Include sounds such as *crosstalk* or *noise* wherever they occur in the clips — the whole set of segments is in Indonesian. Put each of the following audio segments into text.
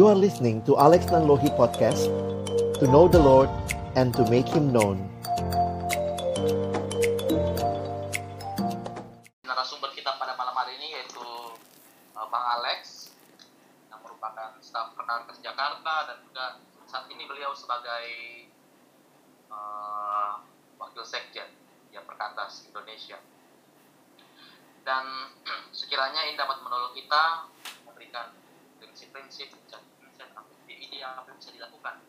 You are listening to Alex Nanlohi Podcast To know the Lord and to make Him known narasumber kita pada malam hari ini yaitu uh, Bang Alex yang merupakan staf Perkantas Jakarta dan juga saat ini beliau sebagai uh, wakil sekjen ya Perkantas Indonesia. Dan *clears throat* sekiranya ini dapat menolong kita memberikan prinsip-prinsip dan ide apa yang bisa dilakukan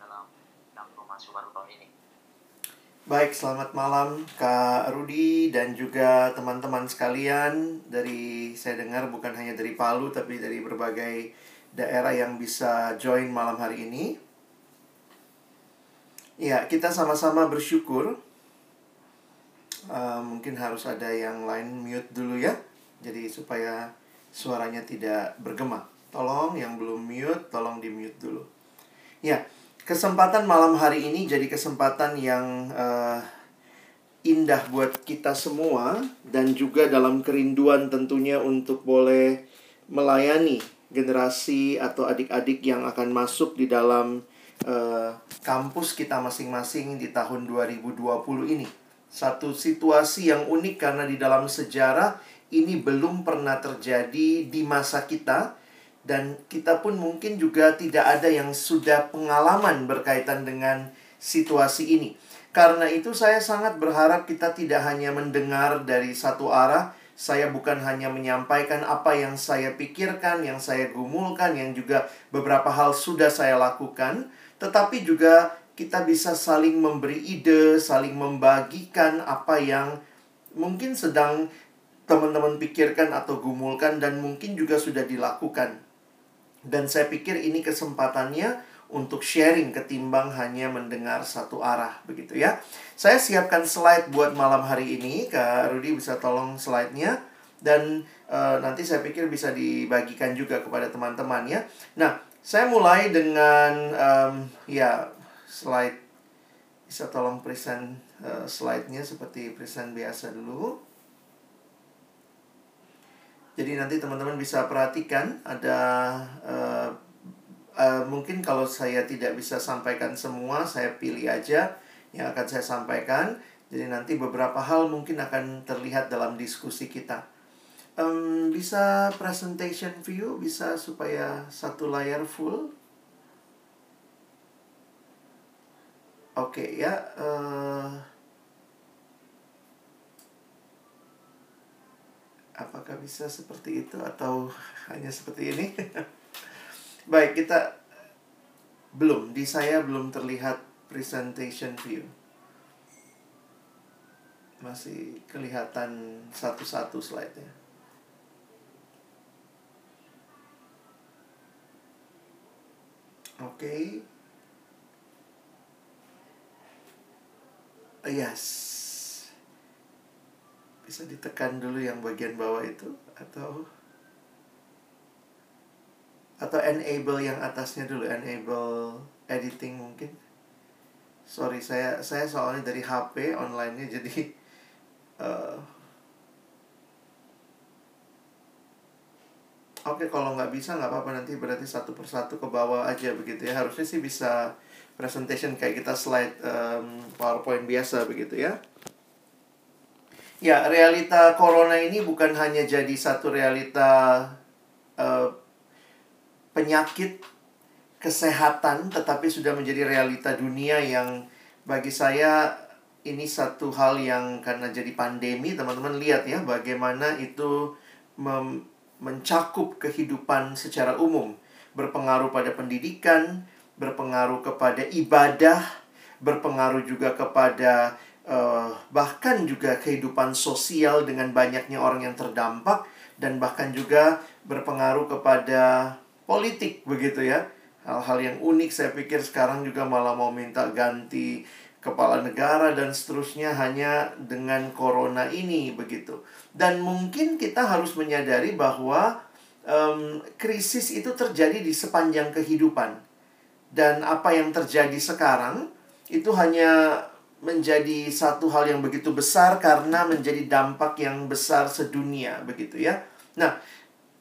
dalam dalam masuk baru tahun ini. Baik, selamat malam Kak Rudi dan juga teman-teman sekalian dari saya dengar bukan hanya dari Palu tapi dari berbagai daerah yang bisa join malam hari ini. Ya, kita sama-sama bersyukur. Uh, mungkin harus ada yang lain mute dulu ya. Jadi supaya suaranya tidak bergema. Tolong yang belum mute, tolong di mute dulu. Ya, kesempatan malam hari ini jadi kesempatan yang uh, indah buat kita semua dan juga dalam kerinduan tentunya untuk boleh melayani generasi atau adik-adik yang akan masuk di dalam uh, kampus kita masing-masing di tahun 2020 ini. Satu situasi yang unik karena di dalam sejarah ini belum pernah terjadi di masa kita dan kita pun mungkin juga tidak ada yang sudah pengalaman berkaitan dengan situasi ini. Karena itu saya sangat berharap kita tidak hanya mendengar dari satu arah, saya bukan hanya menyampaikan apa yang saya pikirkan, yang saya gumulkan, yang juga beberapa hal sudah saya lakukan, tetapi juga kita bisa saling memberi ide, saling membagikan apa yang mungkin sedang teman-teman pikirkan atau gumulkan dan mungkin juga sudah dilakukan. Dan saya pikir ini kesempatannya untuk sharing ketimbang hanya mendengar satu arah begitu ya. Saya siapkan slide buat malam hari ini. Kak Rudi bisa tolong slide-nya dan uh, nanti saya pikir bisa dibagikan juga kepada teman-teman ya. Nah, saya mulai dengan um, ya slide bisa tolong present uh, slide-nya seperti present biasa dulu. Jadi nanti teman-teman bisa perhatikan ada uh, uh, mungkin kalau saya tidak bisa sampaikan semua, saya pilih aja yang akan saya sampaikan. Jadi nanti beberapa hal mungkin akan terlihat dalam diskusi kita. Um, bisa presentation view, bisa supaya satu layar full. Oke okay, ya. Uh, apakah bisa seperti itu atau hanya seperti ini? *laughs* Baik, kita belum di saya belum terlihat presentation view. Masih kelihatan satu-satu slide-nya. Oke. Okay. Yes bisa ditekan dulu yang bagian bawah itu atau atau enable yang atasnya dulu enable editing mungkin sorry saya saya soalnya dari HP onlinenya *laughs* jadi uh, Oke, okay, kalau nggak bisa nggak apa-apa nanti berarti satu persatu ke bawah aja begitu ya. Harusnya sih bisa presentation kayak kita slide um, PowerPoint biasa begitu ya. Ya, realita corona ini bukan hanya jadi satu realita uh, penyakit kesehatan, tetapi sudah menjadi realita dunia yang bagi saya ini satu hal yang karena jadi pandemi, teman-teman lihat ya bagaimana itu mencakup kehidupan secara umum, berpengaruh pada pendidikan, berpengaruh kepada ibadah, berpengaruh juga kepada uh, bahkan juga kehidupan sosial dengan banyaknya orang yang terdampak dan bahkan juga berpengaruh kepada politik begitu ya. Hal-hal yang unik saya pikir sekarang juga malah mau minta ganti kepala negara dan seterusnya hanya dengan corona ini begitu. Dan mungkin kita harus menyadari bahwa um, krisis itu terjadi di sepanjang kehidupan. Dan apa yang terjadi sekarang itu hanya menjadi satu hal yang begitu besar karena menjadi dampak yang besar sedunia begitu ya. Nah,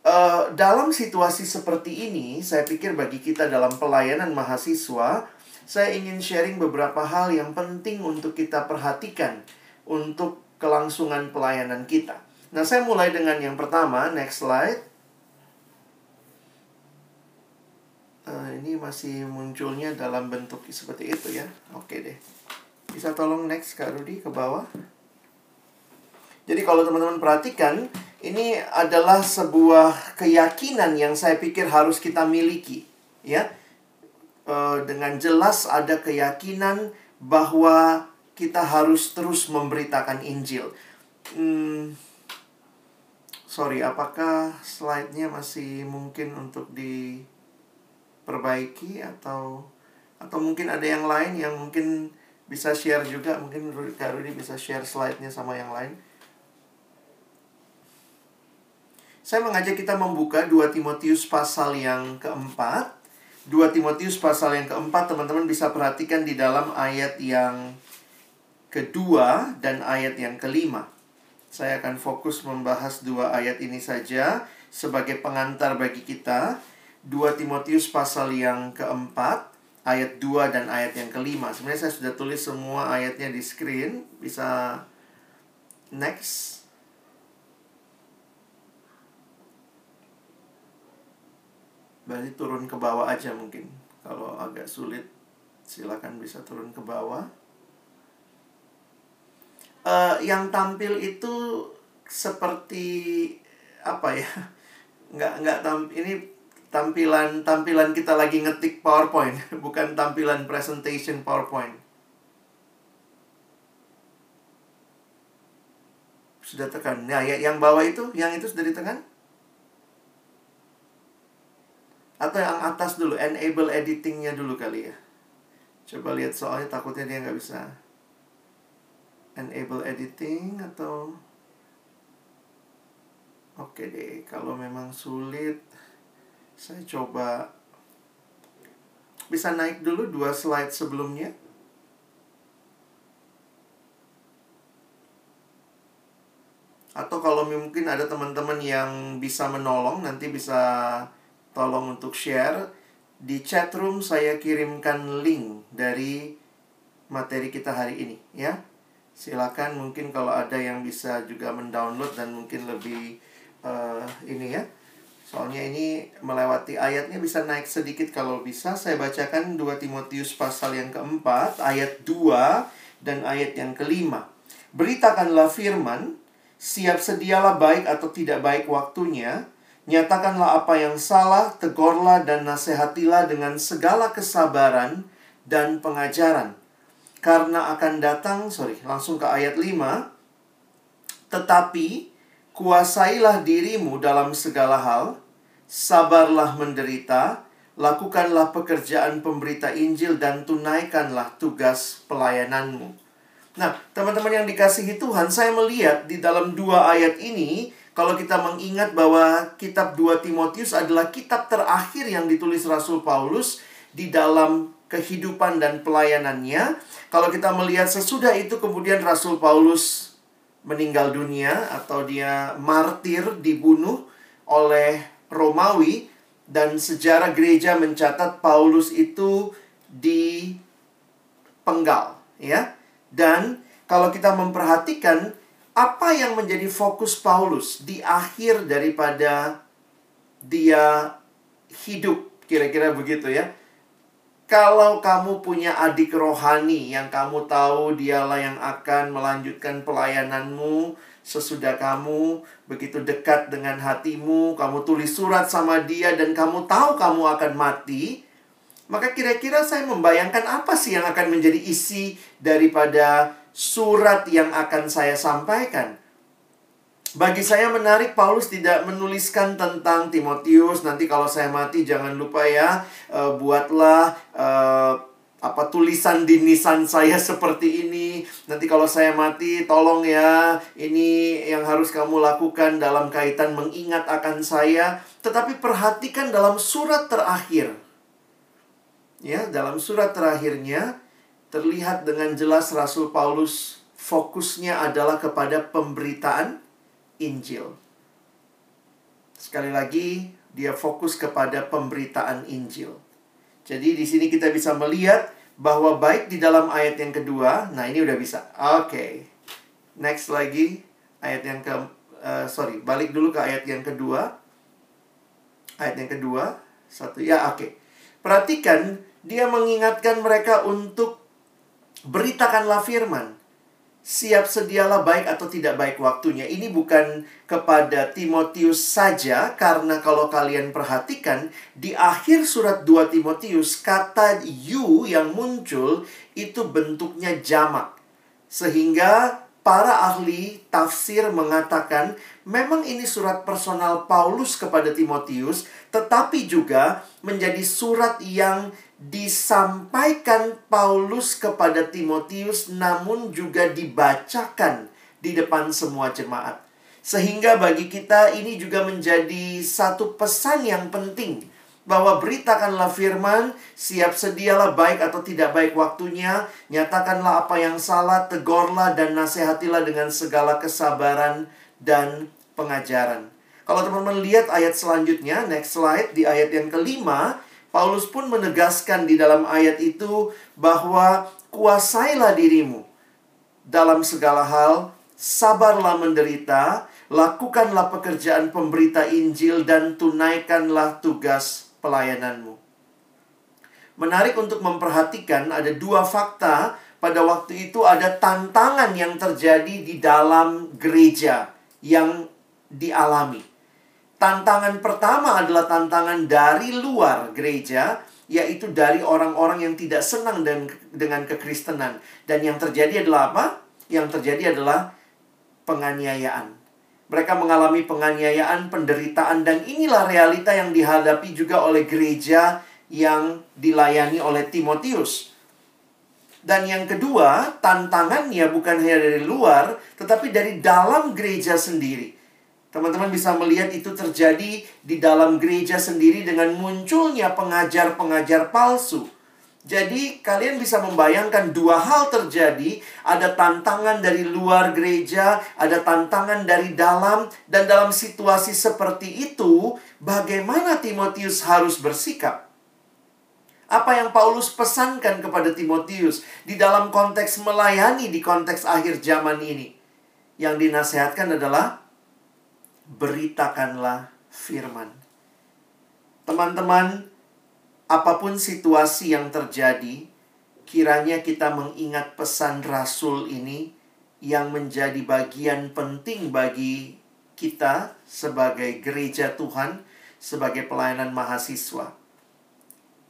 eh, dalam situasi seperti ini, saya pikir bagi kita dalam pelayanan mahasiswa, saya ingin sharing beberapa hal yang penting untuk kita perhatikan untuk kelangsungan pelayanan kita. Nah, saya mulai dengan yang pertama, next slide. Eh, ini masih munculnya dalam bentuk seperti itu ya. Oke deh. Bisa tolong next Kak Rudi ke bawah. Jadi kalau teman-teman perhatikan, ini adalah sebuah keyakinan yang saya pikir harus kita miliki, ya. E, dengan jelas ada keyakinan bahwa kita harus terus memberitakan Injil. Hmm, sorry, apakah slide-nya masih mungkin untuk diperbaiki atau atau mungkin ada yang lain yang mungkin bisa share juga mungkin Kak Rudy bisa share slide-nya sama yang lain. Saya mengajak kita membuka 2 Timotius pasal yang keempat. 2 Timotius pasal yang keempat, teman-teman bisa perhatikan di dalam ayat yang kedua dan ayat yang kelima. Saya akan fokus membahas dua ayat ini saja sebagai pengantar bagi kita. 2 Timotius pasal yang keempat, ayat 2 dan ayat yang kelima. Sebenarnya saya sudah tulis semua ayatnya di screen. Bisa next. Berarti turun ke bawah aja mungkin. Kalau agak sulit, silakan bisa turun ke bawah. Uh, yang tampil itu seperti apa ya? *laughs* Nggak nggak tam ini tampilan tampilan kita lagi ngetik PowerPoint, *laughs* bukan tampilan presentation PowerPoint. Sudah tekan. Nah, ya, yang bawah itu, yang itu sudah ditekan? Atau yang atas dulu, enable editingnya dulu kali ya. Coba lihat soalnya takutnya dia nggak bisa. Enable editing atau... Oke deh, kalau memang sulit, saya coba bisa naik dulu dua slide sebelumnya. Atau kalau mungkin ada teman-teman yang bisa menolong, nanti bisa tolong untuk share. Di chat room saya kirimkan link dari materi kita hari ini ya. Silakan mungkin kalau ada yang bisa juga mendownload dan mungkin lebih uh, ini ya. Soalnya ini melewati ayatnya bisa naik sedikit kalau bisa. Saya bacakan 2 Timotius pasal yang keempat, ayat 2 dan ayat yang kelima. Beritakanlah firman, siap sedialah baik atau tidak baik waktunya, Nyatakanlah apa yang salah, tegurlah dan nasihatilah dengan segala kesabaran dan pengajaran. Karena akan datang, sorry, langsung ke ayat 5. Tetapi, kuasailah dirimu dalam segala hal, sabarlah menderita, lakukanlah pekerjaan pemberita Injil dan tunaikanlah tugas pelayananmu. Nah, teman-teman yang dikasihi Tuhan, saya melihat di dalam dua ayat ini, kalau kita mengingat bahwa kitab 2 Timotius adalah kitab terakhir yang ditulis Rasul Paulus di dalam kehidupan dan pelayanannya, kalau kita melihat sesudah itu kemudian Rasul Paulus meninggal dunia atau dia martir dibunuh oleh Romawi dan sejarah gereja mencatat Paulus itu dipenggal ya. Dan kalau kita memperhatikan apa yang menjadi fokus Paulus di akhir daripada dia hidup kira-kira begitu ya kalau kamu punya adik rohani yang kamu tahu dialah yang akan melanjutkan pelayananmu sesudah kamu begitu dekat dengan hatimu, kamu tulis surat sama dia dan kamu tahu kamu akan mati, maka kira-kira saya membayangkan apa sih yang akan menjadi isi daripada surat yang akan saya sampaikan. Bagi saya menarik Paulus tidak menuliskan tentang Timotius nanti kalau saya mati jangan lupa ya uh, buatlah uh, apa tulisan di nisan saya *laughs* seperti ini. Nanti kalau saya mati tolong ya ini yang harus kamu lakukan dalam kaitan mengingat akan saya. Tetapi perhatikan dalam surat terakhir. Ya, dalam surat terakhirnya terlihat dengan jelas Rasul Paulus fokusnya adalah kepada pemberitaan Injil. Sekali lagi, dia fokus kepada pemberitaan Injil. Jadi di sini kita bisa melihat bahwa baik di dalam ayat yang kedua, nah ini udah bisa. Oke. Okay. Next lagi ayat yang ke uh, sorry, balik dulu ke ayat yang kedua. Ayat yang kedua, satu ya oke. Okay. Perhatikan dia mengingatkan mereka untuk beritakanlah firman siap sedialah baik atau tidak baik waktunya. Ini bukan kepada Timotius saja, karena kalau kalian perhatikan, di akhir surat 2 Timotius, kata you yang muncul itu bentuknya jamak. Sehingga para ahli tafsir mengatakan memang ini surat personal Paulus kepada Timotius, tetapi juga menjadi surat yang disampaikan Paulus kepada Timotius namun juga dibacakan di depan semua jemaat. Sehingga bagi kita ini juga menjadi satu pesan yang penting bahwa beritakanlah firman, siap sedialah baik atau tidak baik waktunya, nyatakanlah apa yang salah, tegurlah dan nasihatilah dengan segala kesabaran dan pengajaran. Kalau teman-teman lihat ayat selanjutnya, next slide, di ayat yang kelima, Paulus pun menegaskan di dalam ayat itu bahwa kuasailah dirimu dalam segala hal, sabarlah menderita, lakukanlah pekerjaan pemberita Injil dan tunaikanlah tugas pelayananmu. Menarik untuk memperhatikan ada dua fakta pada waktu itu ada tantangan yang terjadi di dalam gereja yang dialami. Tantangan pertama adalah tantangan dari luar gereja, yaitu dari orang-orang yang tidak senang dengan kekristenan. Dan yang terjadi adalah apa? Yang terjadi adalah penganiayaan. Mereka mengalami penganiayaan, penderitaan, dan inilah realita yang dihadapi juga oleh gereja yang dilayani oleh Timotius. Dan yang kedua, tantangannya bukan hanya dari luar, tetapi dari dalam gereja sendiri. Teman-teman bisa melihat itu terjadi di dalam gereja sendiri dengan munculnya pengajar-pengajar palsu. Jadi kalian bisa membayangkan dua hal terjadi, ada tantangan dari luar gereja, ada tantangan dari dalam dan dalam situasi seperti itu, bagaimana Timotius harus bersikap? Apa yang Paulus pesankan kepada Timotius di dalam konteks melayani di konteks akhir zaman ini? Yang dinasehatkan adalah beritakanlah firman. Teman-teman, apa pun situasi yang terjadi, kiranya kita mengingat pesan Rasul ini yang menjadi bagian penting bagi kita sebagai gereja Tuhan, sebagai pelayanan mahasiswa.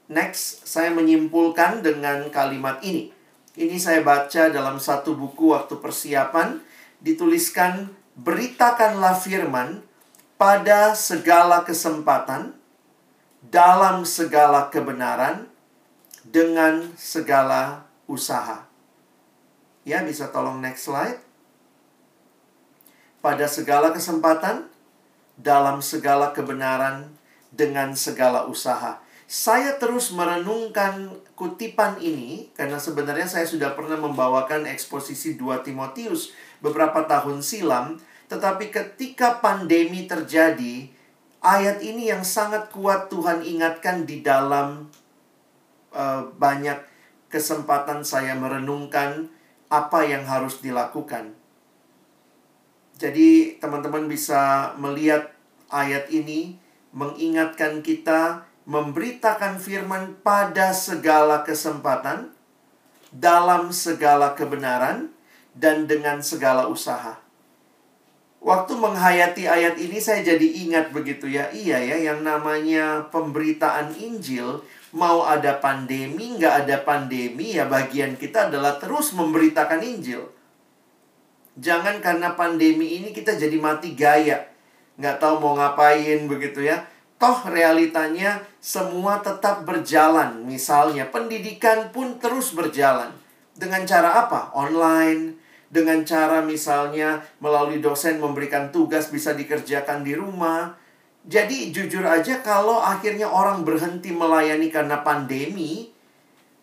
Next, saya menyimpulkan dengan kalimat ini. Ini saya baca dalam satu buku waktu persiapan, dituliskan beritakanlah firman pada segala kesempatan, dalam segala kebenaran, dengan segala usaha. Ya, bisa tolong next slide. Pada segala kesempatan, dalam segala kebenaran, dengan segala usaha. Saya terus merenungkan kutipan ini karena sebenarnya saya sudah pernah membawakan eksposisi 2 Timotius beberapa tahun silam tetapi ketika pandemi terjadi, ayat ini yang sangat kuat Tuhan ingatkan di dalam uh, banyak kesempatan saya merenungkan apa yang harus dilakukan. Jadi teman-teman bisa melihat ayat ini mengingatkan kita memberitakan firman pada segala kesempatan, dalam segala kebenaran, dan dengan segala usaha. Waktu menghayati ayat ini saya jadi ingat begitu ya. Iya ya, yang namanya pemberitaan Injil, mau ada pandemi, nggak ada pandemi, ya bagian kita adalah terus memberitakan Injil. Jangan karena pandemi ini kita jadi mati gaya. Nggak tahu mau ngapain begitu ya. Toh realitanya semua tetap berjalan. Misalnya pendidikan pun terus berjalan. Dengan cara apa? Online, dengan cara misalnya melalui dosen memberikan tugas bisa dikerjakan di rumah. Jadi jujur aja kalau akhirnya orang berhenti melayani karena pandemi,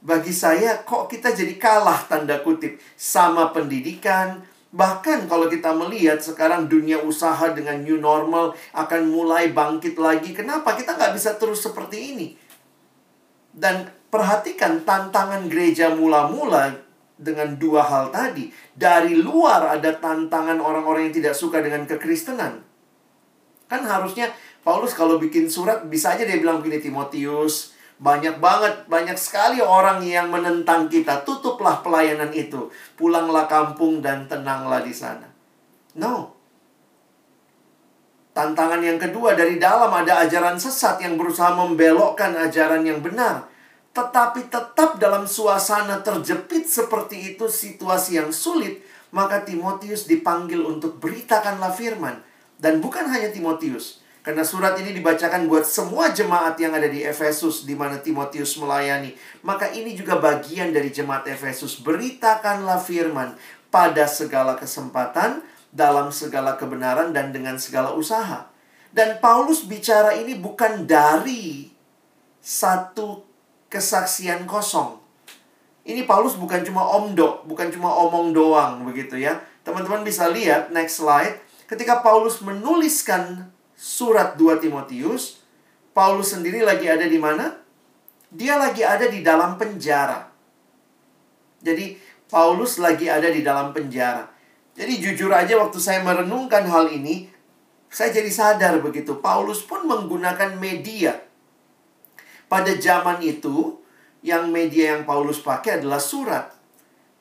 bagi saya kok kita jadi kalah tanda kutip sama pendidikan, Bahkan kalau kita melihat sekarang dunia usaha dengan new normal akan mulai bangkit lagi. Kenapa kita nggak bisa terus seperti ini? Dan perhatikan tantangan gereja mula-mula dengan dua hal tadi. Dari luar ada tantangan orang-orang yang tidak suka dengan kekristenan. Kan harusnya Paulus kalau bikin surat bisa aja dia bilang begini Timotius, banyak banget, banyak sekali orang yang menentang kita. Tutuplah pelayanan itu. Pulanglah kampung dan tenanglah di sana. No. Tantangan yang kedua dari dalam ada ajaran sesat yang berusaha membelokkan ajaran yang benar. Tetapi tetap dalam suasana terjepit seperti itu situasi yang sulit, maka Timotius dipanggil untuk beritakanlah firman. Dan bukan hanya Timotius, karena surat ini dibacakan buat semua jemaat yang ada di Efesus di mana Timotius melayani. Maka ini juga bagian dari jemaat Efesus. Beritakanlah firman pada segala kesempatan, dalam segala kebenaran dan dengan segala usaha. Dan Paulus bicara ini bukan dari satu kesaksian kosong. Ini Paulus bukan cuma omdo, bukan cuma omong doang begitu ya. Teman-teman bisa lihat next slide. Ketika Paulus menuliskan surat 2 Timotius, Paulus sendiri lagi ada di mana? Dia lagi ada di dalam penjara. Jadi, Paulus lagi ada di dalam penjara. Jadi, jujur aja waktu saya merenungkan hal ini, saya jadi sadar begitu. Paulus pun menggunakan media. Pada zaman itu, yang media yang Paulus pakai adalah surat.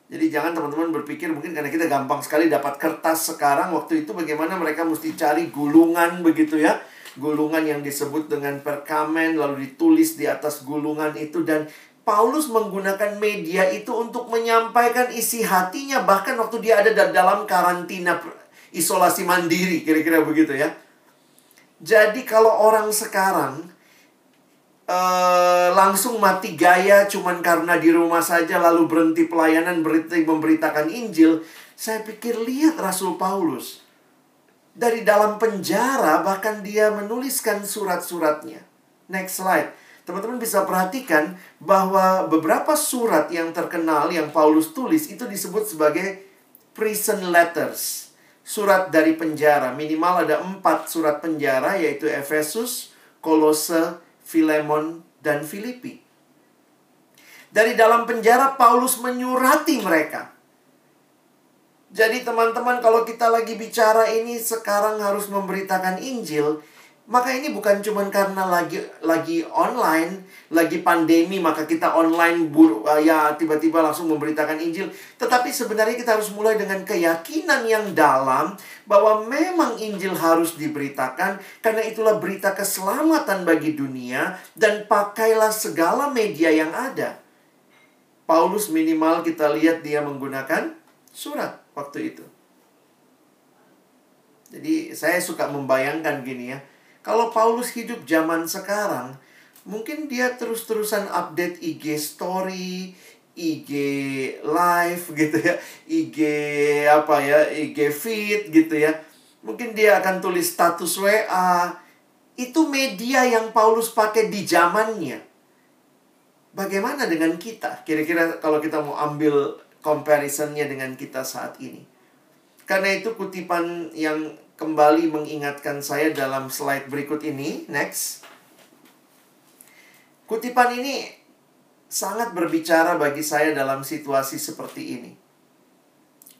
Jadi jangan teman-teman berpikir mungkin karena kita gampang sekali dapat kertas sekarang waktu itu bagaimana mereka mesti cari gulungan begitu ya. Gulungan yang disebut dengan perkamen lalu ditulis di atas gulungan itu dan Paulus menggunakan media itu untuk menyampaikan isi hatinya bahkan waktu dia ada dalam karantina isolasi mandiri kira-kira begitu ya. Jadi kalau orang sekarang uh, langsung mati gaya cuman karena di rumah saja lalu berhenti pelayanan berhenti memberitakan Injil. Saya pikir lihat Rasul Paulus. Dari dalam penjara bahkan dia menuliskan surat-suratnya. Next slide. Teman-teman bisa perhatikan bahwa beberapa surat yang terkenal yang Paulus tulis itu disebut sebagai prison letters. Surat dari penjara. Minimal ada empat surat penjara yaitu Efesus Kolose Filemon, dan Filipi. Dari dalam penjara Paulus menyurati mereka. Jadi teman-teman kalau kita lagi bicara ini sekarang harus memberitakan Injil, maka ini bukan cuma karena lagi lagi online, lagi pandemi maka kita online bur, eh, ya tiba-tiba langsung memberitakan Injil, tetapi sebenarnya kita harus mulai dengan keyakinan yang dalam bahwa memang Injil harus diberitakan karena itulah berita keselamatan bagi dunia dan pakailah segala media yang ada. Paulus minimal kita lihat dia menggunakan surat waktu itu. Jadi saya suka membayangkan gini ya kalau Paulus hidup zaman sekarang, mungkin dia terus-terusan update IG story, IG live gitu ya, IG apa ya, IG feed gitu ya. Mungkin dia akan tulis status WA. Itu media yang Paulus pakai di zamannya. Bagaimana dengan kita? Kira-kira kalau kita mau ambil comparisonnya dengan kita saat ini. Karena itu kutipan yang kembali mengingatkan saya dalam slide berikut ini. Next. Kutipan ini sangat berbicara bagi saya dalam situasi seperti ini.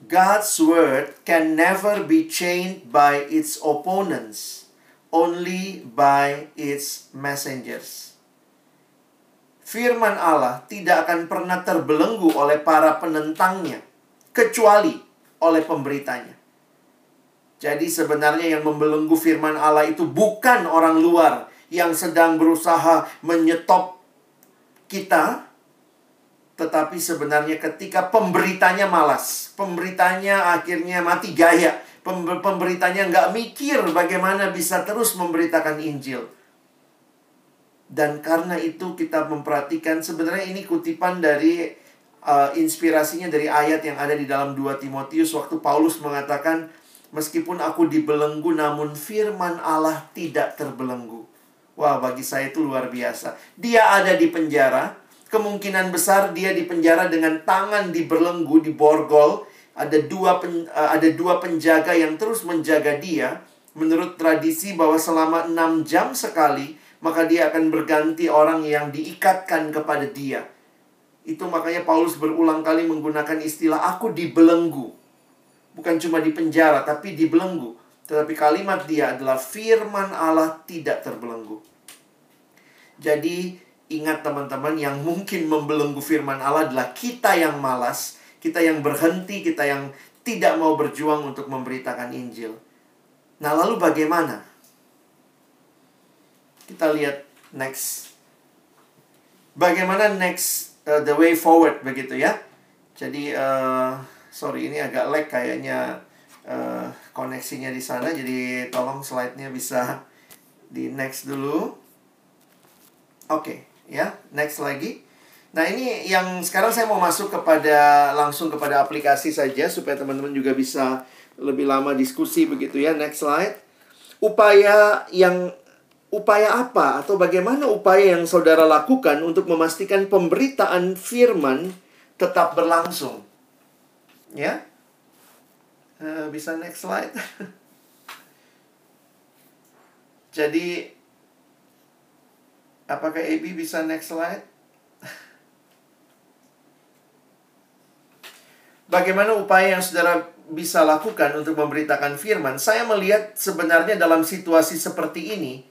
God's word can never be chained by its opponents, only by its messengers. Firman Allah tidak akan pernah terbelenggu oleh para penentangnya, kecuali oleh pemberitanya. Jadi sebenarnya yang membelenggu firman Allah itu bukan orang luar yang sedang berusaha menyetop kita, tetapi sebenarnya ketika pemberitanya malas, pemberitanya akhirnya mati gaya, pemberitanya nggak mikir bagaimana bisa terus memberitakan Injil. Dan karena itu kita memperhatikan sebenarnya ini kutipan dari uh, inspirasinya dari ayat yang ada di dalam 2 Timotius waktu Paulus mengatakan Meskipun aku dibelenggu namun firman Allah tidak terbelenggu. Wah, bagi saya itu luar biasa. Dia ada di penjara, kemungkinan besar dia di penjara dengan tangan dibelenggu, diborgol, ada dua pen, uh, ada dua penjaga yang terus menjaga dia menurut tradisi bahwa selama enam jam sekali maka dia akan berganti orang yang diikatkan kepada dia itu makanya Paulus berulang kali menggunakan istilah aku dibelenggu bukan cuma di penjara tapi dibelenggu tetapi kalimat dia adalah firman Allah tidak terbelenggu jadi ingat teman-teman yang mungkin membelenggu firman Allah adalah kita yang malas kita yang berhenti, kita yang tidak mau berjuang untuk memberitakan Injil. Nah, lalu bagaimana? Kita lihat next. Bagaimana next uh, the way forward begitu ya? Jadi uh, sorry ini agak lag kayaknya uh, koneksinya di sana jadi tolong slide-nya bisa di next dulu. Oke, okay, ya, next lagi. Nah, ini yang sekarang saya mau masuk kepada langsung kepada aplikasi saja supaya teman-teman juga bisa lebih lama diskusi begitu ya. Next slide. Upaya yang upaya apa atau bagaimana upaya yang saudara lakukan untuk memastikan pemberitaan firman tetap berlangsung? Ya. Uh, bisa next slide. *laughs* Jadi apakah AB bisa next slide? *laughs* Bagaimana upaya yang saudara bisa lakukan untuk memberitakan firman? Saya melihat sebenarnya dalam situasi seperti ini,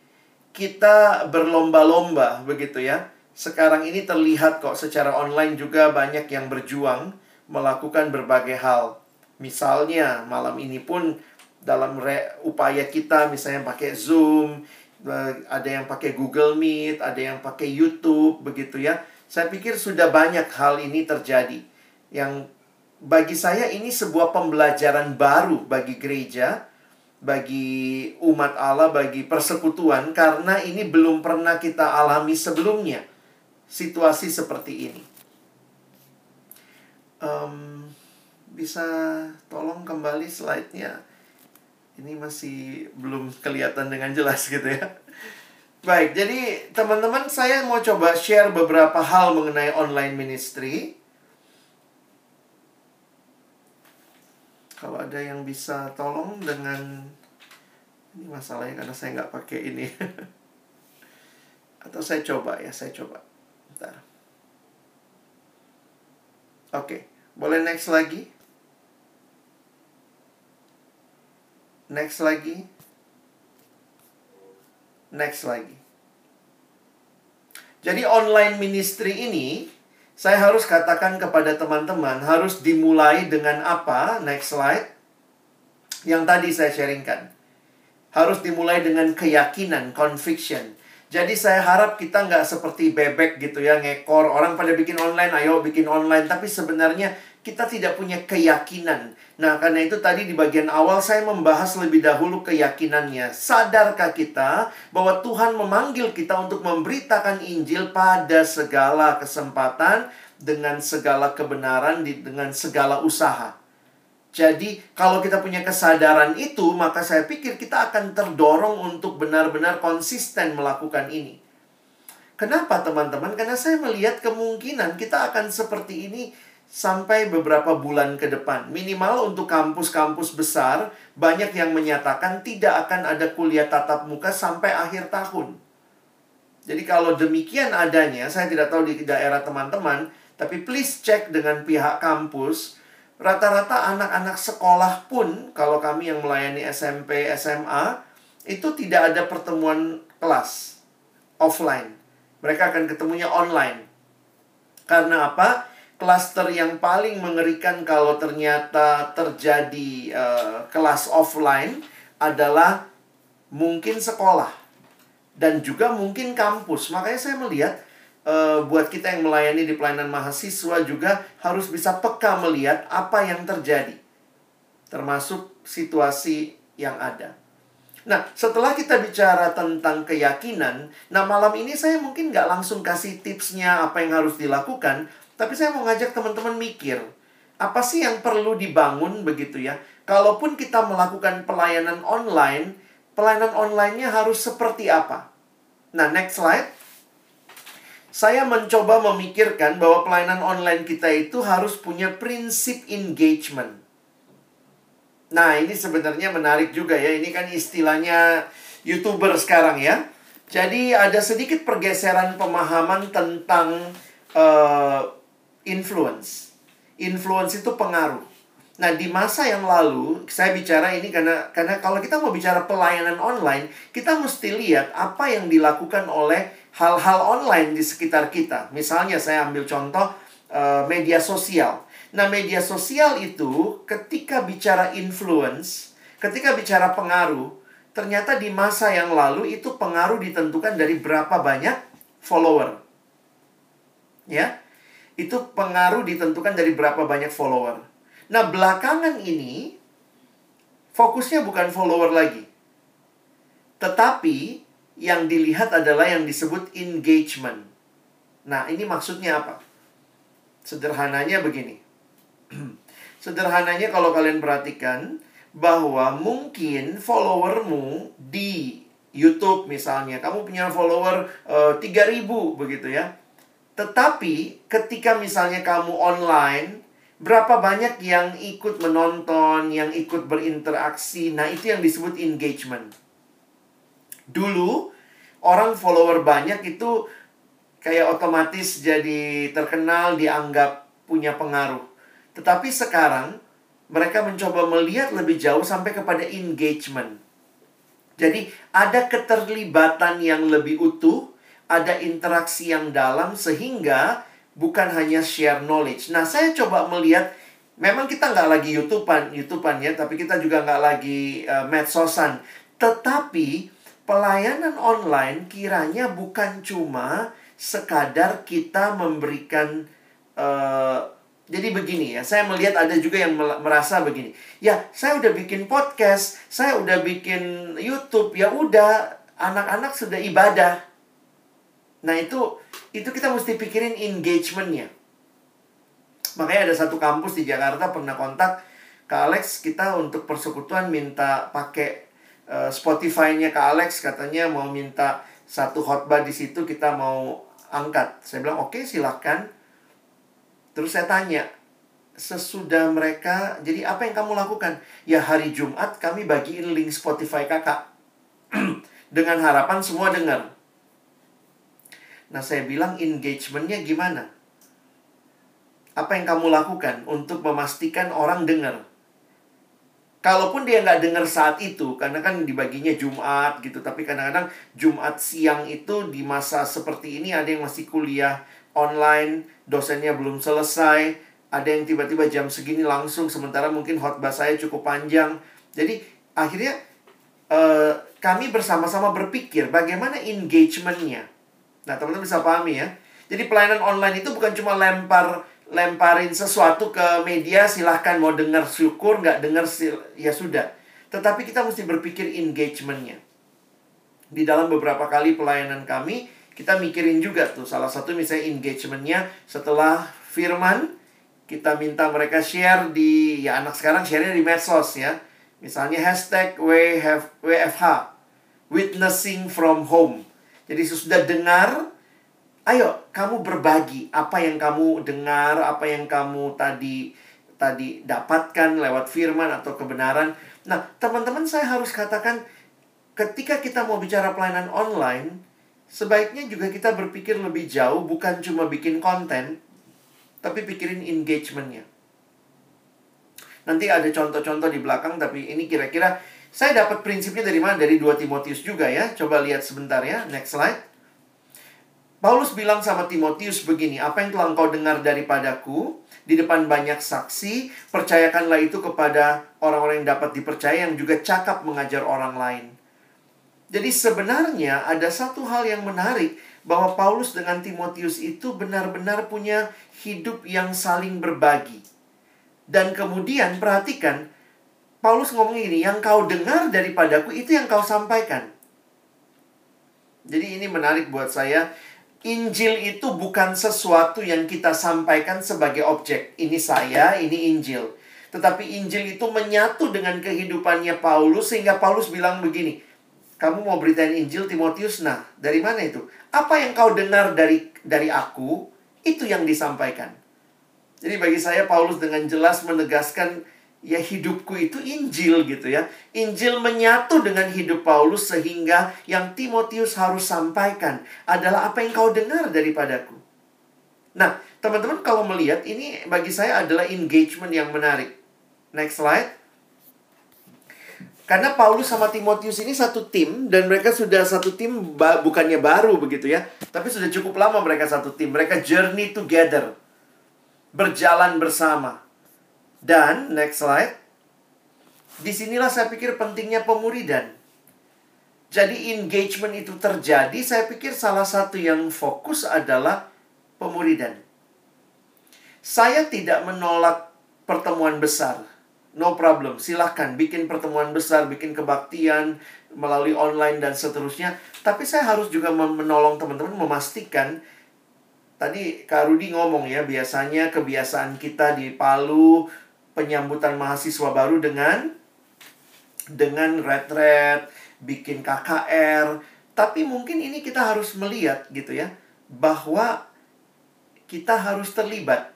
kita berlomba-lomba begitu ya. Sekarang ini terlihat kok secara online juga banyak yang berjuang melakukan berbagai hal. Misalnya malam ini pun dalam re upaya kita misalnya pakai Zoom, eh, ada yang pakai Google Meet, ada yang pakai YouTube begitu ya. Saya pikir sudah banyak hal ini terjadi. Yang bagi saya ini sebuah pembelajaran baru bagi gereja, bagi umat Allah, bagi persekutuan karena ini belum pernah kita alami sebelumnya situasi seperti ini. Um, bisa tolong kembali slide-nya. Ini masih belum kelihatan dengan jelas *laughs* gitu ya. Baik, jadi teman-teman saya mau coba share beberapa hal mengenai online ministry kalau ada yang bisa tolong dengan ini masalahnya karena saya nggak pakai ini. *laughs* Atau saya coba ya saya coba. Bentar. oke boleh next lagi? Next lagi? Next lagi. Jadi online ministry ini saya harus katakan kepada teman-teman harus dimulai dengan apa? Next slide. Yang tadi saya sharingkan. Harus dimulai dengan keyakinan, conviction. Jadi saya harap kita nggak seperti bebek gitu ya, ngekor. Orang pada bikin online, ayo bikin online. Tapi sebenarnya kita tidak punya keyakinan. Nah, karena itu tadi di bagian awal saya membahas lebih dahulu keyakinannya. Sadarkah kita bahwa Tuhan memanggil kita untuk memberitakan Injil pada segala kesempatan dengan segala kebenaran dengan segala usaha. Jadi, kalau kita punya kesadaran itu, maka saya pikir kita akan terdorong untuk benar-benar konsisten melakukan ini. Kenapa, teman-teman? Karena saya melihat kemungkinan kita akan seperti ini sampai beberapa bulan ke depan. Minimal untuk kampus-kampus besar, banyak yang menyatakan tidak akan ada kuliah tatap muka sampai akhir tahun. Jadi kalau demikian adanya, saya tidak tahu di daerah teman-teman, tapi please cek dengan pihak kampus. Rata-rata anak-anak sekolah pun, kalau kami yang melayani SMP, SMA, itu tidak ada pertemuan kelas offline. Mereka akan ketemunya online. Karena apa? Klaster yang paling mengerikan kalau ternyata terjadi uh, kelas offline adalah mungkin sekolah dan juga mungkin kampus. Makanya saya melihat uh, buat kita yang melayani di pelayanan mahasiswa juga harus bisa peka melihat apa yang terjadi, termasuk situasi yang ada. Nah, setelah kita bicara tentang keyakinan, nah malam ini saya mungkin nggak langsung kasih tipsnya apa yang harus dilakukan, tapi saya mau ngajak teman-teman mikir, apa sih yang perlu dibangun begitu ya? Kalaupun kita melakukan pelayanan online, pelayanan online-nya harus seperti apa? Nah, next slide. Saya mencoba memikirkan bahwa pelayanan online kita itu harus punya prinsip engagement. Nah, ini sebenarnya menarik juga ya. Ini kan istilahnya YouTuber sekarang ya. Jadi ada sedikit pergeseran pemahaman tentang uh, influence. Influence itu pengaruh. Nah, di masa yang lalu saya bicara ini karena karena kalau kita mau bicara pelayanan online, kita mesti lihat apa yang dilakukan oleh hal-hal online di sekitar kita. Misalnya saya ambil contoh uh, media sosial. Nah, media sosial itu ketika bicara influence, ketika bicara pengaruh, ternyata di masa yang lalu itu pengaruh ditentukan dari berapa banyak follower. Ya. Itu pengaruh ditentukan dari berapa banyak follower. Nah, belakangan ini fokusnya bukan follower lagi. Tetapi yang dilihat adalah yang disebut engagement. Nah, ini maksudnya apa? Sederhananya begini *clears throat* Sederhananya kalau kalian perhatikan bahwa mungkin followermu di YouTube misalnya, kamu punya follower uh, eh, 3000 begitu ya. Tetapi ketika misalnya kamu online, berapa banyak yang ikut menonton, yang ikut berinteraksi. Nah, itu yang disebut engagement. Dulu orang follower banyak itu kayak otomatis jadi terkenal, dianggap punya pengaruh. Tetapi sekarang mereka mencoba melihat lebih jauh sampai kepada engagement. Jadi ada keterlibatan yang lebih utuh, ada interaksi yang dalam sehingga bukan hanya share knowledge. Nah, saya coba melihat memang kita nggak lagi YouTubean, YouTubean ya, tapi kita juga nggak lagi uh, medsosan. Tetapi pelayanan online kiranya bukan cuma sekadar kita memberikan uh, jadi begini ya, saya melihat ada juga yang merasa begini. Ya, saya udah bikin podcast, saya udah bikin YouTube, ya udah anak-anak sudah ibadah. Nah, itu itu kita mesti pikirin engagementnya. Makanya ada satu kampus di Jakarta pernah kontak ke Alex kita untuk persekutuan minta pakai uh, Spotify-nya ke Alex katanya mau minta satu khotbah di situ kita mau angkat. Saya bilang oke okay, silahkan Terus saya tanya, sesudah mereka, jadi apa yang kamu lakukan? Ya hari Jumat kami bagiin link Spotify kakak. *clears throat* Dengan harapan semua dengar. Nah saya bilang engagementnya gimana? Apa yang kamu lakukan untuk memastikan orang dengar? Kalaupun dia nggak dengar saat itu, karena kan dibaginya Jumat gitu, tapi kadang-kadang Jumat siang itu di masa seperti ini ada yang masih kuliah online, dosennya belum selesai, ada yang tiba-tiba jam segini langsung, sementara mungkin khotbah saya cukup panjang. Jadi akhirnya uh, kami bersama-sama berpikir bagaimana engagementnya. Nah teman-teman bisa pahami ya. Jadi pelayanan online itu bukan cuma lempar lemparin sesuatu ke media silahkan mau dengar syukur nggak dengar ya sudah. Tetapi kita mesti berpikir engagementnya. Di dalam beberapa kali pelayanan kami, kita mikirin juga tuh salah satu misalnya engagementnya setelah firman kita minta mereka share di ya anak sekarang share di medsos ya misalnya hashtag WFH witnessing from home jadi sudah dengar ayo kamu berbagi apa yang kamu dengar apa yang kamu tadi tadi dapatkan lewat firman atau kebenaran nah teman-teman saya harus katakan ketika kita mau bicara pelayanan online Sebaiknya juga kita berpikir lebih jauh, bukan cuma bikin konten, tapi pikirin engagementnya. Nanti ada contoh-contoh di belakang, tapi ini kira-kira saya dapat prinsipnya dari mana? Dari 2 Timotius juga ya. Coba lihat sebentar ya. Next slide. Paulus bilang sama Timotius begini, apa yang telah engkau dengar daripadaku di depan banyak saksi, percayakanlah itu kepada orang-orang yang dapat dipercaya yang juga cakap mengajar orang lain. Jadi sebenarnya ada satu hal yang menarik bahwa Paulus dengan Timotius itu benar-benar punya hidup yang saling berbagi. Dan kemudian perhatikan Paulus ngomong ini, yang kau dengar daripadaku itu yang kau sampaikan. Jadi ini menarik buat saya. Injil itu bukan sesuatu yang kita sampaikan sebagai objek. Ini saya, ini Injil. Tetapi Injil itu menyatu dengan kehidupannya Paulus sehingga Paulus bilang begini, kamu mau beritain Injil Timotius, nah dari mana itu? Apa yang kau dengar dari dari aku, itu yang disampaikan. Jadi bagi saya Paulus dengan jelas menegaskan ya hidupku itu Injil gitu ya. Injil menyatu dengan hidup Paulus sehingga yang Timotius harus sampaikan adalah apa yang kau dengar daripadaku. Nah, teman-teman kalau melihat ini bagi saya adalah engagement yang menarik. Next slide. Karena Paulus sama Timotius ini satu tim dan mereka sudah satu tim bukannya baru begitu ya, tapi sudah cukup lama mereka satu tim. Mereka journey together. Berjalan bersama. Dan next slide. Di sinilah saya pikir pentingnya pemuridan. Jadi engagement itu terjadi, saya pikir salah satu yang fokus adalah pemuridan. Saya tidak menolak pertemuan besar no problem. Silahkan bikin pertemuan besar, bikin kebaktian melalui online dan seterusnya. Tapi saya harus juga menolong teman-teman memastikan tadi Kak Rudi ngomong ya, biasanya kebiasaan kita di Palu penyambutan mahasiswa baru dengan dengan red-red, bikin KKR. Tapi mungkin ini kita harus melihat gitu ya, bahwa kita harus terlibat.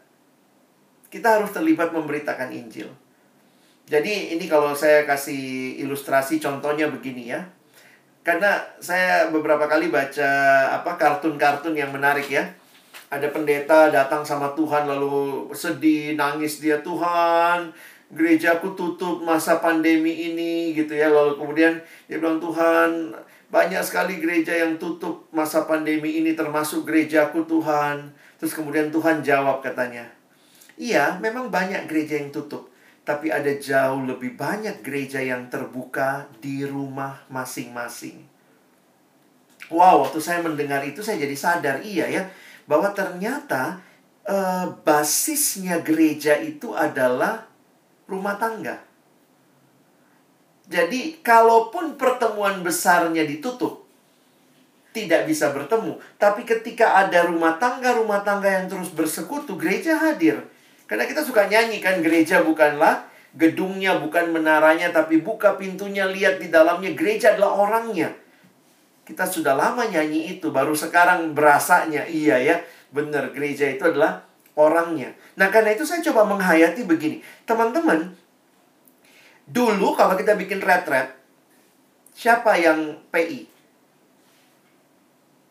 Kita harus terlibat memberitakan Injil. Jadi ini kalau saya kasih ilustrasi contohnya begini ya. Karena saya beberapa kali baca apa kartun-kartun yang menarik ya. Ada pendeta datang sama Tuhan lalu sedih, nangis dia Tuhan, gerejaku tutup masa pandemi ini gitu ya. Lalu kemudian dia bilang Tuhan, banyak sekali gereja yang tutup masa pandemi ini termasuk gerejaku Tuhan. Terus kemudian Tuhan jawab katanya, "Iya, memang banyak gereja yang tutup." tapi ada jauh lebih banyak gereja yang terbuka di rumah masing-masing. Wow, waktu saya mendengar itu saya jadi sadar iya ya bahwa ternyata eh, basisnya gereja itu adalah rumah tangga. Jadi kalaupun pertemuan besarnya ditutup tidak bisa bertemu, tapi ketika ada rumah tangga-rumah tangga yang terus bersekutu, gereja hadir. Karena kita suka nyanyi kan gereja bukanlah gedungnya, bukan menaranya, tapi buka pintunya, lihat di dalamnya. Gereja adalah orangnya. Kita sudah lama nyanyi itu, baru sekarang berasanya. Iya ya, benar gereja itu adalah orangnya. Nah karena itu saya coba menghayati begini. Teman-teman, dulu kalau kita bikin retret, siapa yang PI?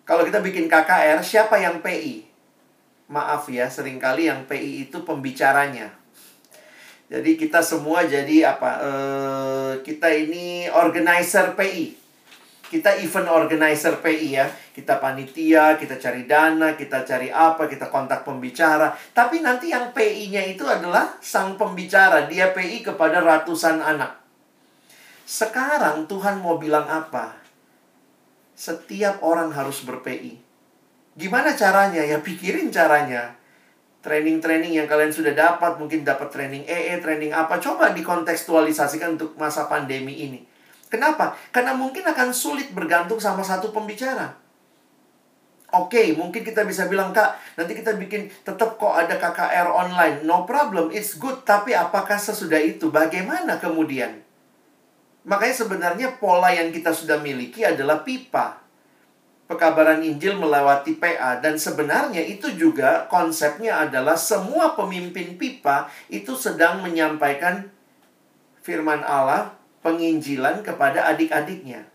Kalau kita bikin KKR, siapa yang PI? Maaf ya, sering kali yang PI itu pembicaranya. Jadi kita semua jadi apa? Uh, kita ini organizer PI. Kita event organizer PI ya. Kita panitia, kita cari dana, kita cari apa, kita kontak pembicara. Tapi nanti yang PI-nya itu adalah sang pembicara. Dia PI kepada ratusan anak. Sekarang Tuhan mau bilang apa? Setiap orang harus ber-PI. Gimana caranya? Ya pikirin caranya. Training-training yang kalian sudah dapat, mungkin dapat training EE, training apa, coba dikontekstualisasikan untuk masa pandemi ini. Kenapa? Karena mungkin akan sulit bergantung sama satu pembicara. Oke, okay, mungkin kita bisa bilang, Kak, nanti kita bikin tetap kok ada KKR online. No problem, it's good. Tapi apakah sesudah itu? Bagaimana kemudian? Makanya sebenarnya pola yang kita sudah miliki adalah pipa pekabaran Injil melewati PA dan sebenarnya itu juga konsepnya adalah semua pemimpin pipa itu sedang menyampaikan firman Allah penginjilan kepada adik-adiknya.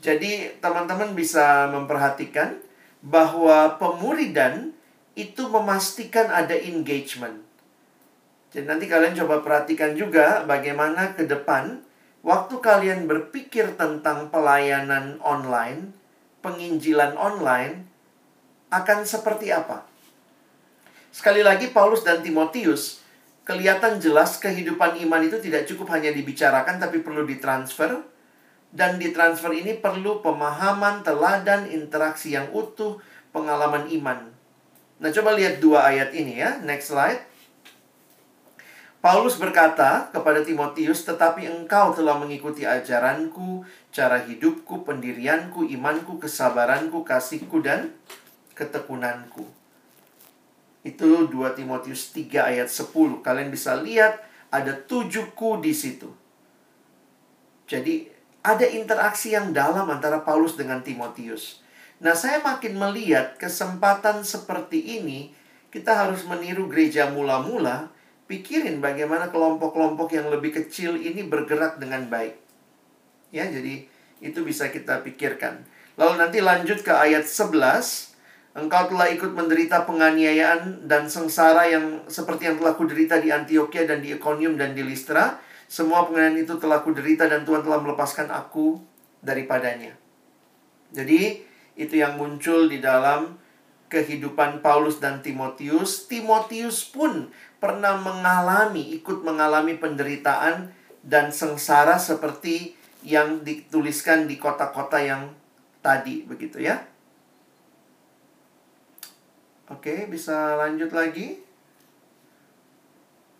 Jadi teman-teman bisa memperhatikan bahwa pemuridan itu memastikan ada engagement. Jadi nanti kalian coba perhatikan juga bagaimana ke depan Waktu kalian berpikir tentang pelayanan online, penginjilan online, akan seperti apa? Sekali lagi, Paulus dan Timotius kelihatan jelas kehidupan iman itu tidak cukup hanya dibicarakan, tapi perlu ditransfer. Dan ditransfer ini perlu pemahaman, teladan, interaksi yang utuh, pengalaman iman. Nah, coba lihat dua ayat ini ya. Next slide. Paulus berkata kepada Timotius, "Tetapi engkau telah mengikuti ajaranku, cara hidupku, pendirianku, imanku, kesabaranku, kasihku, dan ketekunanku." Itu 2 Timotius 3 ayat 10. Kalian bisa lihat ada tujuhku di situ. Jadi ada interaksi yang dalam antara Paulus dengan Timotius. Nah, saya makin melihat kesempatan seperti ini kita harus meniru gereja mula-mula, pikirin bagaimana kelompok-kelompok yang lebih kecil ini bergerak dengan baik. Ya, jadi itu bisa kita pikirkan. Lalu nanti lanjut ke ayat 11. Engkau telah ikut menderita penganiayaan dan sengsara yang seperti yang telah kuderita di Antioquia dan di Iconium dan di Listra. Semua penganiayaan itu telah kuderita dan Tuhan telah melepaskan aku daripadanya. Jadi, itu yang muncul di dalam kehidupan Paulus dan Timotius. Timotius pun pernah mengalami, ikut mengalami penderitaan dan sengsara seperti yang dituliskan di kota-kota yang tadi begitu ya. Oke, bisa lanjut lagi.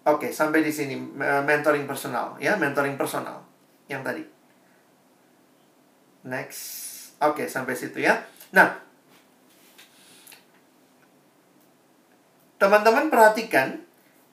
Oke, sampai di sini mentoring personal ya, mentoring personal yang tadi. Next. Oke, sampai situ ya. Nah, teman-teman perhatikan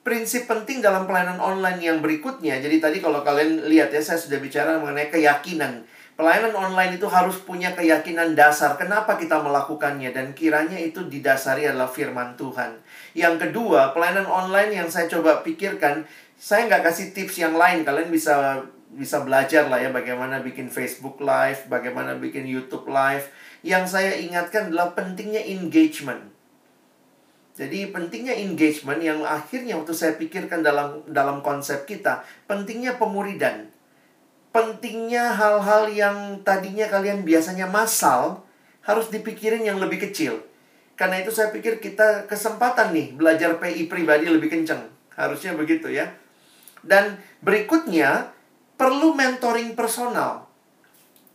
prinsip penting dalam pelayanan online yang berikutnya. Jadi tadi kalau kalian lihat ya, saya sudah bicara mengenai keyakinan. Pelayanan online itu harus punya keyakinan dasar. Kenapa kita melakukannya? Dan kiranya itu didasari adalah firman Tuhan. Yang kedua, pelayanan online yang saya coba pikirkan, saya nggak kasih tips yang lain. Kalian bisa bisa belajar lah ya bagaimana bikin Facebook Live, bagaimana bikin YouTube Live. Yang saya ingatkan adalah pentingnya engagement jadi pentingnya engagement yang akhirnya waktu saya pikirkan dalam dalam konsep kita, pentingnya pemuridan. Pentingnya hal-hal yang tadinya kalian biasanya masal harus dipikirin yang lebih kecil. Karena itu saya pikir kita kesempatan nih belajar PI pribadi lebih kenceng. Harusnya begitu ya. Dan berikutnya perlu mentoring personal.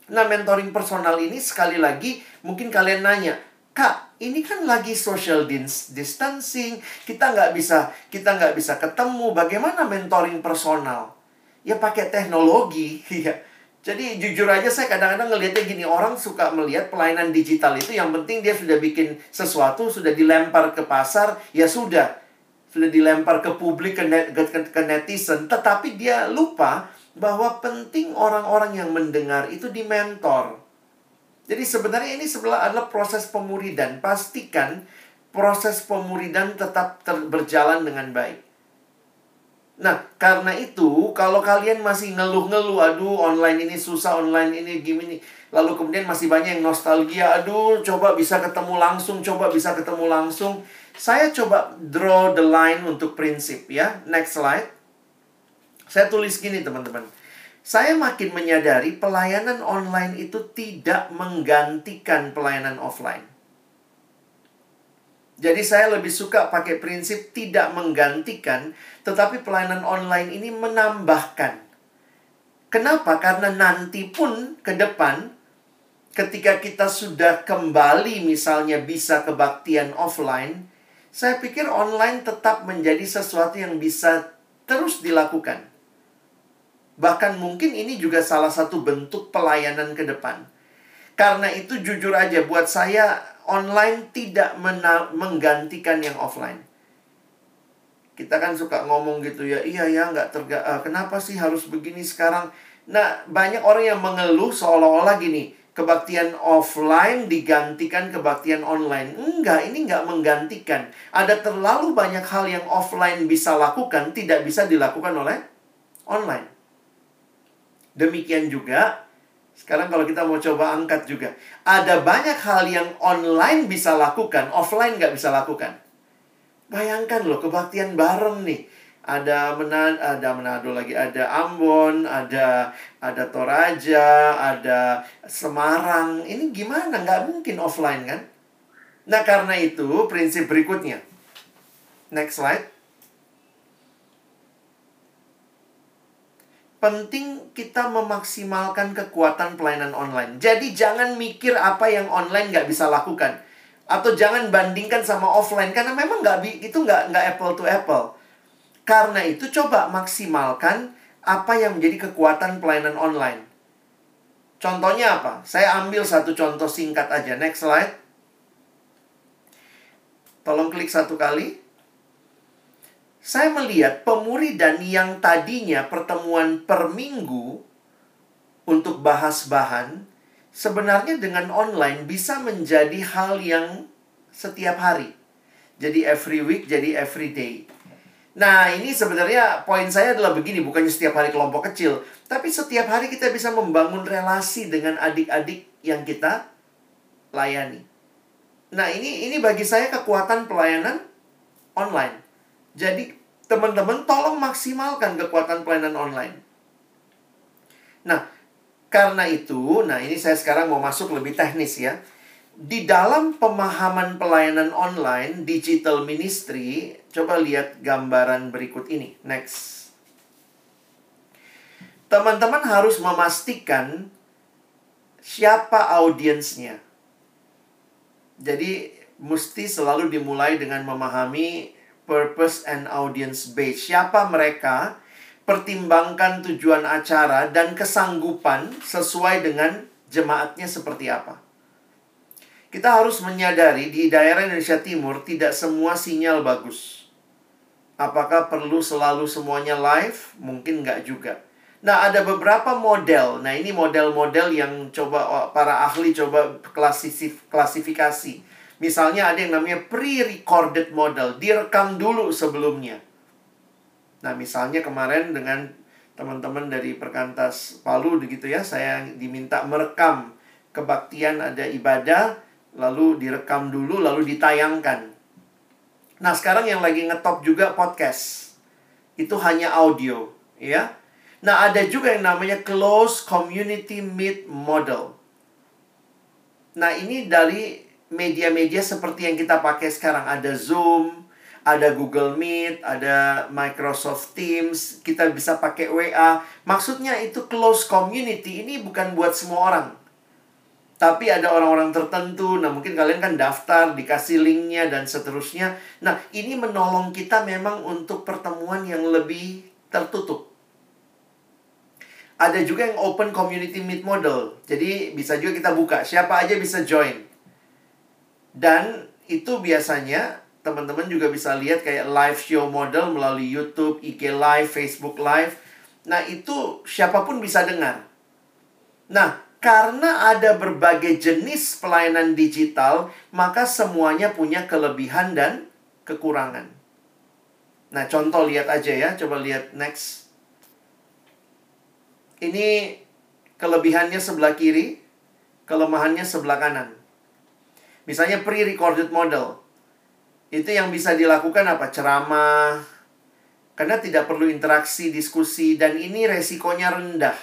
Nah, mentoring personal ini sekali lagi mungkin kalian nanya, Kak, ini kan lagi social distancing, kita nggak bisa kita nggak bisa ketemu. Bagaimana mentoring personal? Ya pakai teknologi, *laughs* ya. Jadi jujur aja saya kadang-kadang ngelihatnya gini orang suka melihat pelayanan digital itu yang penting dia sudah bikin sesuatu sudah dilempar ke pasar ya sudah sudah dilempar ke publik ke, net, ke, ke netizen tetapi dia lupa bahwa penting orang-orang yang mendengar itu di mentor jadi sebenarnya ini sebelah adalah proses pemuridan. Pastikan proses pemuridan tetap berjalan dengan baik. Nah, karena itu kalau kalian masih ngeluh-ngeluh, aduh online ini susah, online ini gini, lalu kemudian masih banyak yang nostalgia, aduh coba bisa ketemu langsung, coba bisa ketemu langsung. Saya coba draw the line untuk prinsip ya. Next slide. Saya tulis gini teman-teman saya makin menyadari pelayanan online itu tidak menggantikan pelayanan offline. Jadi saya lebih suka pakai prinsip tidak menggantikan, tetapi pelayanan online ini menambahkan. Kenapa? Karena nanti pun ke depan ketika kita sudah kembali misalnya bisa kebaktian offline, saya pikir online tetap menjadi sesuatu yang bisa terus dilakukan. Bahkan mungkin ini juga salah satu bentuk pelayanan ke depan. Karena itu jujur aja buat saya online tidak menggantikan yang offline. Kita kan suka ngomong gitu ya, iya ya nggak terga uh, kenapa sih harus begini sekarang? Nah, banyak orang yang mengeluh seolah-olah gini, kebaktian offline digantikan kebaktian online. Enggak, ini enggak menggantikan. Ada terlalu banyak hal yang offline bisa lakukan, tidak bisa dilakukan oleh online. Demikian juga, sekarang kalau kita mau coba angkat juga. Ada banyak hal yang online bisa lakukan, offline nggak bisa lakukan. Bayangkan loh, kebaktian bareng nih. Ada Manado, ada Manado lagi, ada Ambon, ada ada Toraja, ada Semarang. Ini gimana? Nggak mungkin offline kan? Nah, karena itu prinsip berikutnya. Next slide. Penting kita memaksimalkan kekuatan pelayanan online. Jadi jangan mikir apa yang online nggak bisa lakukan. Atau jangan bandingkan sama offline. Karena memang nggak itu nggak nggak apple to apple. Karena itu coba maksimalkan apa yang menjadi kekuatan pelayanan online. Contohnya apa? Saya ambil satu contoh singkat aja. Next slide. Tolong klik satu kali saya melihat pemuridan yang tadinya pertemuan per minggu untuk bahas bahan, sebenarnya dengan online bisa menjadi hal yang setiap hari. Jadi every week, jadi every day. Nah, ini sebenarnya poin saya adalah begini, bukannya setiap hari kelompok kecil, tapi setiap hari kita bisa membangun relasi dengan adik-adik yang kita layani. Nah, ini ini bagi saya kekuatan pelayanan online. Jadi, teman-teman tolong maksimalkan kekuatan pelayanan online. Nah, karena itu, nah ini saya sekarang mau masuk lebih teknis ya. Di dalam pemahaman pelayanan online, digital ministry, coba lihat gambaran berikut ini. Next. Teman-teman harus memastikan siapa audiensnya. Jadi, mesti selalu dimulai dengan memahami purpose and audience base. Siapa mereka pertimbangkan tujuan acara dan kesanggupan sesuai dengan jemaatnya seperti apa. Kita harus menyadari di daerah Indonesia Timur tidak semua sinyal bagus. Apakah perlu selalu semuanya live? Mungkin nggak juga. Nah, ada beberapa model. Nah, ini model-model yang coba para ahli coba klasif klasifikasi. Misalnya ada yang namanya pre-recorded model, direkam dulu sebelumnya. Nah, misalnya kemarin dengan teman-teman dari Perkantas Palu begitu ya, saya diminta merekam kebaktian ada ibadah, lalu direkam dulu lalu ditayangkan. Nah, sekarang yang lagi ngetop juga podcast. Itu hanya audio, ya. Nah, ada juga yang namanya close community meet model. Nah, ini dari media-media seperti yang kita pakai sekarang ada Zoom, ada Google Meet, ada Microsoft Teams, kita bisa pakai WA. Maksudnya itu close community ini bukan buat semua orang. Tapi ada orang-orang tertentu, nah mungkin kalian kan daftar, dikasih linknya dan seterusnya. Nah, ini menolong kita memang untuk pertemuan yang lebih tertutup. Ada juga yang open community meet model. Jadi bisa juga kita buka, siapa aja bisa join. Dan itu biasanya teman-teman juga bisa lihat kayak live show model melalui YouTube, IG Live, Facebook Live. Nah, itu siapa pun bisa dengar. Nah, karena ada berbagai jenis pelayanan digital, maka semuanya punya kelebihan dan kekurangan. Nah, contoh lihat aja ya, coba lihat next. Ini kelebihannya sebelah kiri, kelemahannya sebelah kanan. Misalnya pre-recorded model itu yang bisa dilakukan apa? Ceramah. Karena tidak perlu interaksi, diskusi, dan ini resikonya rendah.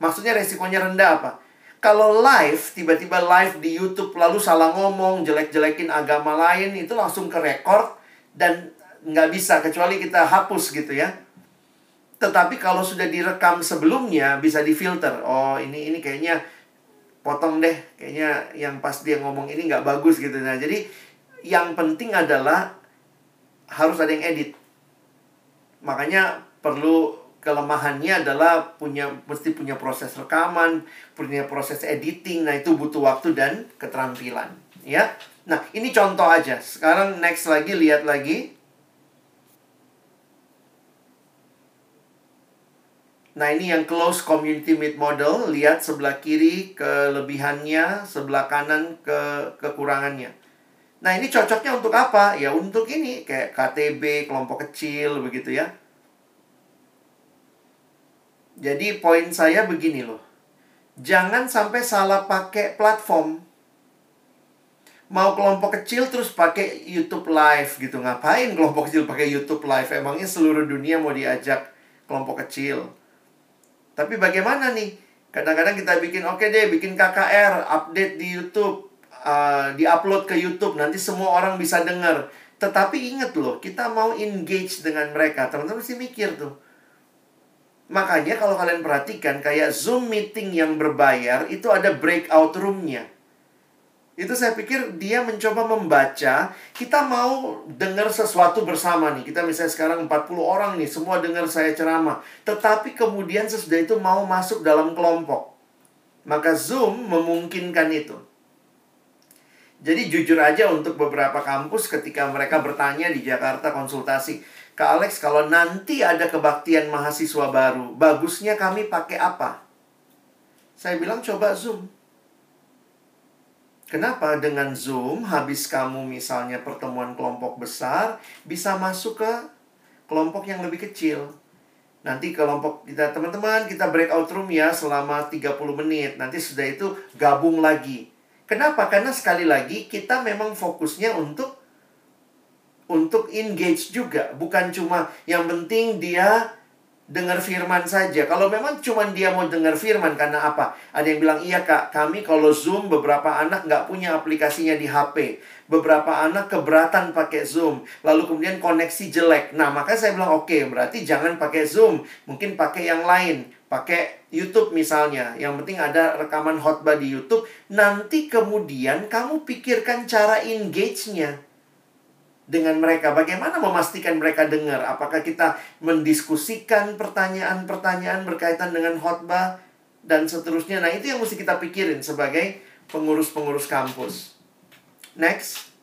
Maksudnya resikonya rendah apa? Kalau live, tiba-tiba live di YouTube lalu salah ngomong, jelek-jelekin agama lain, itu langsung ke record dan nggak bisa, kecuali kita hapus gitu ya. Tetapi kalau sudah direkam sebelumnya, bisa difilter. Oh, ini ini kayaknya potong deh. Kayaknya yang pas dia ngomong ini nggak bagus gitu. Nah, jadi yang penting adalah harus ada yang edit. Makanya perlu kelemahannya adalah punya mesti punya proses rekaman, punya proses editing. Nah, itu butuh waktu dan keterampilan, ya. Nah, ini contoh aja. Sekarang next lagi lihat lagi. Nah, ini yang close community meet model. Lihat sebelah kiri kelebihannya, sebelah kanan ke kekurangannya. Nah, ini cocoknya untuk apa? Ya untuk ini kayak KTB, kelompok kecil begitu ya. Jadi poin saya begini loh. Jangan sampai salah pakai platform. Mau kelompok kecil terus pakai YouTube Live gitu. Ngapain kelompok kecil pakai YouTube Live? Emangnya seluruh dunia mau diajak kelompok kecil. Tapi bagaimana nih? Kadang-kadang kita bikin oke okay deh, bikin KKR, update di YouTube uh, diupload ke YouTube nanti semua orang bisa dengar. Tetapi ingat loh, kita mau engage dengan mereka. Teman-teman mesti mikir tuh. Makanya kalau kalian perhatikan kayak Zoom meeting yang berbayar itu ada breakout roomnya. Itu saya pikir dia mencoba membaca, kita mau dengar sesuatu bersama nih. Kita misalnya sekarang 40 orang nih, semua dengar saya ceramah. Tetapi kemudian sesudah itu mau masuk dalam kelompok. Maka Zoom memungkinkan itu. Jadi jujur aja untuk beberapa kampus ketika mereka bertanya di Jakarta konsultasi, Kak Alex kalau nanti ada kebaktian mahasiswa baru, bagusnya kami pakai apa? Saya bilang coba Zoom. Kenapa dengan Zoom habis kamu misalnya pertemuan kelompok besar bisa masuk ke kelompok yang lebih kecil. Nanti kelompok kita teman-teman kita breakout room ya selama 30 menit. Nanti sudah itu gabung lagi. Kenapa? Karena sekali lagi kita memang fokusnya untuk untuk engage juga, bukan cuma yang penting dia dengar firman saja. Kalau memang cuma dia mau dengar firman karena apa? Ada yang bilang, iya kak, kami kalau Zoom beberapa anak nggak punya aplikasinya di HP. Beberapa anak keberatan pakai Zoom. Lalu kemudian koneksi jelek. Nah, maka saya bilang, oke, okay, berarti jangan pakai Zoom. Mungkin pakai yang lain. Pakai YouTube misalnya. Yang penting ada rekaman khotbah di YouTube. Nanti kemudian kamu pikirkan cara engage-nya dengan mereka. Bagaimana memastikan mereka dengar? Apakah kita mendiskusikan pertanyaan-pertanyaan berkaitan dengan khotbah dan seterusnya? Nah, itu yang mesti kita pikirin sebagai pengurus-pengurus kampus. Next.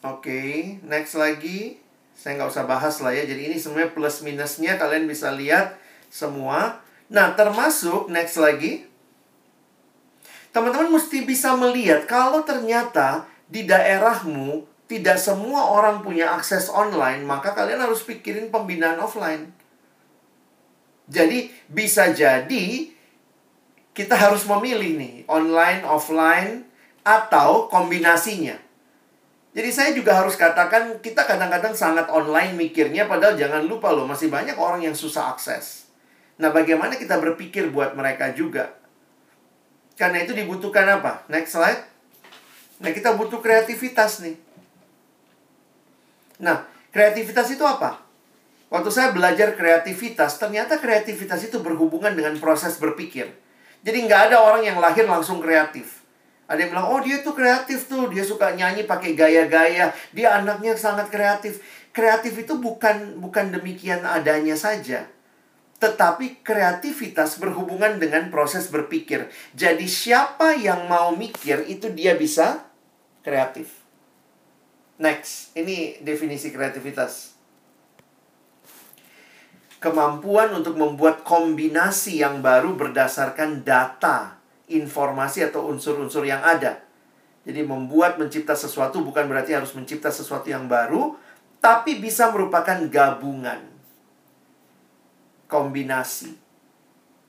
Oke, okay, next lagi. Saya nggak usah bahas lah ya. Jadi ini semuanya plus minusnya kalian bisa lihat semua. Nah, termasuk next lagi. Teman-teman mesti bisa melihat kalau ternyata di daerahmu tidak semua orang punya akses online, maka kalian harus pikirin pembinaan offline. Jadi bisa jadi kita harus memilih nih, online, offline, atau kombinasinya. Jadi saya juga harus katakan kita kadang-kadang sangat online mikirnya padahal jangan lupa loh masih banyak orang yang susah akses. Nah, bagaimana kita berpikir buat mereka juga? Karena itu dibutuhkan apa? Next slide. Nah, kita butuh kreativitas nih. Nah, kreativitas itu apa? Waktu saya belajar kreativitas, ternyata kreativitas itu berhubungan dengan proses berpikir. Jadi nggak ada orang yang lahir langsung kreatif. Ada yang bilang, oh dia tuh kreatif tuh, dia suka nyanyi pakai gaya-gaya, dia anaknya sangat kreatif. Kreatif itu bukan bukan demikian adanya saja. Tetapi kreativitas berhubungan dengan proses berpikir. Jadi siapa yang mau mikir itu dia bisa kreatif. Next, ini definisi kreativitas. Kemampuan untuk membuat kombinasi yang baru berdasarkan data, informasi atau unsur-unsur yang ada. Jadi membuat mencipta sesuatu bukan berarti harus mencipta sesuatu yang baru, tapi bisa merupakan gabungan. Kombinasi.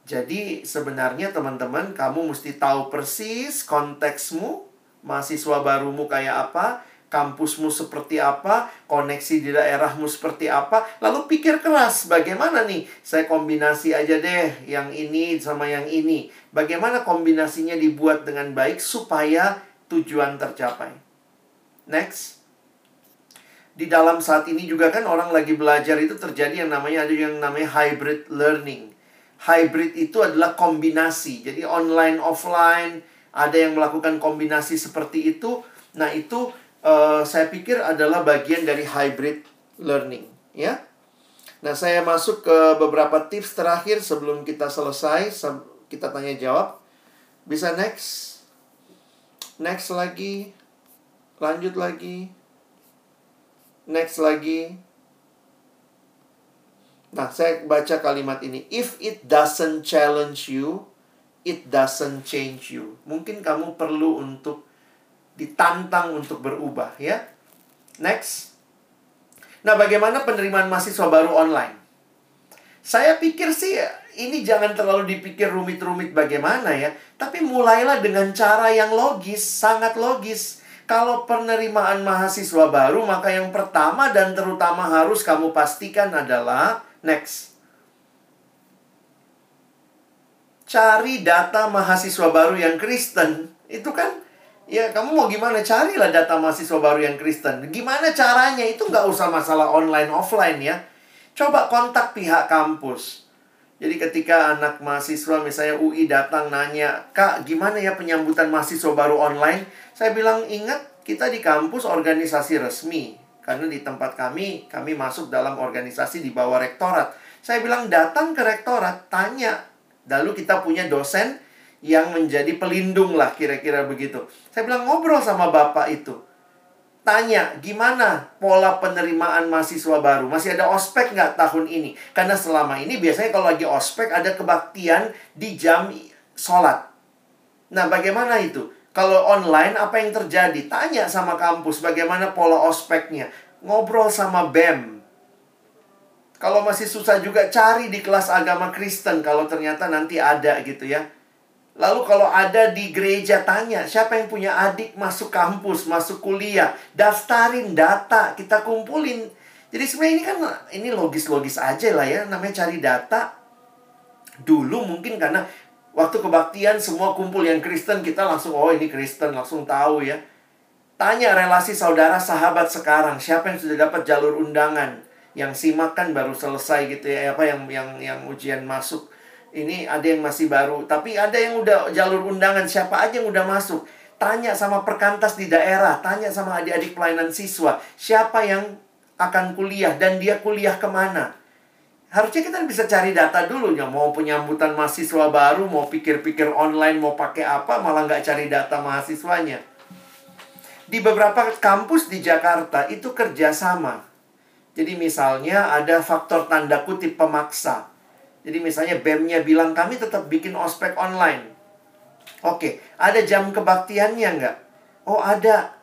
Jadi sebenarnya teman-teman kamu mesti tahu persis konteksmu, mahasiswa barumu kayak apa, kampusmu seperti apa, koneksi di daerahmu seperti apa, lalu pikir keras bagaimana nih saya kombinasi aja deh yang ini sama yang ini. Bagaimana kombinasinya dibuat dengan baik supaya tujuan tercapai. Next. Di dalam saat ini juga kan orang lagi belajar itu terjadi yang namanya ada yang namanya hybrid learning. Hybrid itu adalah kombinasi. Jadi online offline ada yang melakukan kombinasi seperti itu. Nah, itu uh, saya pikir adalah bagian dari hybrid learning, ya. Nah, saya masuk ke beberapa tips terakhir sebelum kita selesai, kita tanya jawab. Bisa next? Next lagi. Lanjut lagi. Next lagi. Nah, saya baca kalimat ini. If it doesn't challenge you, it doesn't change you. Mungkin kamu perlu untuk ditantang untuk berubah ya. Next. Nah, bagaimana penerimaan mahasiswa baru online? Saya pikir sih ini jangan terlalu dipikir rumit-rumit bagaimana ya, tapi mulailah dengan cara yang logis, sangat logis. Kalau penerimaan mahasiswa baru, maka yang pertama dan terutama harus kamu pastikan adalah next cari data mahasiswa baru yang Kristen. Itu kan, ya kamu mau gimana? Carilah data mahasiswa baru yang Kristen. Gimana caranya? Itu nggak usah masalah online offline ya. Coba kontak pihak kampus. Jadi ketika anak mahasiswa misalnya UI datang nanya, Kak gimana ya penyambutan mahasiswa baru online? Saya bilang, ingat kita di kampus organisasi resmi. Karena di tempat kami, kami masuk dalam organisasi di bawah rektorat. Saya bilang datang ke rektorat, tanya Lalu kita punya dosen yang menjadi pelindung lah kira-kira begitu. Saya bilang ngobrol sama bapak itu. Tanya, gimana pola penerimaan mahasiswa baru? Masih ada ospek nggak tahun ini? Karena selama ini biasanya kalau lagi ospek ada kebaktian di jam sholat. Nah, bagaimana itu? Kalau online, apa yang terjadi? Tanya sama kampus bagaimana pola ospeknya. Ngobrol sama BEM. Kalau masih susah juga, cari di kelas agama Kristen. Kalau ternyata nanti ada gitu ya. Lalu kalau ada di gereja, tanya siapa yang punya adik masuk kampus, masuk kuliah. Daftarin data, kita kumpulin. Jadi sebenarnya ini kan ini logis-logis aja lah ya. Namanya cari data. Dulu mungkin karena Waktu kebaktian semua kumpul yang Kristen kita langsung oh ini Kristen langsung tahu ya. Tanya relasi saudara sahabat sekarang siapa yang sudah dapat jalur undangan yang simak kan baru selesai gitu ya apa yang yang yang ujian masuk. Ini ada yang masih baru tapi ada yang udah jalur undangan siapa aja yang udah masuk. Tanya sama perkantas di daerah tanya sama adik-adik pelayanan siswa siapa yang akan kuliah dan dia kuliah ke mana. Harusnya kita bisa cari data dulu ya. Mau penyambutan mahasiswa baru mau pikir-pikir online mau pakai apa malah nggak cari data mahasiswanya. Di beberapa kampus di Jakarta itu kerjasama jadi misalnya ada faktor tanda kutip pemaksa. Jadi misalnya BEM-nya bilang kami tetap bikin ospek online. Oke ada jam kebaktiannya nggak? Oh ada.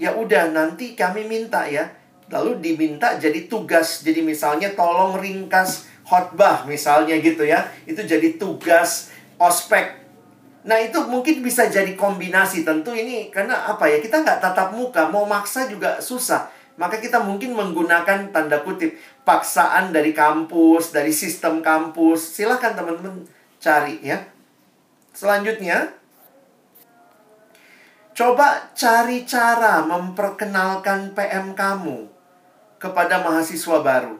Ya udah nanti kami minta ya. Lalu diminta jadi tugas. Jadi misalnya tolong ringkas khotbah misalnya gitu ya. Itu jadi tugas ospek. Nah itu mungkin bisa jadi kombinasi. Tentu ini karena apa ya kita nggak tatap muka. Mau maksa juga susah maka kita mungkin menggunakan tanda kutip paksaan dari kampus dari sistem kampus silahkan teman-teman cari ya selanjutnya coba cari cara memperkenalkan PM kamu kepada mahasiswa baru.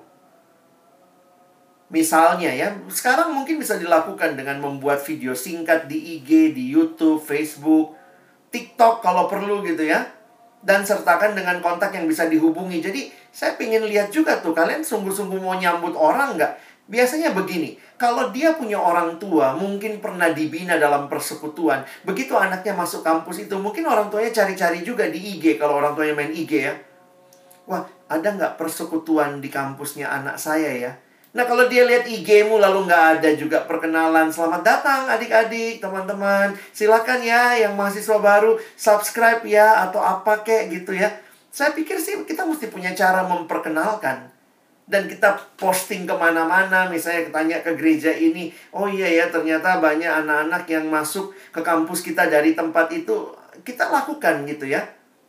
Misalnya ya, sekarang mungkin bisa dilakukan dengan membuat video singkat di IG, di YouTube, Facebook, TikTok kalau perlu gitu ya. Dan sertakan dengan kontak yang bisa dihubungi. Jadi saya ingin lihat juga tuh, kalian sungguh-sungguh mau nyambut orang nggak? Biasanya begini, kalau dia punya orang tua, mungkin pernah dibina dalam persekutuan. Begitu anaknya masuk kampus itu, mungkin orang tuanya cari-cari juga di IG, kalau orang tuanya main IG ya. Wah, ada nggak persekutuan di kampusnya anak saya ya? Nah, kalau dia lihat IG-mu lalu nggak ada juga perkenalan, selamat datang adik-adik, teman-teman. Silakan ya yang mahasiswa baru subscribe ya atau apa kek gitu ya. Saya pikir sih kita mesti punya cara memperkenalkan. Dan kita posting ke mana-mana, misalnya tanya ke gereja ini, oh iya ya ternyata banyak anak-anak yang masuk ke kampus kita dari tempat itu, kita lakukan gitu ya.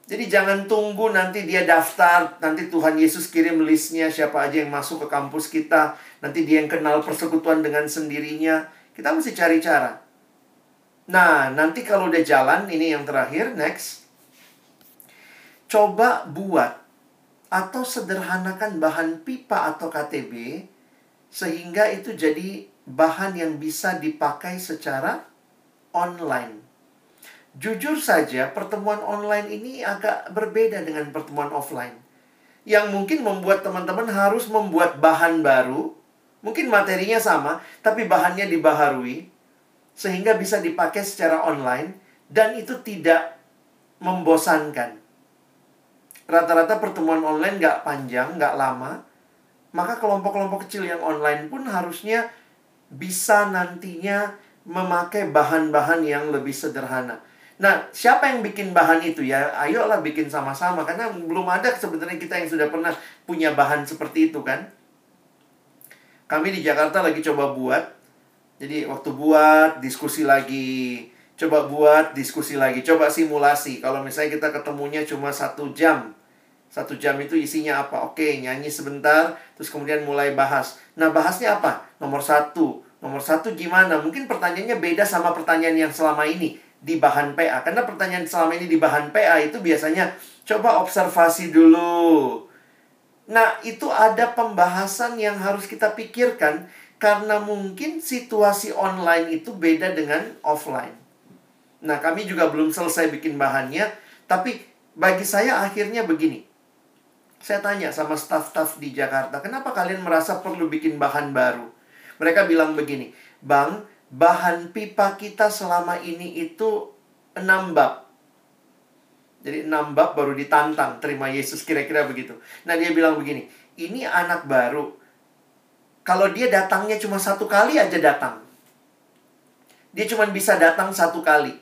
Jadi jangan tunggu nanti dia daftar, nanti Tuhan Yesus kirim listnya siapa aja yang masuk ke kampus kita, nanti dia yang kenal persekutuan dengan sendirinya. Kita mesti cari cara. Nah, nanti kalau udah jalan, ini yang terakhir, next. Coba buat atau sederhanakan bahan pipa atau KTB sehingga itu jadi bahan yang bisa dipakai secara online. Jujur saja, pertemuan online ini agak berbeda dengan pertemuan offline. Yang mungkin membuat teman-teman harus membuat bahan baru, mungkin materinya sama, tapi bahannya dibaharui, sehingga bisa dipakai secara online, dan itu tidak membosankan. Rata-rata pertemuan online nggak panjang, nggak lama, maka kelompok-kelompok kecil yang online pun harusnya bisa nantinya memakai bahan-bahan yang lebih sederhana. Nah, siapa yang bikin bahan itu ya? Ayolah bikin sama-sama karena belum ada sebenarnya kita yang sudah pernah punya bahan seperti itu kan. Kami di Jakarta lagi coba buat. Jadi waktu buat diskusi lagi, coba buat diskusi lagi, coba simulasi. Kalau misalnya kita ketemunya cuma satu jam, satu jam itu isinya apa? Oke, nyanyi sebentar, terus kemudian mulai bahas. Nah, bahasnya apa? Nomor satu, nomor satu gimana? Mungkin pertanyaannya beda sama pertanyaan yang selama ini di bahan PA. Karena pertanyaan selama ini di bahan PA itu biasanya coba observasi dulu. Nah, itu ada pembahasan yang harus kita pikirkan karena mungkin situasi online itu beda dengan offline. Nah, kami juga belum selesai bikin bahannya, tapi bagi saya akhirnya begini. Saya tanya sama staff-staff di Jakarta, kenapa kalian merasa perlu bikin bahan baru? Mereka bilang begini, Bang, bahan pipa kita selama ini itu enam bab. Jadi enam bab baru ditantang terima Yesus kira-kira begitu. Nah dia bilang begini, ini anak baru. Kalau dia datangnya cuma satu kali aja datang. Dia cuma bisa datang satu kali.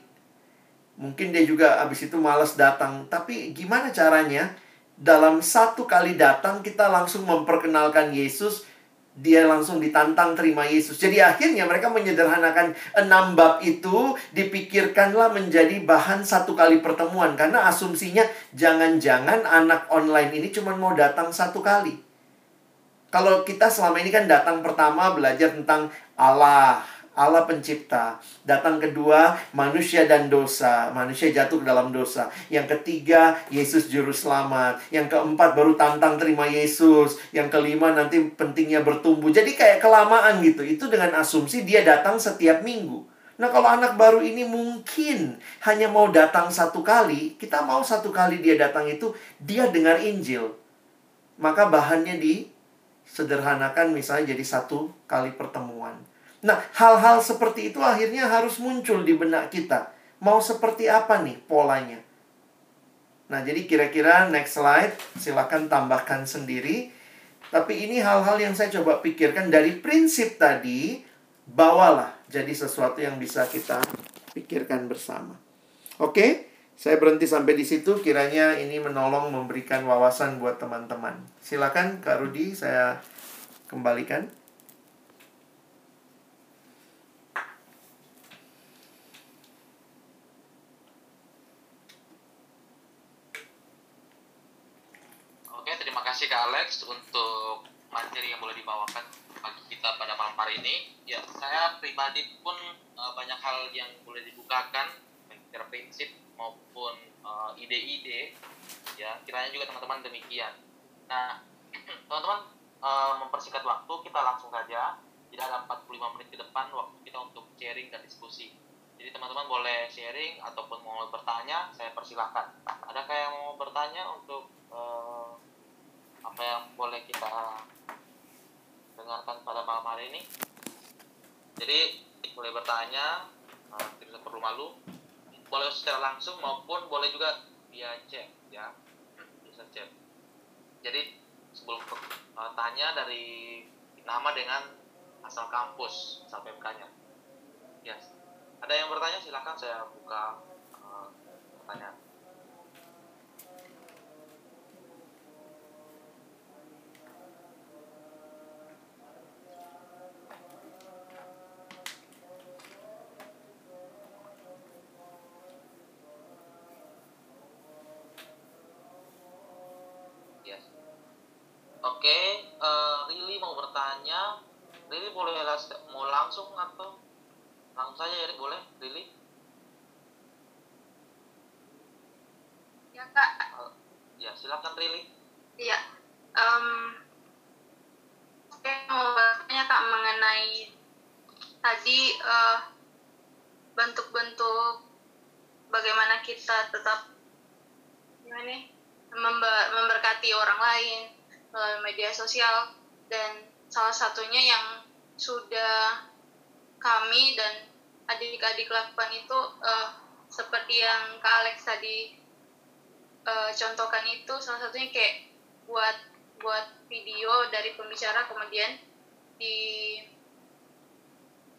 Mungkin dia juga abis itu males datang. Tapi gimana caranya? Dalam satu kali datang kita langsung memperkenalkan Yesus. Dia langsung ditantang terima Yesus. Jadi akhirnya mereka menyederhanakan enam bab itu dipikirkanlah menjadi bahan satu kali pertemuan. Karena asumsinya jangan-jangan anak online ini cuma mau datang satu kali. Kalau kita selama ini kan datang pertama belajar tentang Allah, Allah pencipta. Datang kedua, manusia dan dosa. Manusia jatuh ke dalam dosa. Yang ketiga, Yesus juru selamat. Yang keempat, baru tantang terima Yesus. Yang kelima, nanti pentingnya bertumbuh. Jadi kayak kelamaan gitu. Itu dengan asumsi dia datang setiap minggu. Nah kalau anak baru ini mungkin hanya mau datang satu kali. Kita mau satu kali dia datang itu, dia dengar Injil. Maka bahannya disederhanakan misalnya jadi satu kali pertemuan. Nah, hal-hal seperti itu akhirnya harus muncul di benak kita. Mau seperti apa nih polanya? Nah, jadi kira-kira next slide, silakan tambahkan sendiri. Tapi ini hal-hal yang saya coba pikirkan dari prinsip tadi, bawalah jadi sesuatu yang bisa kita pikirkan bersama. Oke, saya berhenti sampai di situ. Kiranya ini menolong memberikan wawasan buat teman-teman. Silakan Kak Rudi, saya kembalikan. Oke, terima kasih Kak Alex untuk materi yang boleh dibawakan bagi kita pada malam hari ini. Ya, pribadi pun uh, banyak hal yang boleh dibukakan, baik secara prinsip maupun uh, ide-ide. Ya, kiranya juga teman-teman demikian. Nah, *clears throat* teman-teman uh, mempersingkat waktu, kita langsung saja. Tidak ada 45 menit ke depan waktu kita untuk sharing dan diskusi. Jadi teman-teman boleh sharing ataupun mau bertanya, saya persilahkan. Adakah yang mau bertanya untuk uh, apa yang boleh kita dengarkan pada malam hari ini? Jadi boleh bertanya, uh, tidak perlu malu. Boleh secara langsung maupun boleh juga via chat, ya, bisa chat. Jadi sebelum uh, tanya dari nama dengan asal kampus, asal PMK-nya. Yes. Ada yang bertanya silakan saya buka uh, pertanyaan. Kita tetap gimana nih, member- memberkati orang lain melalui media sosial dan salah satunya yang sudah kami dan adik-adik lakukan itu eh, seperti yang Kak Alex tadi eh, contohkan itu salah satunya kayak buat buat video dari pembicara kemudian di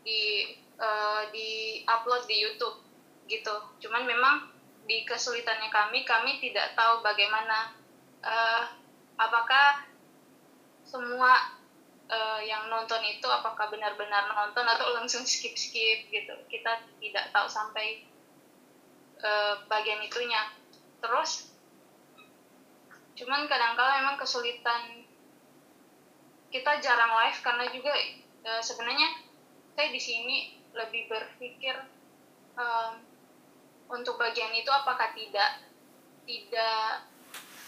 di eh, di upload di YouTube gitu. Cuman memang di kesulitannya kami kami tidak tahu bagaimana eh, apakah semua eh, yang nonton itu apakah benar-benar nonton atau langsung skip skip gitu. Kita tidak tahu sampai eh, bagian itunya. Terus cuman kadang-kala memang kesulitan kita jarang live karena juga eh, sebenarnya saya di sini lebih berpikir em, untuk bagian itu apakah tidak tidak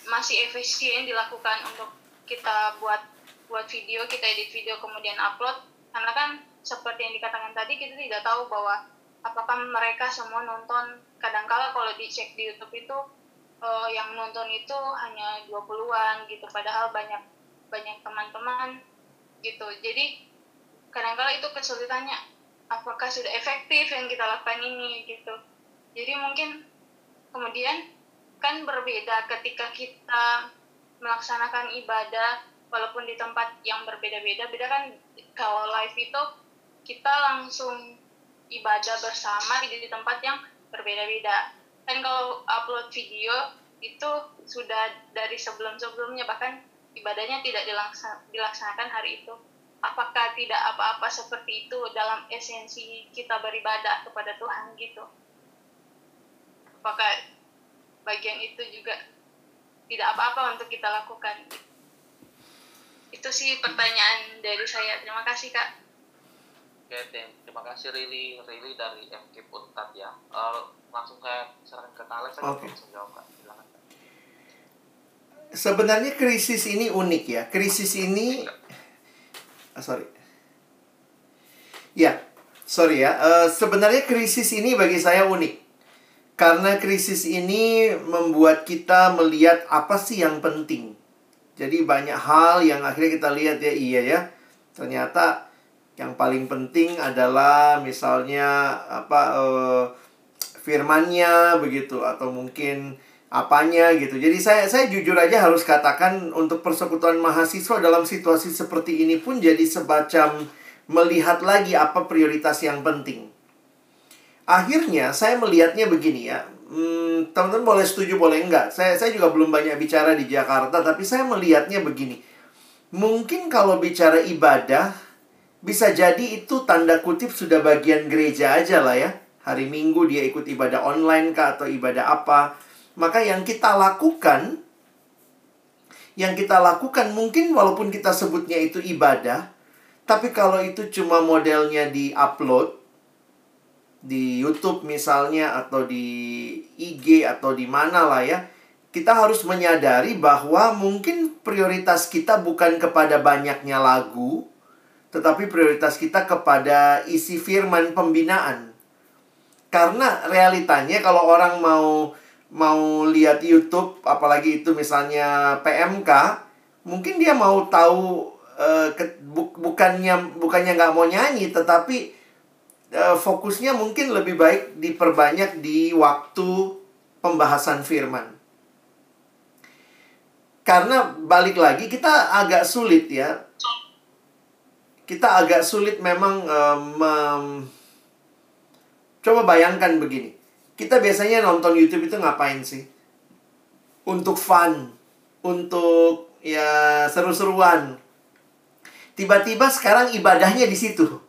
masih efisien dilakukan untuk kita buat buat video kita edit video kemudian upload? Karena kan seperti yang dikatakan tadi kita tidak tahu bahwa apakah mereka semua nonton. Kadangkala kalau dicek di YouTube itu eh, yang nonton itu hanya 20-an gitu. Padahal banyak banyak teman-teman gitu. Jadi kadangkala itu kesulitannya. Apakah sudah efektif yang kita lakukan ini gitu jadi mungkin kemudian kan berbeda ketika kita melaksanakan ibadah walaupun di tempat yang berbeda-beda beda kan? Kalau live itu kita langsung ibadah bersama di, tempat yang berbeda-beda. Kan kalau upload video itu sudah dari sebelum-sebelumnya bahkan ibadahnya tidak dilaksa- dilaksanakan hari itu. Apakah tidak apa-apa seperti itu dalam esensi kita beribadah kepada Tuhan gitu apakah bagian itu juga tidak apa-apa untuk kita lakukan itu sih pertanyaan dari saya terima kasih kak Oke, terima kasih Rili, Rili dari MK Untat ya. Eh, langsung saya serahkan ke Kak Alex aja Oke. langsung jawab Kak. Silakan. Sebenarnya krisis ini unik ya. Krisis ini ah, sorry. Ya, sorry ya. Eh, sebenarnya krisis ini bagi saya unik. Karena krisis ini membuat kita melihat apa sih yang penting. Jadi banyak hal yang akhirnya kita lihat ya, iya ya. Ternyata yang paling penting adalah misalnya apa eh, firmannya begitu atau mungkin apanya gitu. Jadi saya saya jujur aja harus katakan untuk persekutuan mahasiswa dalam situasi seperti ini pun jadi semacam melihat lagi apa prioritas yang penting. Akhirnya saya melihatnya begini ya. Hmm, teman-teman boleh setuju boleh enggak. Saya saya juga belum banyak bicara di Jakarta tapi saya melihatnya begini. Mungkin kalau bicara ibadah bisa jadi itu tanda kutip sudah bagian gereja aja lah ya. Hari Minggu dia ikut ibadah online kah atau ibadah apa. Maka yang kita lakukan yang kita lakukan mungkin walaupun kita sebutnya itu ibadah, tapi kalau itu cuma modelnya di-upload di YouTube misalnya atau di IG atau di mana lah ya, kita harus menyadari bahwa mungkin prioritas kita bukan kepada banyaknya lagu, tetapi prioritas kita kepada isi firman pembinaan. Karena realitanya kalau orang mau mau lihat YouTube, apalagi itu misalnya PMK, mungkin dia mau tahu eh, ke- bu- bukannya bukannya nggak mau nyanyi, tetapi eh, fokusnya mungkin lebih baik diperbanyak di waktu pembahasan firman. Karena balik lagi kita agak sulit ya. Kita agak sulit memang eh, mem- Coba bayangkan begini. Kita biasanya nonton YouTube itu ngapain sih? Untuk fun, untuk ya seru-seruan. Tiba-tiba sekarang ibadahnya di situ.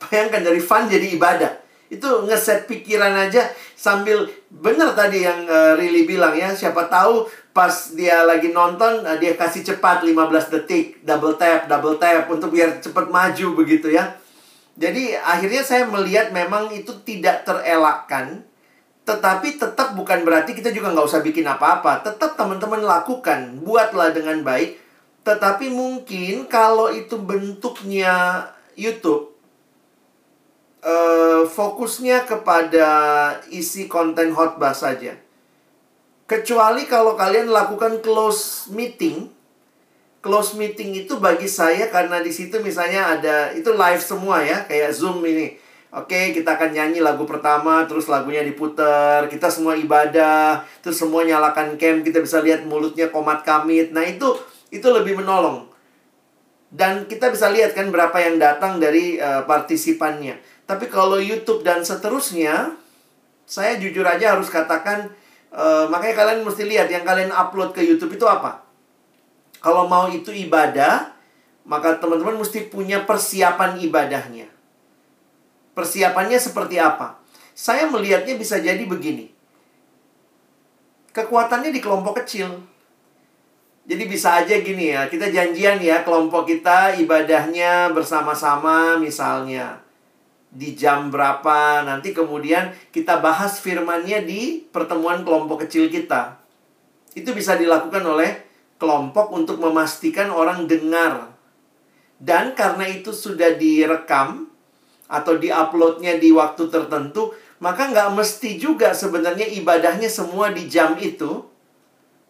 Bayangkan dari fun jadi ibadah. Itu ngeset pikiran aja sambil bener tadi yang uh, Rili bilang ya, siapa tahu pas dia lagi nonton uh, dia kasih cepat 15 detik, double tap, double tap untuk biar cepat maju begitu ya. Jadi akhirnya saya melihat memang itu tidak terelakkan tetapi tetap bukan berarti kita juga nggak usah bikin apa-apa. Tetap teman-teman lakukan, buatlah dengan baik. Tetapi mungkin kalau itu bentuknya YouTube, eh, fokusnya kepada isi konten hotbar saja. Kecuali kalau kalian lakukan close meeting, close meeting itu bagi saya karena di situ misalnya ada itu live semua ya, kayak Zoom ini. Oke, kita akan nyanyi lagu pertama, terus lagunya diputer, kita semua ibadah, terus semua nyalakan cam, kita bisa lihat mulutnya komat kamit. Nah, itu itu lebih menolong. Dan kita bisa lihat kan berapa yang datang dari eh, partisipannya. Tapi kalau YouTube dan seterusnya, saya jujur aja harus katakan eh, makanya kalian mesti lihat yang kalian upload ke YouTube itu apa. Kalau mau itu ibadah, maka teman-teman mesti punya persiapan ibadahnya. Persiapannya seperti apa? Saya melihatnya bisa jadi begini. Kekuatannya di kelompok kecil. Jadi bisa aja gini ya, kita janjian ya kelompok kita ibadahnya bersama-sama misalnya di jam berapa nanti kemudian kita bahas firmannya di pertemuan kelompok kecil kita. Itu bisa dilakukan oleh kelompok untuk memastikan orang dengar. Dan karena itu sudah direkam atau diuploadnya di waktu tertentu, maka nggak mesti juga sebenarnya ibadahnya semua di jam itu.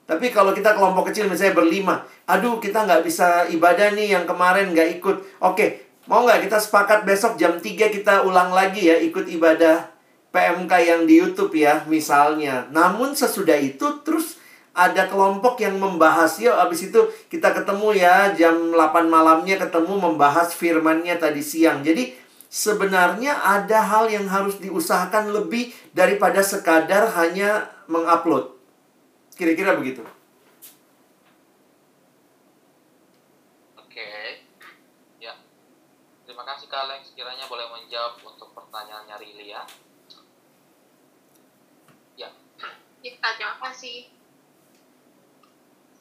Tapi kalau kita kelompok kecil misalnya berlima, aduh kita nggak bisa ibadah nih yang kemarin nggak ikut. Oke, mau nggak kita sepakat besok jam 3 kita ulang lagi ya ikut ibadah PMK yang di YouTube ya misalnya. Namun sesudah itu terus ada kelompok yang membahas yuk abis itu kita ketemu ya jam 8 malamnya ketemu membahas firmannya tadi siang. Jadi sebenarnya ada hal yang harus diusahakan lebih daripada sekadar hanya mengupload. Kira-kira begitu. Oke. Ya. Terima kasih Kak Alex. Kiranya boleh menjawab untuk pertanyaannya Rili ya. Ya. Ya, terima kasih.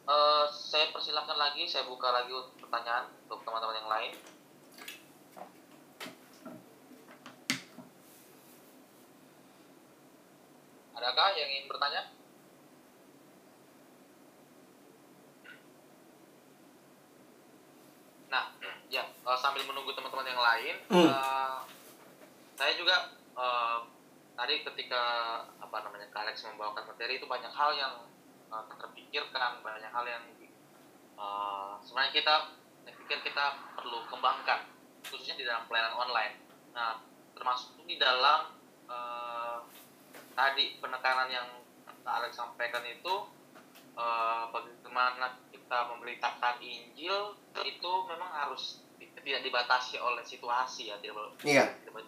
Eh, saya persilahkan lagi, saya buka lagi untuk pertanyaan untuk teman-teman yang lain. Adakah yang ingin bertanya? Nah, eh, sambil menunggu teman-teman yang lain, Hmm. eh, saya juga eh, tadi ketika apa namanya Kak Alex membawakan materi itu banyak hal yang uh, terpikirkan banyak hal yang uh, sebenarnya kita saya pikir kita perlu kembangkan khususnya di dalam pelayanan online. Nah termasuk di dalam uh, tadi penekanan yang Kak Alex sampaikan itu uh, bagaimana kita memberitakan Injil itu memang harus tidak dibatasi oleh situasi ya tidak Iya. tidak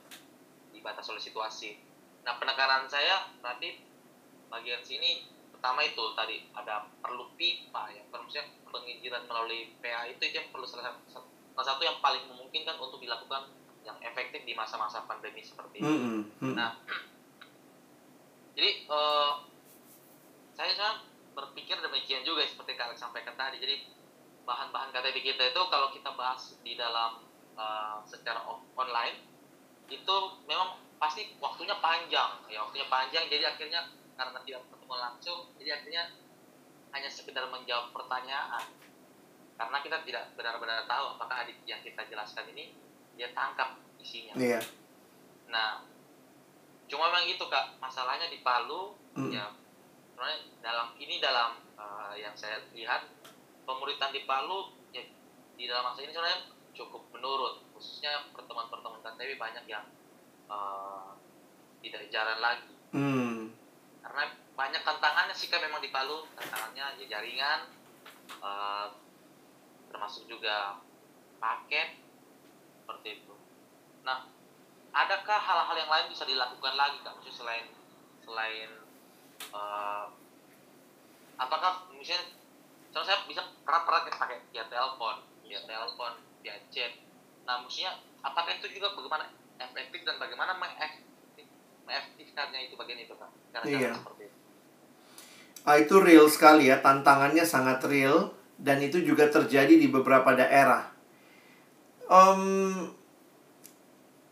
dibatasi oleh situasi. Nah penekanan saya nanti bagian sini pertama itu tadi ada perlu pipa ya maksudnya penginjilan melalui PA itu itu yang perlu salah satu, salah satu yang paling memungkinkan untuk dilakukan yang efektif di masa-masa pandemi seperti ini. Mm. Nah, jadi eh, saya saya berpikir demikian juga seperti Alex sampaikan tadi. Jadi bahan-bahan KTP kita itu kalau kita bahas di dalam eh, secara on- online itu memang pasti waktunya panjang ya waktunya panjang jadi akhirnya karena tidak ketemu langsung jadi akhirnya hanya sekedar menjawab pertanyaan karena kita tidak benar-benar tahu apakah adik yang kita jelaskan ini dia tangkap isinya Iya. Nah, cuma memang itu kak, masalahnya di Palu, Mm. ya, sebenarnya dalam ini dalam eh, yang saya lihat pemuritan di Palu ya, di dalam masa ini sebenarnya cukup menurun, khususnya pertemuan-pertemuan KTW banyak yang eh, tidak jalan lagi, Hmm. karena banyak tantangannya sih kak memang di Palu, tantangannya ya jaringan, eh, termasuk juga paket seperti itu. Nah, adakah hal-hal yang lain bisa dilakukan lagi kak? Maksudnya selain selain eh, apakah misalnya contoh saya bisa kita pakai via telepon, via telepon, via chat. Nah, maksudnya apakah itu juga bagaimana efektif dan bagaimana mengefektif, mengefektifkannya itu bagian itu kak? Cara-cara Iya. seperti itu. Ah, itu real sekali ya, tantangannya sangat real dan itu juga terjadi di beberapa daerah. Em,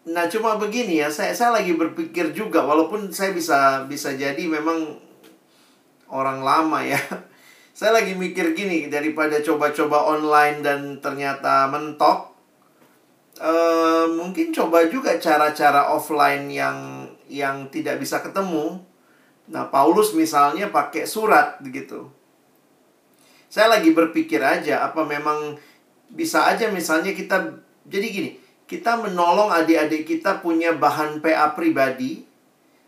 nah cuma begini ya, saya saya lagi berpikir juga, walaupun saya bisa bisa jadi memang orang lama ya. Saya lagi mikir gini daripada coba-coba online dan ternyata mentok. eh, mungkin coba juga cara-cara offline yang yang tidak bisa ketemu. Nah, Paulus misalnya pakai surat begitu. Saya lagi berpikir aja apa memang bisa aja misalnya kita jadi gini, kita menolong adik-adik kita punya bahan PA pribadi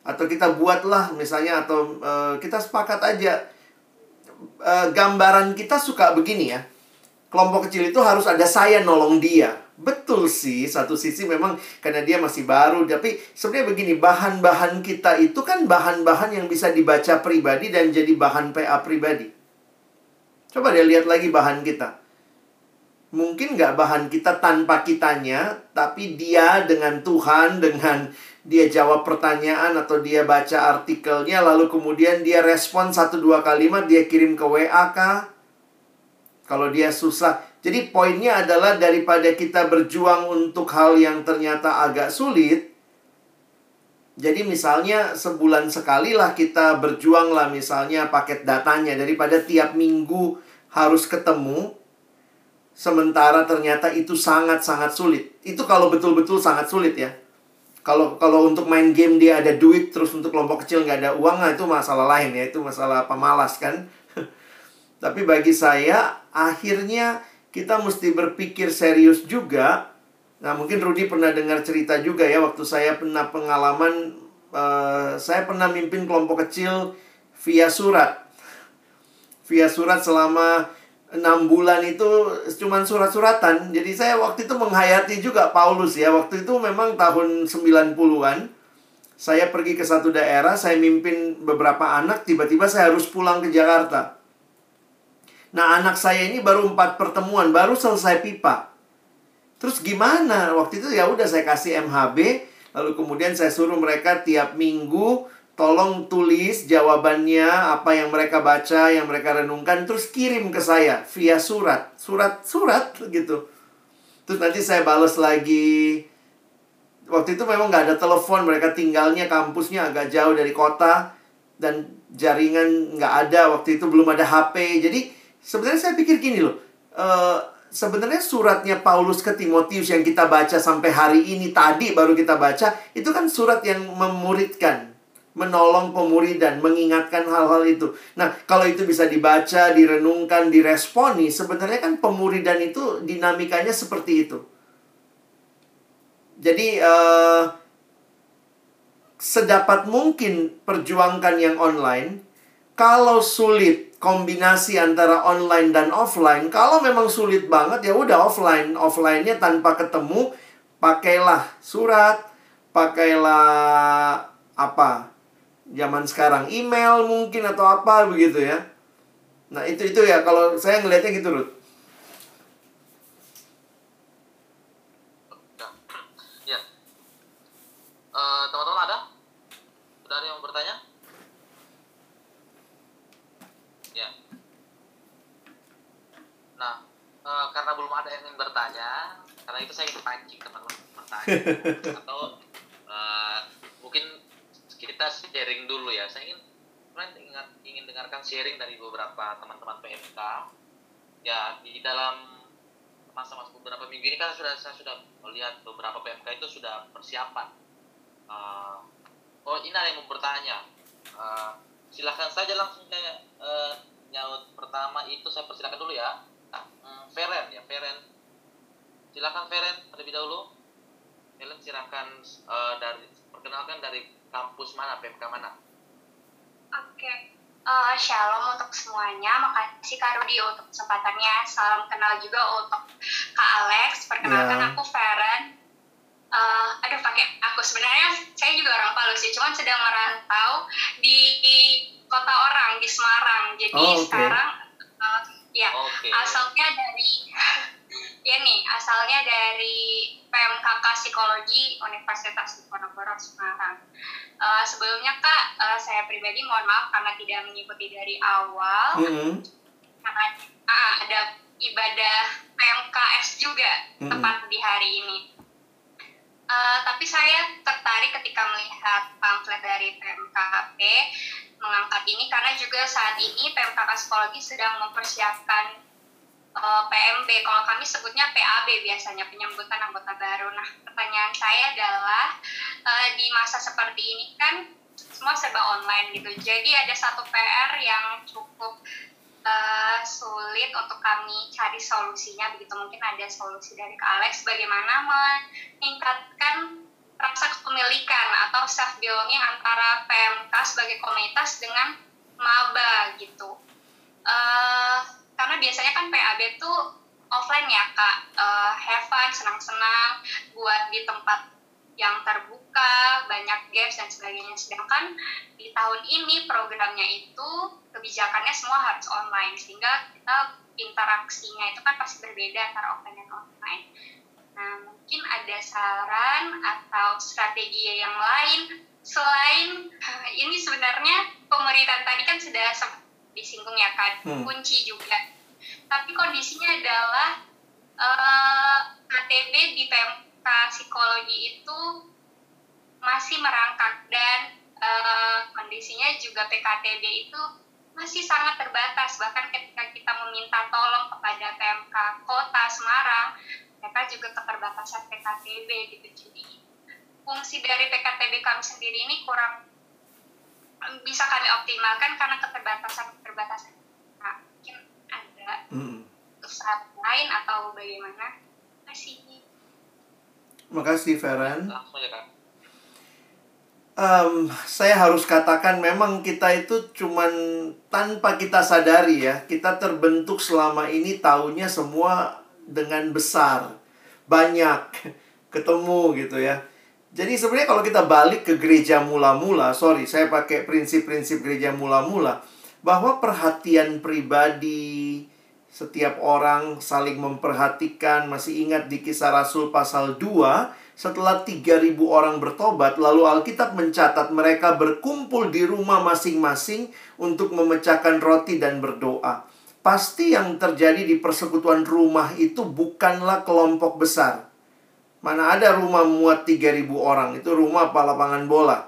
atau kita buatlah misalnya atau eh, kita sepakat aja eh, gambaran kita suka begini ya. Kelompok kecil itu harus ada saya nolong dia. Betul sih, satu sisi memang karena dia masih baru, tapi sebenarnya begini, bahan-bahan kita itu kan bahan-bahan yang bisa dibaca pribadi dan jadi bahan PA pribadi. Coba deh lihat lagi bahan kita. Mungkin nggak bahan kita tanpa kitanya, tapi dia dengan Tuhan, dengan dia jawab pertanyaan atau dia baca artikelnya, lalu kemudian dia respon satu dua kalimat, dia kirim ke WA kah? Kalau dia susah. Jadi poinnya adalah daripada kita berjuang untuk hal yang ternyata agak sulit. Jadi misalnya sebulan sekali lah kita berjuang lah misalnya paket datanya. Daripada tiap minggu harus ketemu. Sementara ternyata itu sangat-sangat sulit. Itu kalau betul-betul sangat sulit ya. Kalau kalau untuk main game dia ada duit terus untuk kelompok kecil nggak ada uang nah itu masalah lain ya itu masalah pemalas kan. *laughs* Tapi bagi saya akhirnya kita mesti berpikir serius juga. Nah mungkin Rudy pernah dengar cerita juga ya waktu saya pernah pengalaman eh, saya pernah mimpin kelompok kecil via surat. Via surat selama enam bulan itu cuman surat-suratan. Jadi saya waktu itu menghayati juga Paulus ya. Waktu itu memang tahun 90-an. Saya pergi ke satu daerah, saya mimpin beberapa anak, tiba-tiba saya harus pulang ke Jakarta. Nah, anak saya ini baru empat pertemuan, baru selesai pipa. Terus gimana? Waktu itu ya udah saya kasih MHB, lalu kemudian saya suruh mereka tiap minggu tolong tulis jawabannya apa yang mereka baca, yang mereka renungkan terus kirim ke saya via surat. Surat-surat gitu. Terus nanti saya balas lagi. Waktu itu memang nggak ada telepon, mereka tinggalnya kampusnya agak jauh dari kota dan jaringan nggak ada waktu itu belum ada HP. Jadi sebenarnya saya pikir gini loh. Uh, sebenarnya suratnya Paulus ke Timotius yang kita baca sampai hari ini tadi baru kita baca itu kan surat yang memuridkan menolong pemuridan, mengingatkan hal-hal itu. Nah, kalau itu bisa dibaca, direnungkan, diresponi, sebenarnya kan pemuridan itu dinamikanya seperti itu. Jadi, uh, sedapat mungkin perjuangkan yang online. Kalau sulit kombinasi antara online dan offline, kalau memang sulit banget ya udah offline. Offline-nya tanpa ketemu, pakailah surat, pakailah apa? Zaman sekarang email mungkin atau apa begitu ya. Nah, itu itu ya kalau saya ngelihatnya gitu, Ruth. Ya. Uh, *clears throat* teman-teman ada? Yang mau bertanya? Ya. Nah, uh, karena belum ada yang ingin bertanya, karena itu saya ingin pancing teman-teman bertanya. *laughs* Atau uh, mungkin kita sharing dulu ya. Saya ingin ingin, ingin dengarkan sharing dari beberapa teman-teman PMK. Ya, di dalam masa-masa beberapa minggu ini kan sudah saya sudah melihat beberapa PMK itu sudah persiapan. Uh, oh, ini ada yang mau bertanya. Uh, silahkan saja langsung saya uh, nyaut pertama itu saya persilakan dulu ya. Hmm, Feren ya, Feren. Silakan Feren terlebih dahulu. Feren silakan uh, dari perkenalkan dari kampus mana, PMK mana? Oke, okay. Uh, shalom untuk semuanya. Makasih Kak Rudi untuk kesempatannya. Salam kenal juga untuk Kak Alex. Perkenalkan yeah. aku Feren. Uh, aduh pakai aku sebenarnya saya juga orang Palu sih, cuman sedang merantau di, di kota orang di Semarang. Jadi oh, okay. sekarang uh, ya okay. asalnya dari *laughs* ya nih asalnya dari PMKK Psikologi Universitas Diponegoro Semarang. Uh, sebelumnya kak, uh, saya pribadi mohon maaf karena tidak mengikuti dari awal, mm -hmm. karena uh, ada ibadah PMKS juga mm -hmm. tepat di hari ini. Uh, tapi saya tertarik ketika melihat pamflet dari PMKP mengangkat ini karena juga saat ini PMKK Psikologi sedang mempersiapkan uh, PMB. Kalau kami sebutnya PAB biasanya penyambutan anggota baru. Nah, pertanyaan saya adalah uh, di masa seperti ini kan semua serba online gitu. Jadi ada satu PR yang cukup uh, sulit untuk kami cari solusinya. Begitu mungkin ada solusi dari Kak Alex bagaimana meningkatkan rasa kepemilikan atau self belonging antara PMK sebagai komunitas dengan maba gitu. Uh, karena biasanya kan PAB tuh offline ya kak. Uh, have fun senang-senang buat di tempat yang terbuka banyak games dan sebagainya. Sedangkan di tahun ini programnya itu kebijakannya semua harus online sehingga kita interaksinya itu kan pasti berbeda antara offline dan online. Nah mungkin ada saran atau strategi yang lain selain *laughs* ini sebenarnya pemerintahan tadi kan sudah disinggung ya kan hmm. kunci juga. Tapi kondisinya adalah uh, eh, KTB di PMK psikologi itu masih merangkak dan uh, kondisinya juga PKTB itu masih sangat terbatas. Bahkan ketika kita meminta tolong kepada PMK Kota Semarang mereka juga keterbatasan PKTB gitu. Jadi fungsi dari PKTB kami sendiri ini kurang bisa kami optimalkan karena keterbatasan-keterbatasan nah, mungkin ada hmm. usaha lain atau bagaimana masih Makasih Feren. Langsung ya um, saya harus katakan memang kita itu cuman tanpa kita sadari ya, kita terbentuk selama ini taunya semua dengan besar, banyak, ketemu gitu ya. Jadi sebenarnya kalau kita balik ke gereja mula-mula, sorry saya pakai prinsip-prinsip gereja mula-mula, bahwa perhatian pribadi, setiap orang saling memperhatikan, masih ingat di kisah Rasul pasal 2, setelah 3000 orang bertobat, lalu Alkitab mencatat mereka berkumpul di rumah masing-masing untuk memecahkan roti dan berdoa. Pasti yang terjadi di persekutuan rumah itu bukanlah kelompok besar. Mana ada rumah muat 3000 orang, itu rumah apa lapangan bola.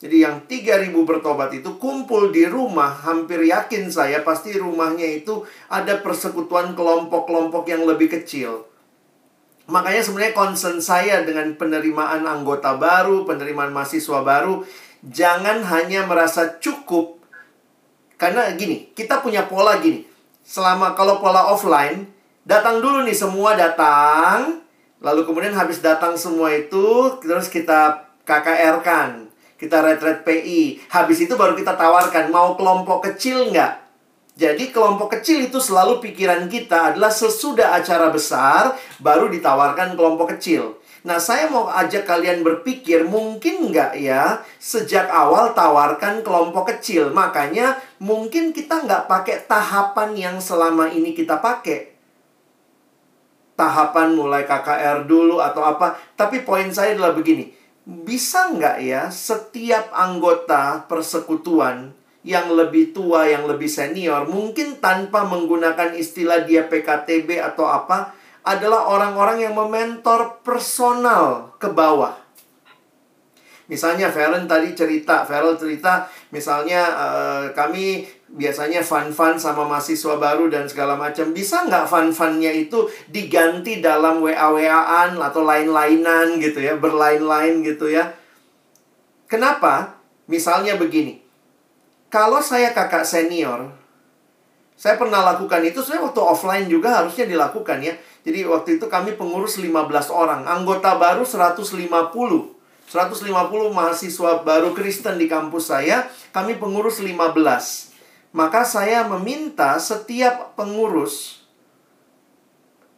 Jadi yang 3000 bertobat itu kumpul di rumah, hampir yakin saya pasti rumahnya itu ada persekutuan kelompok-kelompok yang lebih kecil. Makanya sebenarnya concern saya dengan penerimaan anggota baru, penerimaan mahasiswa baru, jangan hanya merasa cukup. Karena gini, kita punya pola gini. Selama kalau pola offline, datang dulu nih semua datang, lalu kemudian habis datang semua itu, terus kita KKR kan, kita retret PI. Habis itu baru kita tawarkan, mau kelompok kecil nggak? Jadi kelompok kecil itu selalu pikiran kita adalah sesudah acara besar baru ditawarkan kelompok kecil. Nah, saya mau ajak kalian berpikir, mungkin nggak ya sejak awal tawarkan kelompok kecil. Makanya mungkin kita nggak pakai tahapan yang selama ini kita pakai. Tahapan mulai KKR dulu atau apa. Tapi poin saya adalah begini. Bisa nggak ya setiap anggota persekutuan yang lebih tua, yang lebih senior, mungkin tanpa menggunakan istilah dia PKTB atau apa, adalah orang-orang yang mementor personal ke bawah. Misalnya Feren tadi cerita, Feral cerita, misalnya uh, kami biasanya fun-fun sama mahasiswa baru dan segala macam. Bisa nggak fun-funnya itu diganti dalam WA-WAan atau lain-lainan gitu ya, berlain-lain gitu ya. Kenapa? Misalnya begini, kalau saya kakak senior, saya pernah lakukan itu, saya waktu offline juga harusnya dilakukan ya. Jadi waktu itu kami pengurus 15 orang, anggota baru 150. 150 mahasiswa baru Kristen di kampus saya, kami pengurus 15. Maka saya meminta setiap pengurus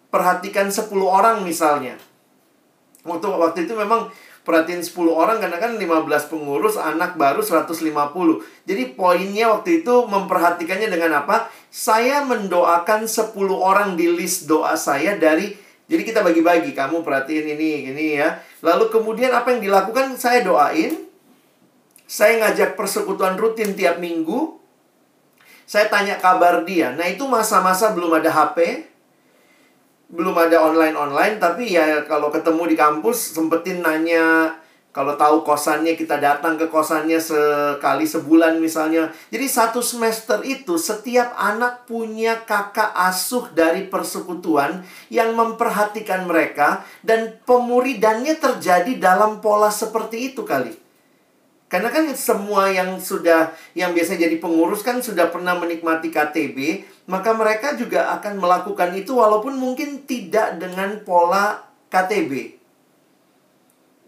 perhatikan 10 orang misalnya. Waktu waktu itu memang perhatiin 10 orang karena kan 15 pengurus, anak baru 150. Jadi poinnya waktu itu memperhatikannya dengan apa? Saya mendoakan 10 orang di list doa saya dari jadi kita bagi-bagi, kamu perhatiin ini, ini ya. Lalu kemudian apa yang dilakukan? Saya doain. Saya ngajak persekutuan rutin tiap minggu. Saya tanya kabar dia. Nah, itu masa-masa belum ada HP belum ada online-online tapi ya kalau ketemu di kampus sempetin nanya kalau tahu kosannya kita datang ke kosannya sekali sebulan misalnya. Jadi satu semester itu setiap anak punya kakak asuh dari persekutuan yang memperhatikan mereka dan pemuridannya terjadi dalam pola seperti itu kali. Karena kan semua yang sudah yang biasa jadi pengurus kan sudah pernah menikmati KTB, maka mereka juga akan melakukan itu walaupun mungkin tidak dengan pola KTB.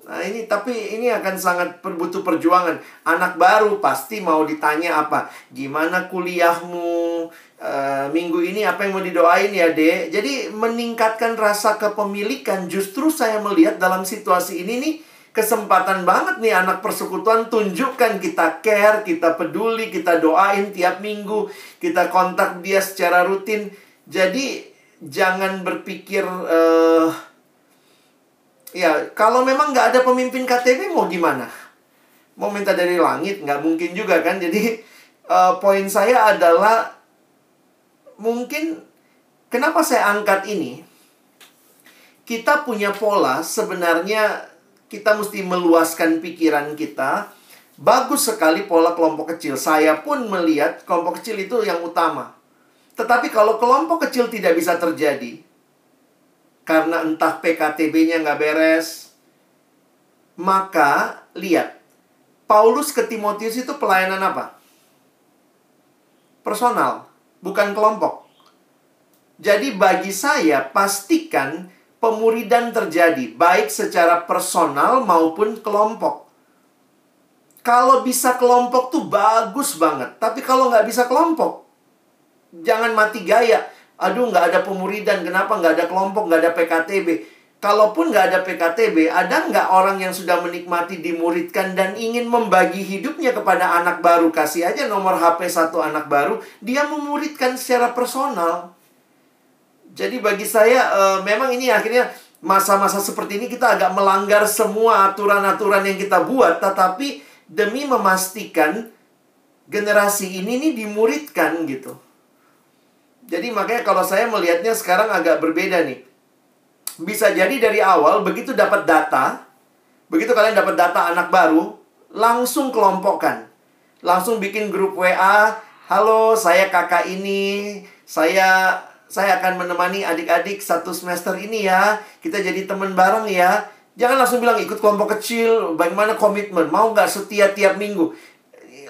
Nah, ini tapi ini akan sangat butuh perjuangan. Anak baru pasti mau ditanya apa? Gimana kuliahmu? E, minggu ini apa yang mau didoain ya, Dek? Jadi meningkatkan rasa kepemilikan justru saya melihat dalam situasi ini nih kesempatan banget nih anak persekutuan tunjukkan kita care, kita peduli, kita doain tiap minggu, kita kontak dia secara rutin. Jadi jangan berpikir uh, ya kalau memang nggak ada pemimpin KTP mau gimana? Mau minta dari langit nggak mungkin juga kan? Jadi uh, poin saya adalah mungkin kenapa saya angkat ini? Kita punya pola sebenarnya kita mesti meluaskan pikiran kita. Bagus sekali pola kelompok kecil. Saya pun melihat kelompok kecil itu yang utama. Tetapi kalau kelompok kecil tidak bisa terjadi, karena entah PKTB-nya nggak beres, maka lihat, Paulus ke Timotius itu pelayanan apa? Personal, bukan kelompok. Jadi bagi saya, pastikan pemuridan terjadi, baik secara personal maupun kelompok. Kalau bisa kelompok tuh bagus banget. Tapi kalau nggak bisa kelompok, jangan mati gaya. Aduh, nggak ada pemuridan. Kenapa nggak ada kelompok, nggak ada PKTB? Kalaupun nggak ada PKTB, ada nggak orang yang sudah menikmati dimuridkan dan ingin membagi hidupnya kepada anak baru? Kasih aja nomor HP satu anak baru, dia memuridkan secara personal. Jadi bagi saya, uh, memang ini akhirnya masa-masa seperti ini kita agak melanggar semua aturan-aturan yang kita buat, tetapi demi memastikan generasi ini nih dimuridkan gitu. Jadi makanya kalau saya melihatnya sekarang agak berbeda nih. Bisa jadi dari awal begitu dapat data, begitu kalian dapat data anak baru, langsung kelompokkan. Langsung bikin grup WA, "Halo, saya kakak ini, saya saya akan menemani adik-adik satu semester ini ya. Kita jadi teman bareng ya. Jangan langsung bilang ikut kelompok kecil, bagaimana komitmen, mau nggak setia tiap minggu.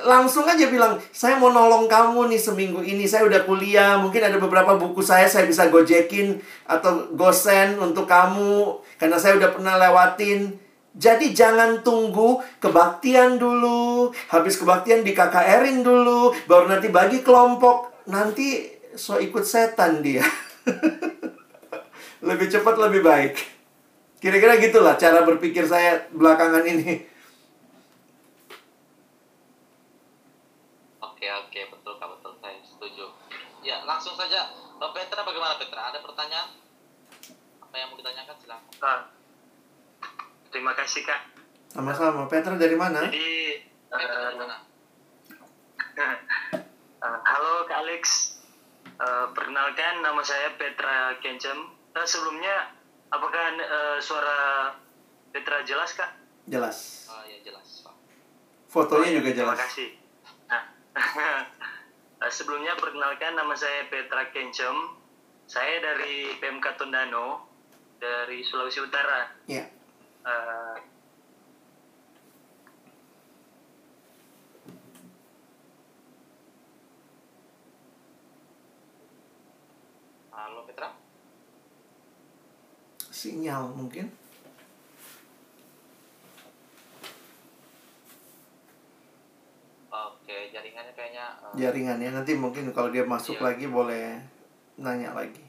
Langsung aja bilang, saya mau nolong kamu nih seminggu ini, saya udah kuliah, mungkin ada beberapa buku saya, saya bisa gojekin atau gosen untuk kamu, karena saya udah pernah lewatin. Jadi jangan tunggu kebaktian dulu, habis kebaktian di KKR-in dulu, baru nanti bagi kelompok. Nanti so ikut setan dia. *laughs* lebih cepat lebih baik. Kira-kira gitulah cara berpikir saya belakangan ini. Oke oke betul kak betul saya setuju. Ya langsung saja Mbak Petra bagaimana Petra? Ada pertanyaan? Apa yang mau ditanyakan silakan. Ah, terima kasih kak. Sama-sama. Petra dari mana? Jadi Petra uh, dari mana? uh, halo kak Alex. Uh, perkenalkan nama saya Petra Kencem. Uh, sebelumnya apakah uh, suara Petra jelas kak? Jelas. Oh ya jelas Pak. Fotonya Oh, juga ya, Terima jelas. kasih. Nah, uh, *laughs* sebelumnya perkenalkan nama saya Petra Kencem. Saya dari PMK Tondano dari Sulawesi Utara. Iya. Uh, Halo Petra. Sinyal mungkin. Oke jaringannya kayaknya. eh, Jaringannya nanti mungkin kalau dia masuk Iya. lagi boleh nanya lagi.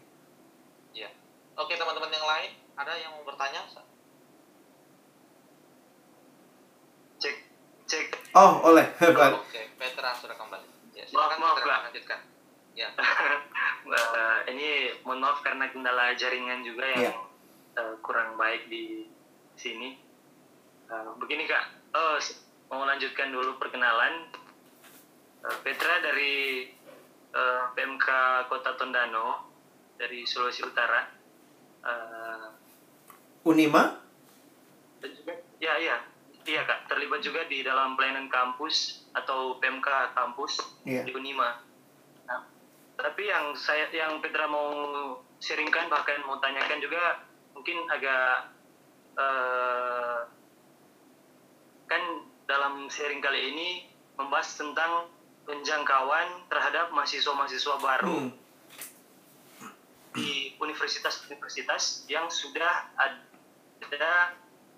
Iya. Oke teman-teman yang lain ada yang mau bertanya? cek cek Oh, oleh. *laughs* Oke Petra sudah kembali. Ya silakan maaf, Petra lanjutkan. Ya. *laughs* Eh, ini mohon maaf karena kendala jaringan juga yang Iya. eh, kurang baik di sini. Eh, begini kak, oh, mau lanjutkan dulu perkenalan. Eh, Petra dari eh, PMK Kota Tondano dari Sulawesi Utara. Eh, Unima? juga, ya iya, iya kak, terlibat juga di dalam pelayanan kampus atau PMK kampus Iya. di Unima. Tapi yang saya yang Petra mau sharingkan bahkan mau tanyakan juga mungkin agak eh, kan dalam sharing kali ini membahas tentang penjangkauan terhadap mahasiswa-mahasiswa baru Hmm. di universitas-universitas yang sudah ada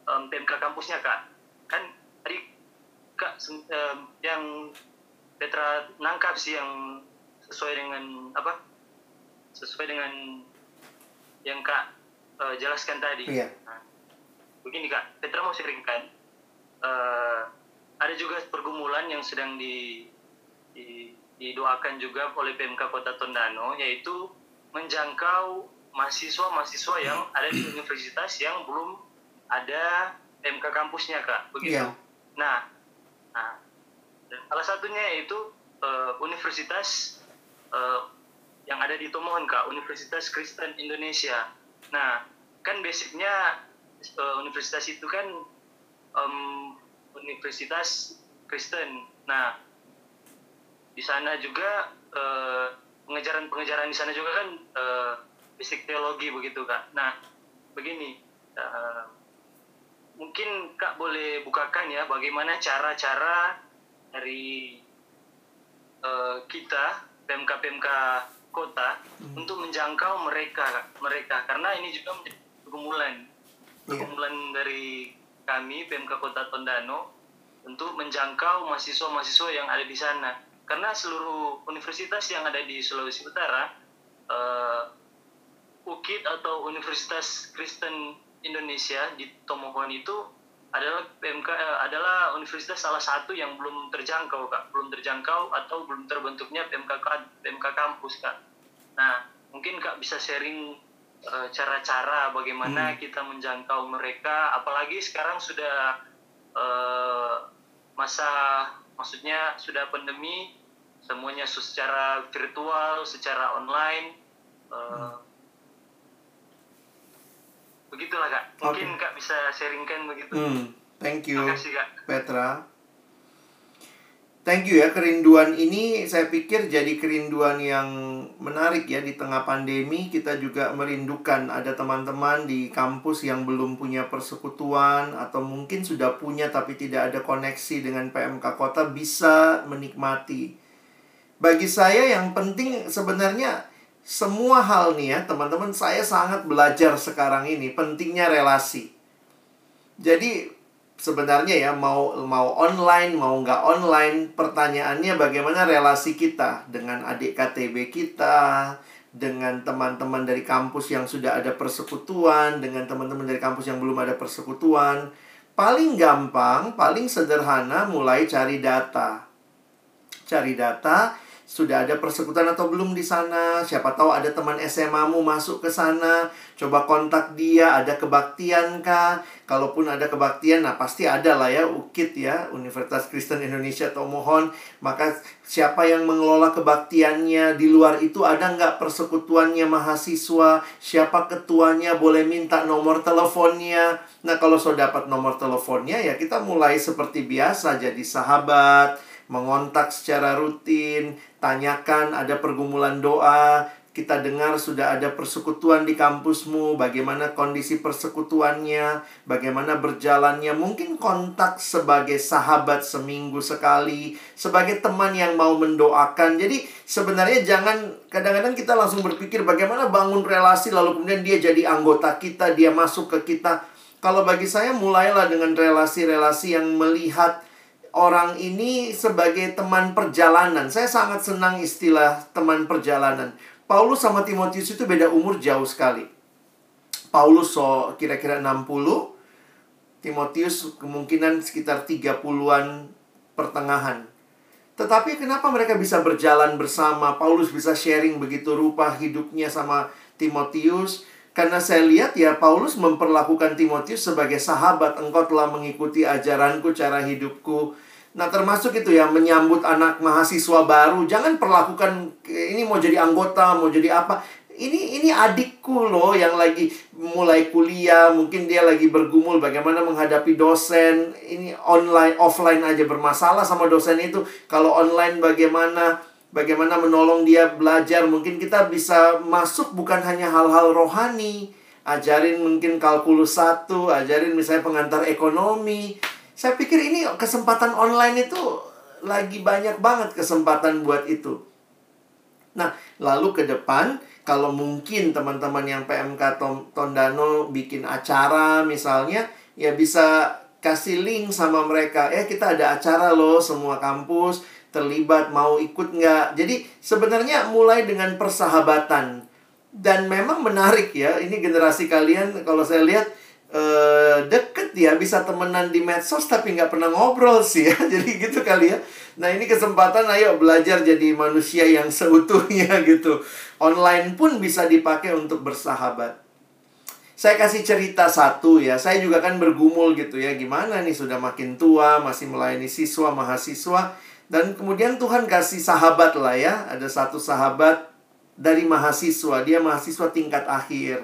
em, PMK kampusnya kak kan tadi kak em, yang Petra nangkap sih yang sesuai dengan apa sesuai dengan yang kak eh, jelaskan tadi Iya. Nah, begini kak Petra mau sharingkan eh, ada juga pergumulan yang sedang di, di- didoakan juga oleh PMK Kota Tondano yaitu menjangkau mahasiswa-mahasiswa yang ada di universitas yang belum ada PMK kampusnya kak begitu. Iya. Nah, nah salah satunya yaitu eh, universitas eh, yang ada di Tomohon kak Universitas Kristen Indonesia. Nah kan basicnya eh, universitas itu kan em, universitas Kristen. Nah di sana juga eh, pengejaran-pengejaran di sana juga kan eh, basic teologi begitu kak. Nah begini eh, mungkin kak boleh bukakan ya bagaimana cara-cara dari eh, kita PMK PMK kota untuk menjangkau mereka mereka karena ini juga menjadi pergumulan Iya. pergumulan dari kami PMK Kota Tondano untuk menjangkau mahasiswa-mahasiswa yang ada di sana. Karena seluruh universitas yang ada di Sulawesi Utara, uh, UKIT atau Universitas Kristen Indonesia di Tomohon itu adalah PMK eh, adalah universitas salah satu yang belum terjangkau kak, belum terjangkau atau belum terbentuknya PMK PMK kampus kak. Nah mungkin kak bisa sharing eh, cara-cara bagaimana hmm. kita menjangkau mereka, apalagi sekarang sudah uh, masa maksudnya sudah pandemi semuanya secara virtual, secara online. Hmm begitulah kak mungkin okay. kak bisa sharingkan begitu hmm, thank you kasih, kak. Petra Thank you ya kerinduan ini saya pikir jadi kerinduan yang menarik ya di tengah pandemi kita juga merindukan ada teman-teman di kampus yang belum punya persekutuan atau mungkin sudah punya tapi tidak ada koneksi dengan PMK kota bisa menikmati. Bagi saya yang penting sebenarnya semua hal nih ya, teman-teman, saya sangat belajar sekarang ini pentingnya relasi. Jadi sebenarnya ya mau mau online mau nggak online, pertanyaannya bagaimana relasi kita dengan adik KTB kita, dengan teman-teman dari kampus yang sudah ada persekutuan, dengan teman-teman dari kampus yang belum ada persekutuan. Paling gampang, paling sederhana mulai cari data. Cari data, sudah ada persekutuan atau belum di sana. Siapa tahu ada teman SMA-mu masuk ke sana. Coba kontak dia, ada kebaktian kah? Kalaupun ada kebaktian, nah pasti ada lah ya UKIT ya, Universitas Kristen Indonesia atau mohon. Maka siapa yang mengelola kebaktiannya di luar itu ada nggak persekutuannya mahasiswa? Siapa ketuanya boleh minta nomor teleponnya? Nah kalau sudah dapat nomor teleponnya ya kita mulai seperti biasa jadi sahabat mengontak secara rutin, tanyakan ada pergumulan doa, kita dengar sudah ada persekutuan di kampusmu, bagaimana kondisi persekutuannya, bagaimana berjalannya, mungkin kontak sebagai sahabat seminggu sekali, sebagai teman yang mau mendoakan. Jadi sebenarnya jangan kadang-kadang kita langsung berpikir bagaimana bangun relasi lalu kemudian dia jadi anggota kita, dia masuk ke kita. Kalau bagi saya mulailah dengan relasi-relasi yang melihat orang ini sebagai teman perjalanan. Saya sangat senang istilah teman perjalanan. Paulus sama Timotius itu beda umur jauh sekali. Paulus so kira-kira 60, Timotius kemungkinan sekitar 30-an pertengahan. Tetapi kenapa mereka bisa berjalan bersama? Paulus bisa sharing begitu rupa hidupnya sama Timotius. Karena saya lihat ya Paulus memperlakukan Timotius sebagai sahabat. Engkau telah mengikuti ajaranku, cara hidupku. Nah termasuk itu ya menyambut anak mahasiswa baru. Jangan perlakukan ini mau jadi anggota, mau jadi apa. Ini ini adikku loh yang lagi mulai kuliah, mungkin dia lagi bergumul bagaimana menghadapi dosen. Ini online, offline aja bermasalah sama dosen itu. Kalau online bagaimana bagaimana menolong dia belajar. Mungkin kita bisa masuk bukan hanya hal-hal rohani. Ajarin mungkin kalkulus satu, ajarin misalnya pengantar ekonomi. Saya pikir ini kesempatan online itu lagi banyak banget kesempatan buat itu. Nah, lalu ke depan, kalau mungkin teman-teman yang PMK Tondano bikin acara misalnya, ya bisa kasih link sama mereka. Eh, kita ada acara loh, semua kampus terlibat mau ikut nggak? Jadi sebenarnya mulai dengan persahabatan. Dan memang menarik ya ini generasi kalian kalau saya lihat eh, deket ya bisa temenan di medsos tapi nggak pernah ngobrol sih ya. *laughs* Jadi gitu kali ya. Nah ini kesempatan ayo belajar jadi manusia yang seutuhnya *laughs* gitu. Online pun bisa dipakai untuk bersahabat. Saya kasih cerita satu ya saya juga kan bergumul gitu ya. Gimana nih sudah makin tua masih melayani siswa mahasiswa dan kemudian Tuhan kasih sahabat lah ya. Ada satu sahabat dari mahasiswa. Dia mahasiswa tingkat akhir.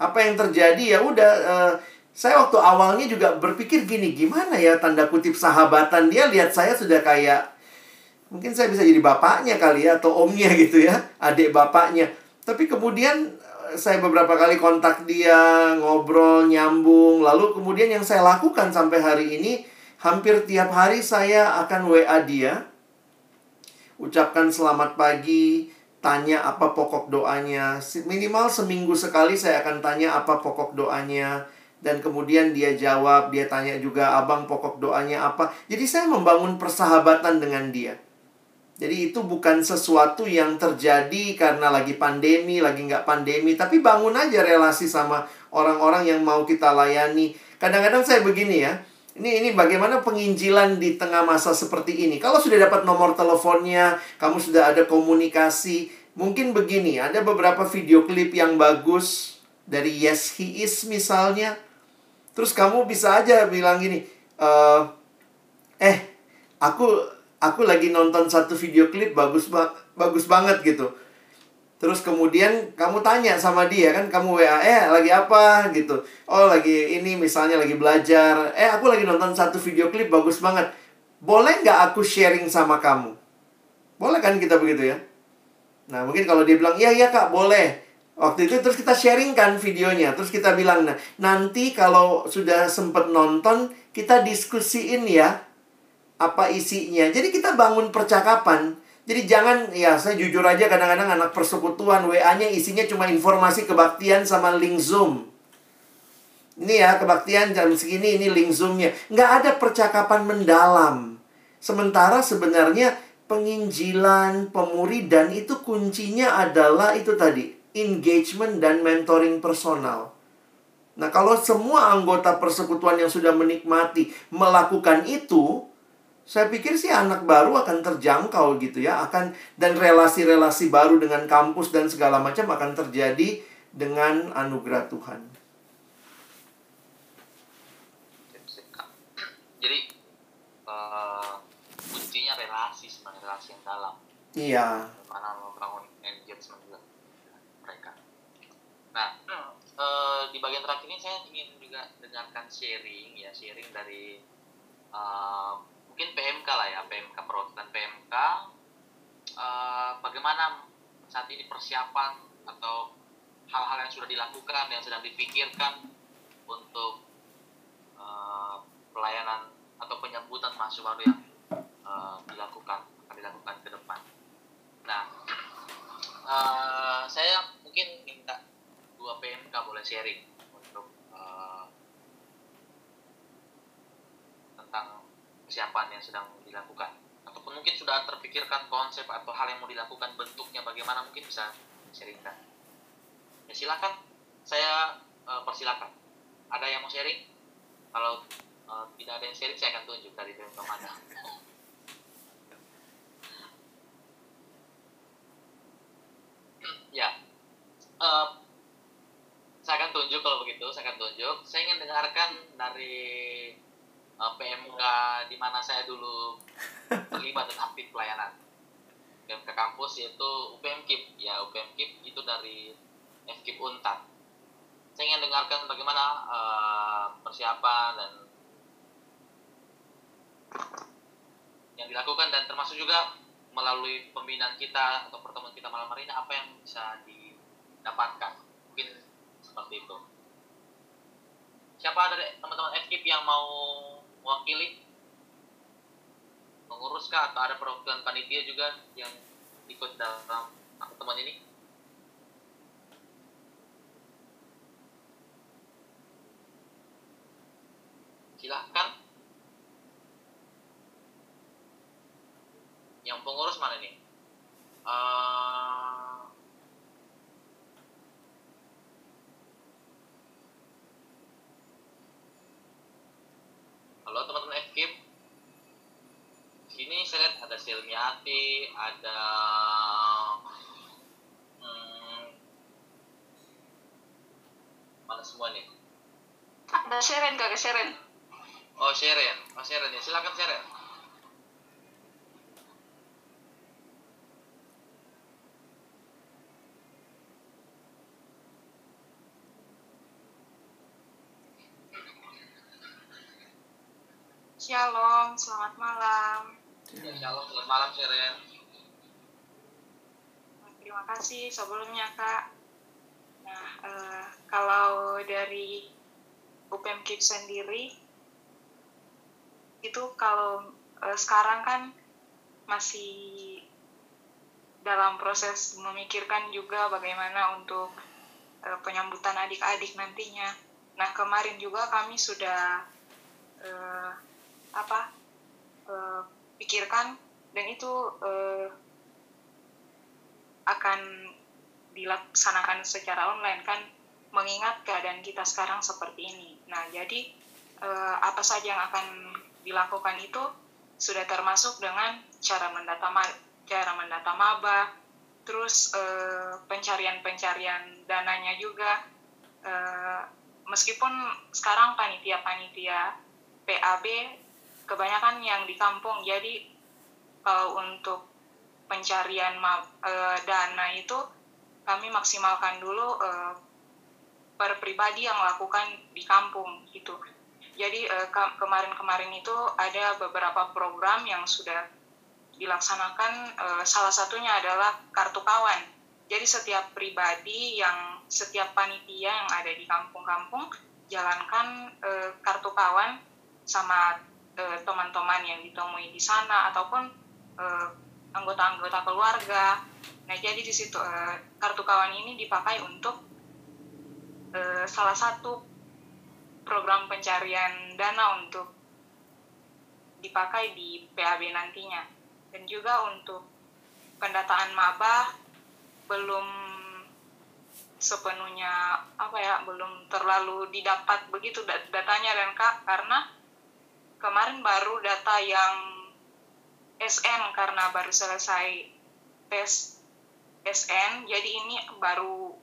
Apa yang terjadi ya udah uh, saya waktu awalnya juga berpikir gini, gimana ya tanda kutip sahabatan dia lihat saya sudah kayak mungkin saya bisa jadi bapaknya kali ya atau omnya *laughs* gitu ya, adik bapaknya. Tapi kemudian eh, saya beberapa kali kontak dia, ngobrol, nyambung. Lalu kemudian yang saya lakukan sampai hari ini, Hampir tiap hari saya akan WA dia, ucapkan selamat pagi, tanya apa pokok doanya. Minimal seminggu sekali saya akan tanya apa pokok doanya. dan kemudian dia jawab, dia tanya juga abang pokok doanya apa. Jadi saya membangun persahabatan dengan dia. Jadi itu bukan sesuatu yang terjadi karena lagi pandemi, lagi nggak pandemi, tapi bangun aja relasi sama orang-orang yang mau kita layani. Kadang-kadang saya begini ya, ini ini bagaimana penginjilan di tengah masa seperti ini. Kalau sudah dapat nomor teleponnya, kamu sudah ada komunikasi, mungkin begini, ada beberapa video klip yang bagus dari Yes He Is misalnya. Terus kamu bisa aja bilang gini, eh, eh aku aku lagi nonton satu video klip bagus ba bagus banget gitu. Terus kemudian kamu tanya sama dia kan kamu WA, eh lagi apa gitu. Oh lagi ini misalnya lagi belajar. Eh aku lagi nonton satu video klip bagus banget. Boleh nggak aku sharing sama kamu? Boleh kan kita begitu ya? Nah mungkin kalau dia bilang, iya iya kak boleh. Waktu itu terus kita sharing kan videonya. Terus kita bilang, nah nanti kalau sudah sempet nonton, kita diskusiin ya apa isinya. Jadi kita bangun percakapan. Jadi jangan, ya saya jujur aja kadang-kadang anak persekutuan WA-nya isinya cuma informasi kebaktian sama link Zoom. Ini ya kebaktian jam segini, ini link Zoom-nya. Nggak ada percakapan mendalam. Sementara sebenarnya penginjilan, pemuridan itu kuncinya adalah itu tadi engagement dan mentoring personal. Nah, kalau semua anggota persekutuan yang sudah menikmati melakukan itu, saya pikir sih anak baru akan terjangkau gitu ya, akan dan relasi-relasi baru dengan kampus dan segala macam akan terjadi dengan anugerah Tuhan. Jadi uh, kuncinya relasi sebenarnya relasi yang dalam. Iya. Mana membangun engagement juga mereka. Nah, uh, *clears throat* di bagian terakhir ini saya ingin juga dengarkan sharing ya sharing dari uh, mungkin PMK lah ya PMK perwakilan PMK uh, bagaimana saat ini persiapan atau hal-hal yang sudah dilakukan yang sedang dipikirkan untuk uh, pelayanan atau penyambutan mahasiswa baru yang uh, dilakukan akan dilakukan ke depan. Nah, uh, saya mungkin minta dua PMK boleh sharing untuk uh, tentang persiapan yang sedang dilakukan ataupun mungkin sudah terpikirkan konsep atau hal yang mau dilakukan bentuknya bagaimana mungkin bisa sharingkan. Ya silakan, saya uh, persilakan. Ada yang mau sharing? Kalau uh, tidak ada yang sharing, saya akan tunjuk dari PMK mana. ya uh, saya akan tunjuk kalau begitu saya akan tunjuk saya ingin dengarkan dari uh, PMK di mana saya dulu terlibat dan aktif pelayanan. PMK kampus yaitu UPMKIP ya UPMKIP itu dari FKIP Untar saya ingin dengarkan bagaimana uh, persiapan dan yang dilakukan dan termasuk juga melalui pembinaan kita atau pertemuan kita malam hari ini apa yang bisa didapatkan? Mungkin seperti itu. Siapa dari teman-teman FKIP yang mau mewakili. Menguruskah atau ada perwakilan panitia juga yang ikut dalam pertemuan ini? Silahkan. Yang pengurus mana nih? Uh, halo teman-teman FKIP sini saya lihat ada Silmiati ada hmm, mana semua nih? Ada Seren kagak Seren oh Sheren oh Sheren ya. Silakan Sheren Shalom, selamat malam. Ya, shalom, selamat malam, Seren. Terima kasih sebelumnya, Kak. Nah, eh, kalau dari UPM Kip sendiri, itu kalau eh, sekarang kan masih dalam proses memikirkan juga bagaimana untuk eh, penyambutan adik-adik nantinya. Nah kemarin juga kami sudah apa pikirkan dan itu uh, akan dilaksanakan secara online kan mengingat keadaan kita sekarang seperti ini. Nah jadi uh, apa saja yang akan dilakukan itu sudah termasuk dengan cara mendata cara mendata maba, terus pencarian-pencarian dananya juga meskipun sekarang panitia-panitia PAB kebanyakan yang di kampung. Jadi uh, untuk pencarian uh, dana itu kami maksimalkan dulu uh, per pribadi yang melakukan di kampung gitu. Jadi kemarin-kemarin itu ada beberapa program yang sudah dilaksanakan salah satunya adalah kartu kawan. Jadi setiap pribadi yang setiap panitia yang ada di kampung-kampung jalankan kartu kawan sama uh, teman-teman yang ditemui di sana ataupun uh, anggota-anggota keluarga. Nah, jadi di situ uh, kartu kawan ini dipakai untuk uh, salah satu program pencarian dana untuk dipakai di PAB nantinya. Dan juga untuk pendataan maba belum sepenuhnya apa ya belum terlalu didapat begitu datanya dan kak karena kemarin baru data yang SN karena baru selesai tes SN jadi ini baru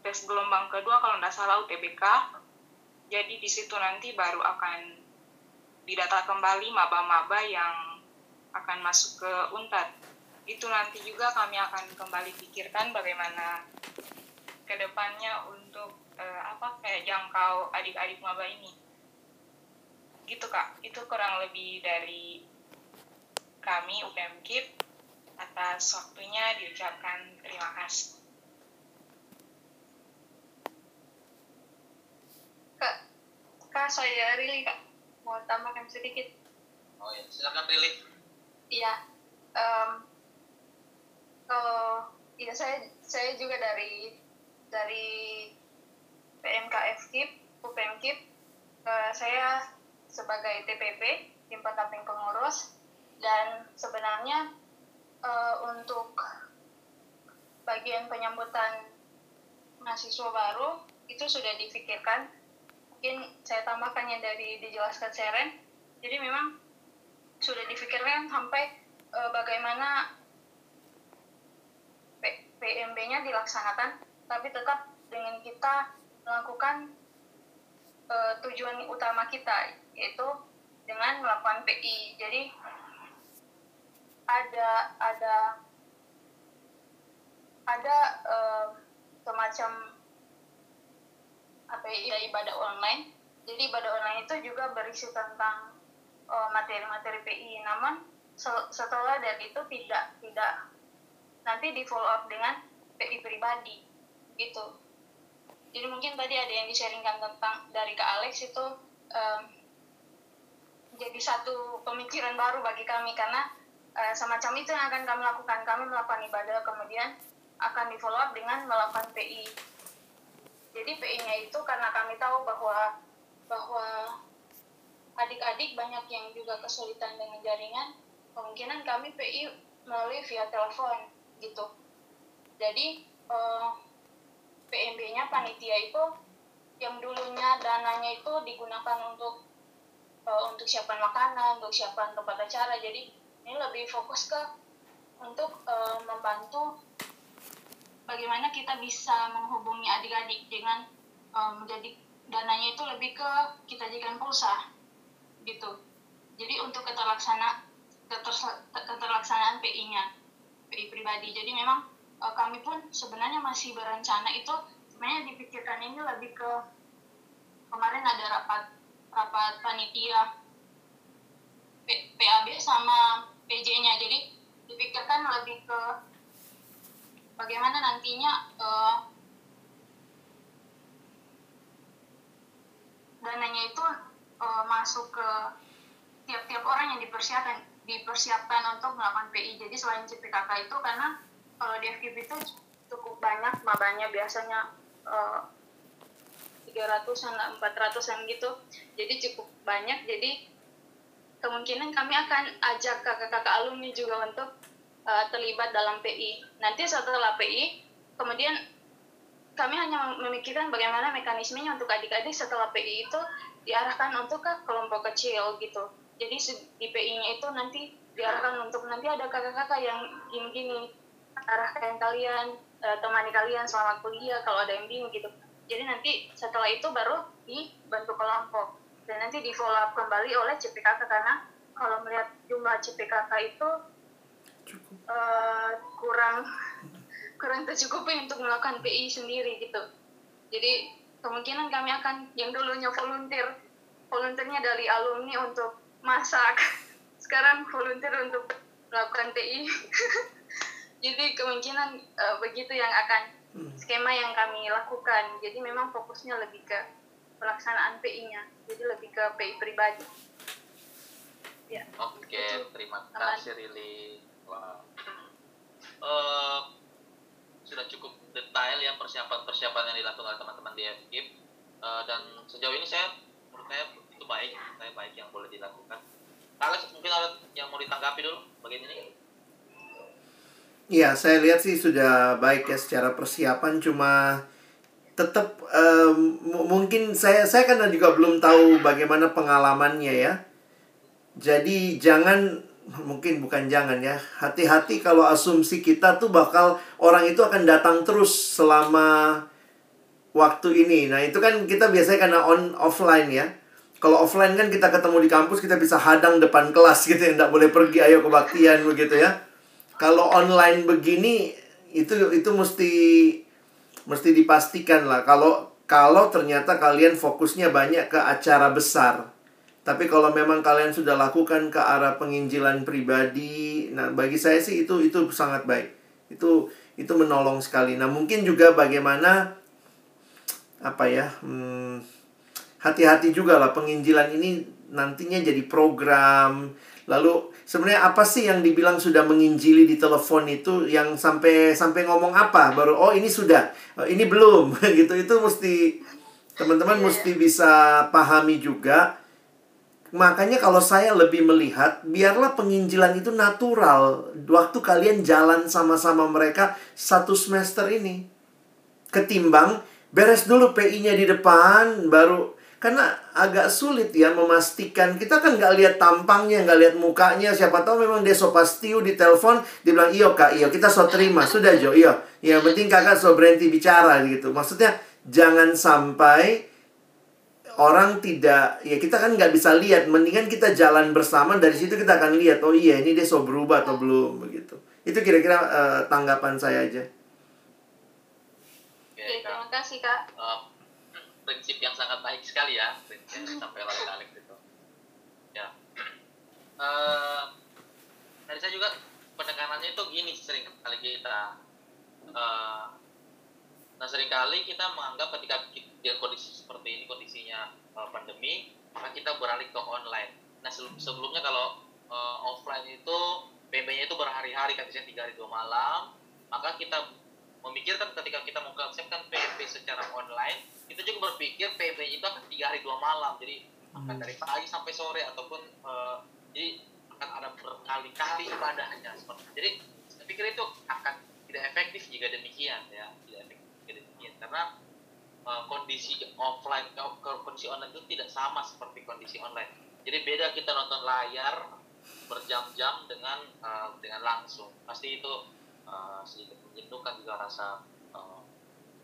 tes gelombang kedua kalau tidak salah UTBK jadi di situ nanti baru akan didata kembali maba-maba yang akan masuk ke UNTAD itu nanti juga kami akan kembali pikirkan bagaimana ke depannya untuk uh, apa kayak jangkau adik-adik maba ini gitu kak. Itu kurang lebih dari kami UPMKIP atas waktunya diucapkan terima kasih. Kak kak saya Rili kak. Mau tambahkan sedikit? Oh ya silakan Rili iya. Um, kalau iya saya saya juga dari dari PMKF KIP, UPM KIP, uh, saya sebagai TPP, tim pendamping pengurus, dan sebenarnya uh, untuk bagian penyambutan mahasiswa baru itu sudah difikirkan. Mungkin saya tambahkan yang dari dijelaskan Seren. Jadi memang sudah difikirkan sampai uh, bagaimana PMB-nya dilaksanakan, tapi tetap dengan kita melakukan uh, tujuan utama kita, yaitu dengan melakukan PI. Jadi ada ada ada uh, semacam apa ya ibadah online. Jadi ibadah online itu juga berisi tentang materi-materi uh, PI. Namun setelah dari itu tidak tidak nanti di follow up dengan PI pribadi gitu jadi mungkin tadi ada yang di-sharingkan tentang dari Kak Alex itu um, jadi satu pemikiran baru bagi kami karena uh, semacam itu yang akan kami lakukan. Kami melakukan ibadah kemudian akan di follow up dengan melakukan PI jadi PI-nya itu karena kami tahu bahwa bahwa adik-adik banyak yang juga kesulitan dengan jaringan kemungkinan kami PI melalui via telepon gitu. Jadi uh, eh, PMB-nya panitia itu yang dulunya dananya itu digunakan untuk uh, untuk siapan makanan untuk siapan tempat acara. Jadi ini lebih fokus ke untuk uh, membantu bagaimana kita bisa menghubungi adik-adik dengan um, menjadi dananya itu lebih ke kita jadikan pulsa gitu. Jadi untuk keterlaksana keterlaksanaan PI-nya PI pribadi. Jadi memang uh, kami pun sebenarnya masih berencana itu. Sebenarnya dipikirkan ini lebih ke kemarin ada rapat rapat panitia P, PAB sama PJ-nya. Jadi dipikirkan lebih ke bagaimana nantinya uh, dananya itu uh, masuk ke tiap-tiap orang yang dipersiapkan dipersiapkan untuk melakukan PI. Jadi selain CPKK itu karena kalau di FKIP itu cukup banyak mabanya biasanya uh, 300-an 400-an gitu. Jadi cukup banyak. Jadi kemungkinan kami akan ajak kakak-kakak alumni juga untuk uh, terlibat dalam PI nanti setelah PI kemudian kami hanya memikirkan bagaimana mekanismenya untuk adik-adik setelah PI itu diarahkan untuk ke kelompok kecil gitu. Jadi di PI-nya itu nanti diarahkan untuk nanti ada kakak-kakak yang gini-gini arahkan kalian uh, temani kalian selama kuliah kalau ada yang bingung gitu jadi nanti setelah itu baru dibentuk kelompok dan nanti di follow up kembali oleh CPKK karena kalau melihat jumlah CPKK itu uh, kurang *laughs* kurang tercukupi untuk melakukan PI sendiri gitu. Jadi kemungkinan kami akan yang dulunya volunteer volunteernya dari alumni untuk masak. *laughs* Sekarang volunteer untuk melakukan TI *laughs* jadi kemungkinan uh, begitu yang akan. Skema yang kami lakukan. Jadi memang fokusnya lebih ke pelaksanaan PI-nya jadi lebih ke PI pribadi. Ya. Oke okay, terima kasih Rili. Wow. uh, sudah cukup detail ya persiapan-persiapan yang dilakukan oleh teman-teman di FKIP uh, dan sejauh ini saya menurut saya itu baik. Saya baik yang boleh dilakukan. Alex mungkin ada yang mau ditanggapi dulu? Bagian ini Iya, saya lihat sih sudah baik ya secara persiapan cuma tetap um, mungkin saya saya kan juga belum tahu bagaimana pengalamannya ya. Jadi jangan mungkin bukan jangan ya. Hati-hati kalau asumsi kita tuh bakal orang itu akan datang terus selama waktu ini. Nah, itu kan kita biasanya karena on offline ya. Kalau offline kan kita ketemu di kampus, kita bisa hadang depan kelas gitu ya, nggak boleh pergi, ayo kebaktian begitu ya. Kalau online begini, itu itu mesti mesti dipastikan lah. Kalau kalau ternyata kalian fokusnya banyak ke acara besar. Tapi kalau memang kalian sudah lakukan ke arah penginjilan pribadi, nah bagi saya sih itu itu sangat baik. Itu itu menolong sekali. Nah mungkin juga bagaimana apa ya? Hmm, hati-hati juga lah penginjilan ini nantinya jadi program. Lalu sebenarnya apa sih yang dibilang sudah menginjili di telepon itu? Yang sampai sampai ngomong apa? Baru oh ini sudah. Oh, ini belum. *laughs* Gitu. Itu mesti teman-teman mesti bisa pahami juga. Makanya kalau saya lebih melihat biarlah penginjilan itu natural. Waktu kalian jalan sama-sama mereka satu semester ini. Ketimbang beres dulu PI-nya di depan baru karena agak sulit ya memastikan. Kita kan nggak lihat tampangnya nggak lihat mukanya. Siapa tahu memang dia so pastiu di telepon dia bilang iyo kak iyo kita so terima. Sudah Jo. Iyo yang penting kakak so berhenti bicara gitu. Maksudnya jangan sampai orang tidak ya kita kan nggak bisa lihat. Mendingan kita jalan bersama dari situ kita akan lihat oh iya ini dia so berubah atau belum begitu. Itu kira-kira uh, tanggapan saya aja. Oke, terima kasih kak. Prinsip yang sangat baik sekali ya prinsip yang disampaikan oleh Alex itu ya. *clears throat* Uh, dari saya juga pendekanannya itu gini sering kali kita uh, nah sering kali kita menganggap ketika kita, kondisi seperti ini kondisinya uh, pandemi maka kita beralih ke online. Nah sebelum, sebelumnya kalau uh, offline itu PB-nya itu berhari-hari kan biasanya tiga hari dua malam maka kita memikirkan ketika kita mengkonsepkan PB secara online kita juga berpikir PB itu akan tiga hari dua malam. Jadi akan hmm. dari pagi sampai sore ataupun uh, jadi akan ada berkali-kali ibadahnya. Seperti itu. jadi saya pikir itu akan tidak efektif jika demikian ya. Tidak efektif jika demikian. Karena uh, kondisi offline kondisi online itu tidak sama seperti kondisi online. Jadi beda kita nonton layar berjam-jam dengan uh, dengan langsung. Pasti itu uh, sedikit menjenuhkan juga rasa uh,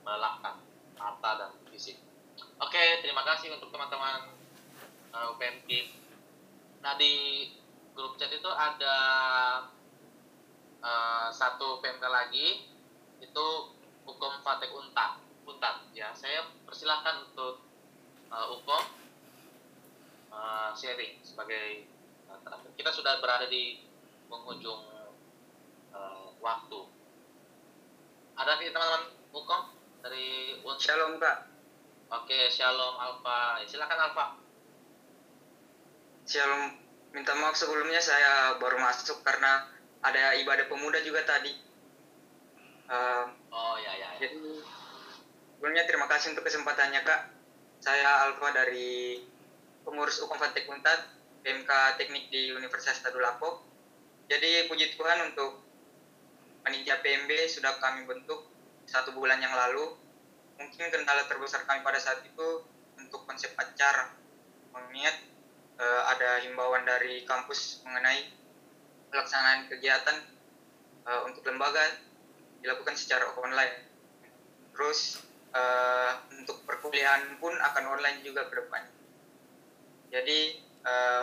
melelahkan mata dan fisik. Oke, terima kasih untuk teman-teman uh, UPMK. Nah di grup chat itu ada uh, satu PMK lagi itu hukum Fatek Untak Untak ya saya persilahkan untuk uh, hukum uh, sharing sebagai uh, kita sudah berada di penghujung uh, waktu ada teman-teman hukum dari Unsur. Shalom Pak. Oke, Shalom Alfa. Silakan Alfa. Shalom. Minta maaf sebelumnya saya baru masuk karena ada ibadah pemuda juga tadi. Uh, oh ya ya. ya. Jadi sebelumnya terima kasih untuk kesempatannya Kak. saya Alfa dari pengurus UKM Fatek Untat, PMK Teknik di Universitas Tadulako. Jadi puji Tuhan untuk panitia PMB sudah kami bentuk satu bulan yang lalu. Mungkin kendala terbesar kami pada saat itu untuk konsep acara. Mengingat eh, ada himbauan dari kampus mengenai pelaksanaan kegiatan eh, untuk lembaga dilakukan secara online. Terus eh, untuk perkuliahan pun akan online juga ke depan. Jadi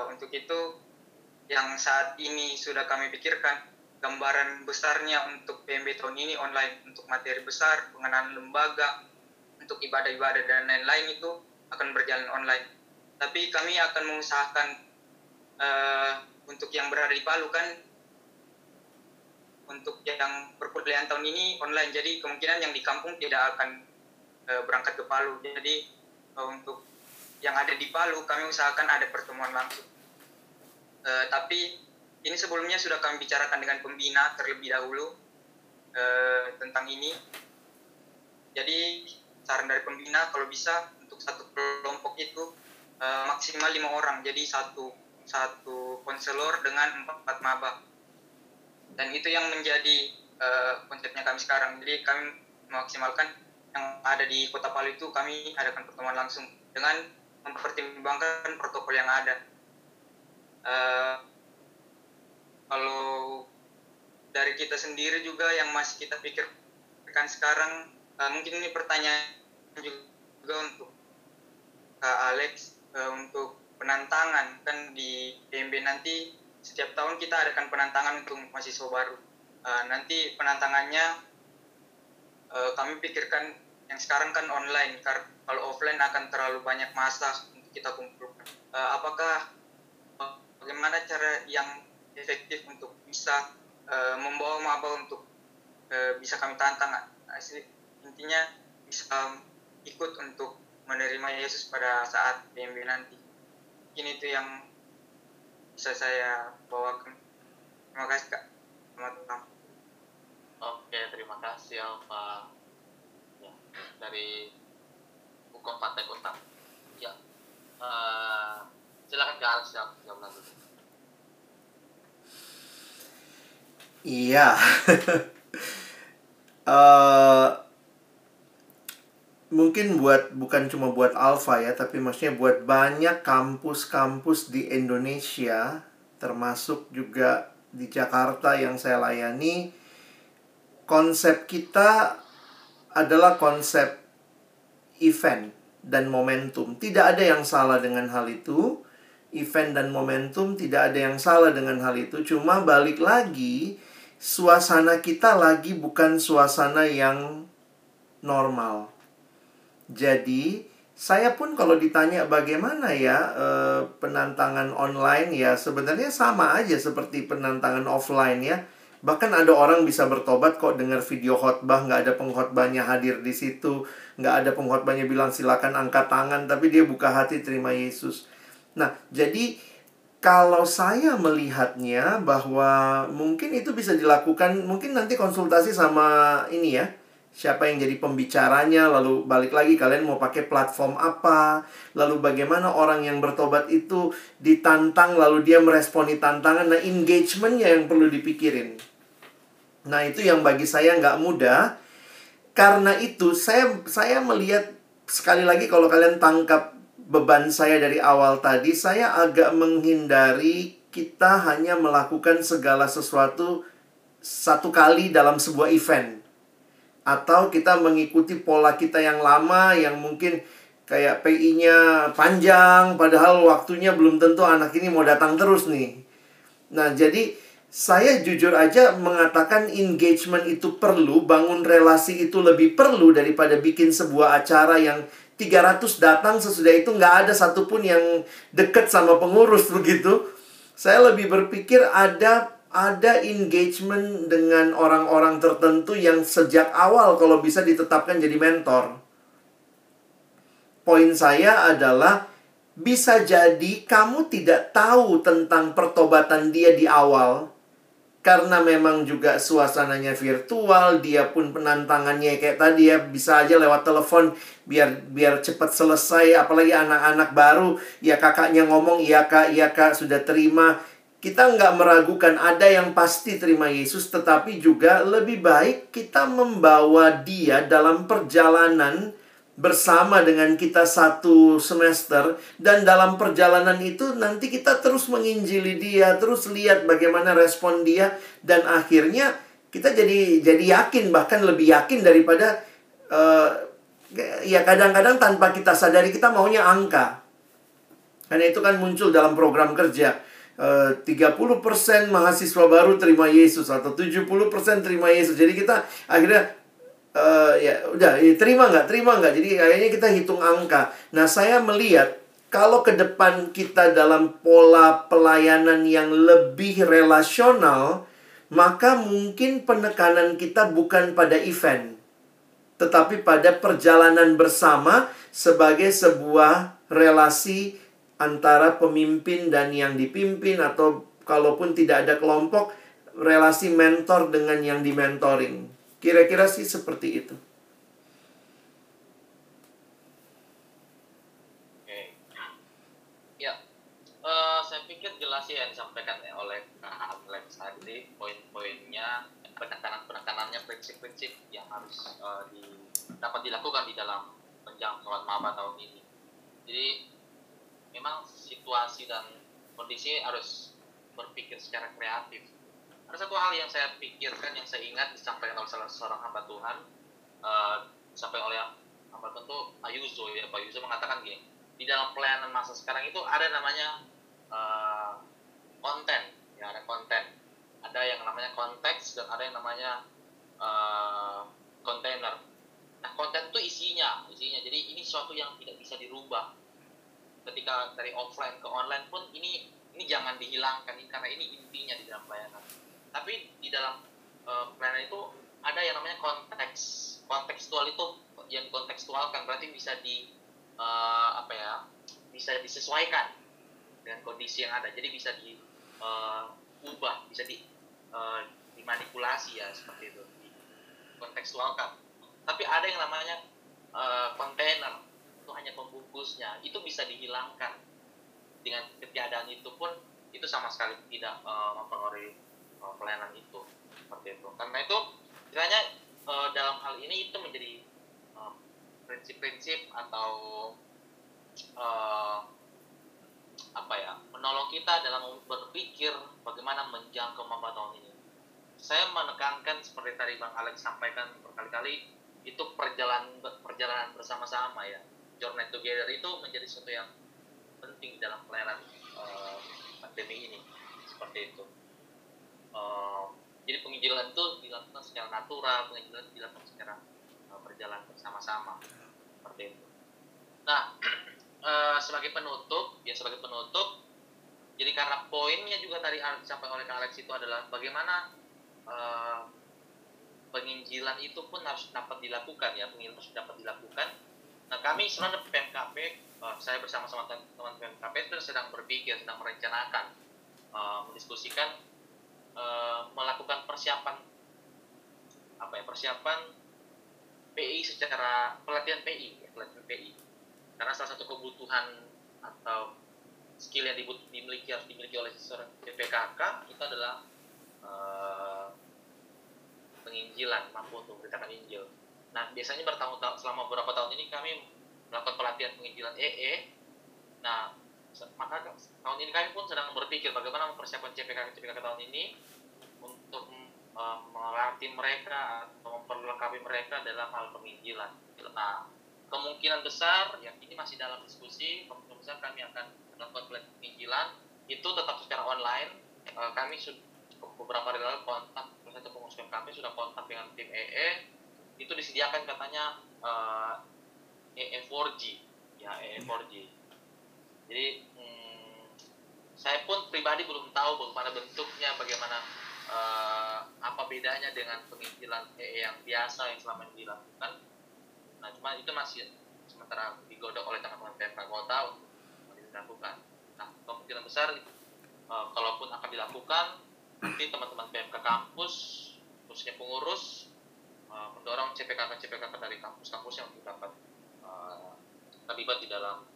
untuk itu yang saat ini sudah kami pikirkan gambaran besarnya untuk PMB tahun ini online untuk materi besar pengenalan lembaga untuk ibadah-ibadah dan lain-lain itu akan berjalan online. Tapi kami akan mengusahakan eh, untuk yang berada di Palu kan untuk yang perkuliahan tahun ini online. Jadi kemungkinan yang di kampung tidak akan eh, berangkat ke Palu. Jadi eh, untuk yang ada di Palu kami usahakan ada pertemuan langsung. Eh, tapi ini sebelumnya sudah kami bicarakan dengan pembina terlebih dahulu eh, tentang ini. Jadi saran dari pembina kalau bisa untuk satu kelompok itu eh, maksimal lima orang. Jadi satu satu konselor dengan empat, empat maba dan itu yang menjadi uh, konsepnya kami sekarang. Jadi kami memaksimalkan yang ada di kota Palu itu kami adakan pertemuan langsung dengan mempertimbangkan protokol yang ada. Uh, kalau dari kita sendiri juga yang masih kita pikirkan sekarang uh, mungkin ini pertanyaan juga untuk Kak Alex uh, untuk penantangan kan di PMB nanti setiap tahun kita adakan penantangan untuk mahasiswa baru. Uh, nanti penantangannya uh, kami pikirkan yang sekarang kan online, karena kalau offline akan terlalu banyak masa untuk kita kumpulkan. Uh, apakah bagaimana cara yang efektif untuk bisa uh, membawa maba untuk uh, bisa kami tantang? Asli, intinya bisa ikut untuk menerima Yesus pada saat PMB nanti. Mungkin itu yang bisa saya bawakan. Terima kasih Kak. Selamat malam. Oke, terima kasih Alfa. Ya, dari Hukum Partai Kota. Ya, uh, silakan Kak Alex jawab. Iya. *laughs* Eh, mungkin buat bukan cuma buat Alfa ya, tapi maksudnya buat banyak kampus-kampus di Indonesia, termasuk juga di Jakarta yang saya layani, konsep kita adalah konsep event dan momentum. Tidak ada yang salah dengan hal itu. Event dan momentum tidak ada yang salah dengan hal itu. Cuma balik lagi, suasana kita lagi bukan suasana yang normal. Jadi, saya pun kalau ditanya bagaimana ya eh, penantangan online ya sebenarnya sama aja seperti penantangan offline ya. Bahkan ada orang bisa bertobat kok dengar video khotbah nggak ada pengkhotbahnya hadir di situ, nggak ada pengkhotbahnya bilang silakan angkat tangan, tapi dia buka hati terima Yesus. Nah, jadi kalau saya melihatnya bahwa mungkin itu bisa dilakukan, mungkin nanti konsultasi sama ini ya, siapa yang jadi pembicaranya, lalu balik lagi kalian mau pakai platform apa, lalu bagaimana orang yang bertobat itu ditantang, lalu dia meresponi tantangan, nah engagementnya yang perlu dipikirin. Nah itu yang bagi saya nggak mudah, karena itu saya saya melihat sekali lagi kalau kalian tangkap beban saya dari awal tadi, saya agak menghindari kita hanya melakukan segala sesuatu satu kali dalam sebuah event. Atau kita mengikuti pola kita yang lama yang mungkin kayak PI-nya panjang padahal waktunya belum tentu anak ini mau datang terus nih. Nah, jadi saya jujur aja mengatakan engagement itu perlu, bangun relasi itu lebih perlu daripada bikin sebuah acara yang 300 datang sesudah itu nggak ada satupun yang deket sama pengurus *laughs* begitu. Saya lebih berpikir ada ada engagement dengan orang-orang tertentu yang sejak awal kalau bisa ditetapkan jadi mentor. Poin saya adalah bisa jadi kamu tidak tahu tentang pertobatan dia di awal karena memang juga suasananya virtual, dia pun penantangannya kayak tadi ya bisa aja lewat telepon biar biar cepat selesai. Apalagi anak-anak baru, ya kakaknya ngomong iya kak, iya kak sudah terima. Kita nggak meragukan ada yang pasti terima Yesus, tetapi juga lebih baik kita membawa dia dalam perjalanan bersama dengan kita satu semester dan dalam perjalanan itu nanti kita terus menginjili dia, terus lihat bagaimana respon dia dan akhirnya kita jadi jadi yakin bahkan lebih yakin daripada uh, ya kadang-kadang tanpa kita sadari kita maunya angka. Karena itu kan muncul dalam program kerja. Uh, 30% mahasiswa baru terima Yesus atau 70% terima Yesus. Jadi kita akhirnya uh, ya udah ya, terima nggak? Terima nggak? Jadi kayaknya kita hitung angka. Nah saya melihat kalau ke depan kita dalam pola pelayanan yang lebih relasional maka mungkin penekanan kita bukan pada event tetapi pada perjalanan bersama sebagai sebuah relasi antara pemimpin dan yang dipimpin atau kalaupun tidak ada kelompok relasi mentor dengan yang dimentoring Kira-kira sih seperti itu. Oke. Ya, uh, saya pikir jelas ya yang disampaikan oleh Kak Alex tadi, poin-poinnya, penekanan-penekanannya, prinsip-prinsip yang harus uh, di, dapat dilakukan di dalam penjangkauan maba tahun ini. Jadi, memang situasi dan kondisi harus berpikir secara kreatif ada satu hal yang saya pikirkan yang saya ingat disampaikan oleh salah seorang hamba Tuhan uh, disampaikan oleh hamba Tuhan itu Ayuso ya. Pak Ayuso mengatakan gini di dalam pelayanan masa sekarang itu ada namanya uh, konten. Ya ada konten. Ada yang namanya konteks dan ada yang namanya uh, kontainer. Nah konten itu isinya isinya. Jadi ini sesuatu yang tidak bisa dirubah. Ketika dari offline ke online pun ini ini jangan dihilangkan. Ini karena ini intinya di dalam pelayanan tapi di dalam uh, pelayanan itu ada yang namanya konteks kontekstual itu yang dikontekstualkan. Berarti bisa di uh, apa ya bisa disesuaikan dengan kondisi yang ada. Jadi bisa diubah uh, bisa di uh, dimanipulasi ya seperti itu. Kontekstualkan tapi ada yang namanya uh, itu hanya pembungkusnya. Itu bisa dihilangkan. Dengan ketiadaan itu pun itu sama sekali tidak uh, mempengaruhi uh, pelayanan itu seperti itu. Karena itu kiranya uh, dalam hal ini itu menjadi prinsip-prinsip uh, atau uh, apa ya menolong kita dalam berpikir bagaimana menjangkau maba tahun ini. Saya menekankan seperti tadi bang Alex sampaikan berkali-kali itu perjalanan perjalanan bersama-sama ya. Journey together itu menjadi sesuatu yang penting dalam pelayanan uh, pandemi ini seperti itu uh, jadi penginjilan itu dilakukan secara natural penginjilan itu dilakukan secara uh, berjalan bersama-sama. Seperti itu. Nah uh, *clears throat* sebagai penutup ya sebagai penutup jadi karena poinnya juga tadi disampaikan oleh Kak Alex itu adalah bagaimana uh, penginjilan itu pun harus dapat dilakukan ya. Penginjilan harus dapat dilakukan. Nah kami sebenarnya PMKP uh, saya bersama-sama teman-teman PMKP itu sedang berpikir sedang merencanakan mendiskusikan Eh, melakukan persiapan apa ya persiapan PI secara pelatihan PI ya, pelatihan PI karena salah satu kebutuhan atau skill yang dimiliki harus dimiliki oleh seorang PPKK itu adalah uh, penginjilan mampu untuk memberitakan Injil. Nah biasanya bertahun-tahun selama beberapa tahun ini kami melakukan pelatihan penginjilan EE. Nah maka tahun ini kami pun sedang berpikir bagaimana mempersiapkan CPK CPK tahun ini untuk uh, melatih mereka atau memperlengkapi mereka dalam hal penginjilan. Nah, kemungkinan besar, ya ini masih dalam diskusi, kemungkinan besar kami akan melakukan penginjilan itu tetap secara online. Uh, kami sudah beberapa hari lalu kontak, satu pengurus kami sudah kontak dengan tim EE, itu disediakan katanya uh, EE4G, ya EE4G jadi hmm, saya pun pribadi belum tahu bagaimana bentuknya bagaimana uh, apa bedanya dengan penginjilan EE yang biasa yang selama ini dilakukan. Nah cuma itu masih sementara digodok oleh teman-teman PMK kota untuk dilakukan. Nah kemungkinan besar uh, kalaupun akan dilakukan nanti teman-teman PMK kampus, khususnya pengurus, uh, mendorong CPKK-CPKK dari kampus-kampus yang dapat uh, terlibat di dalam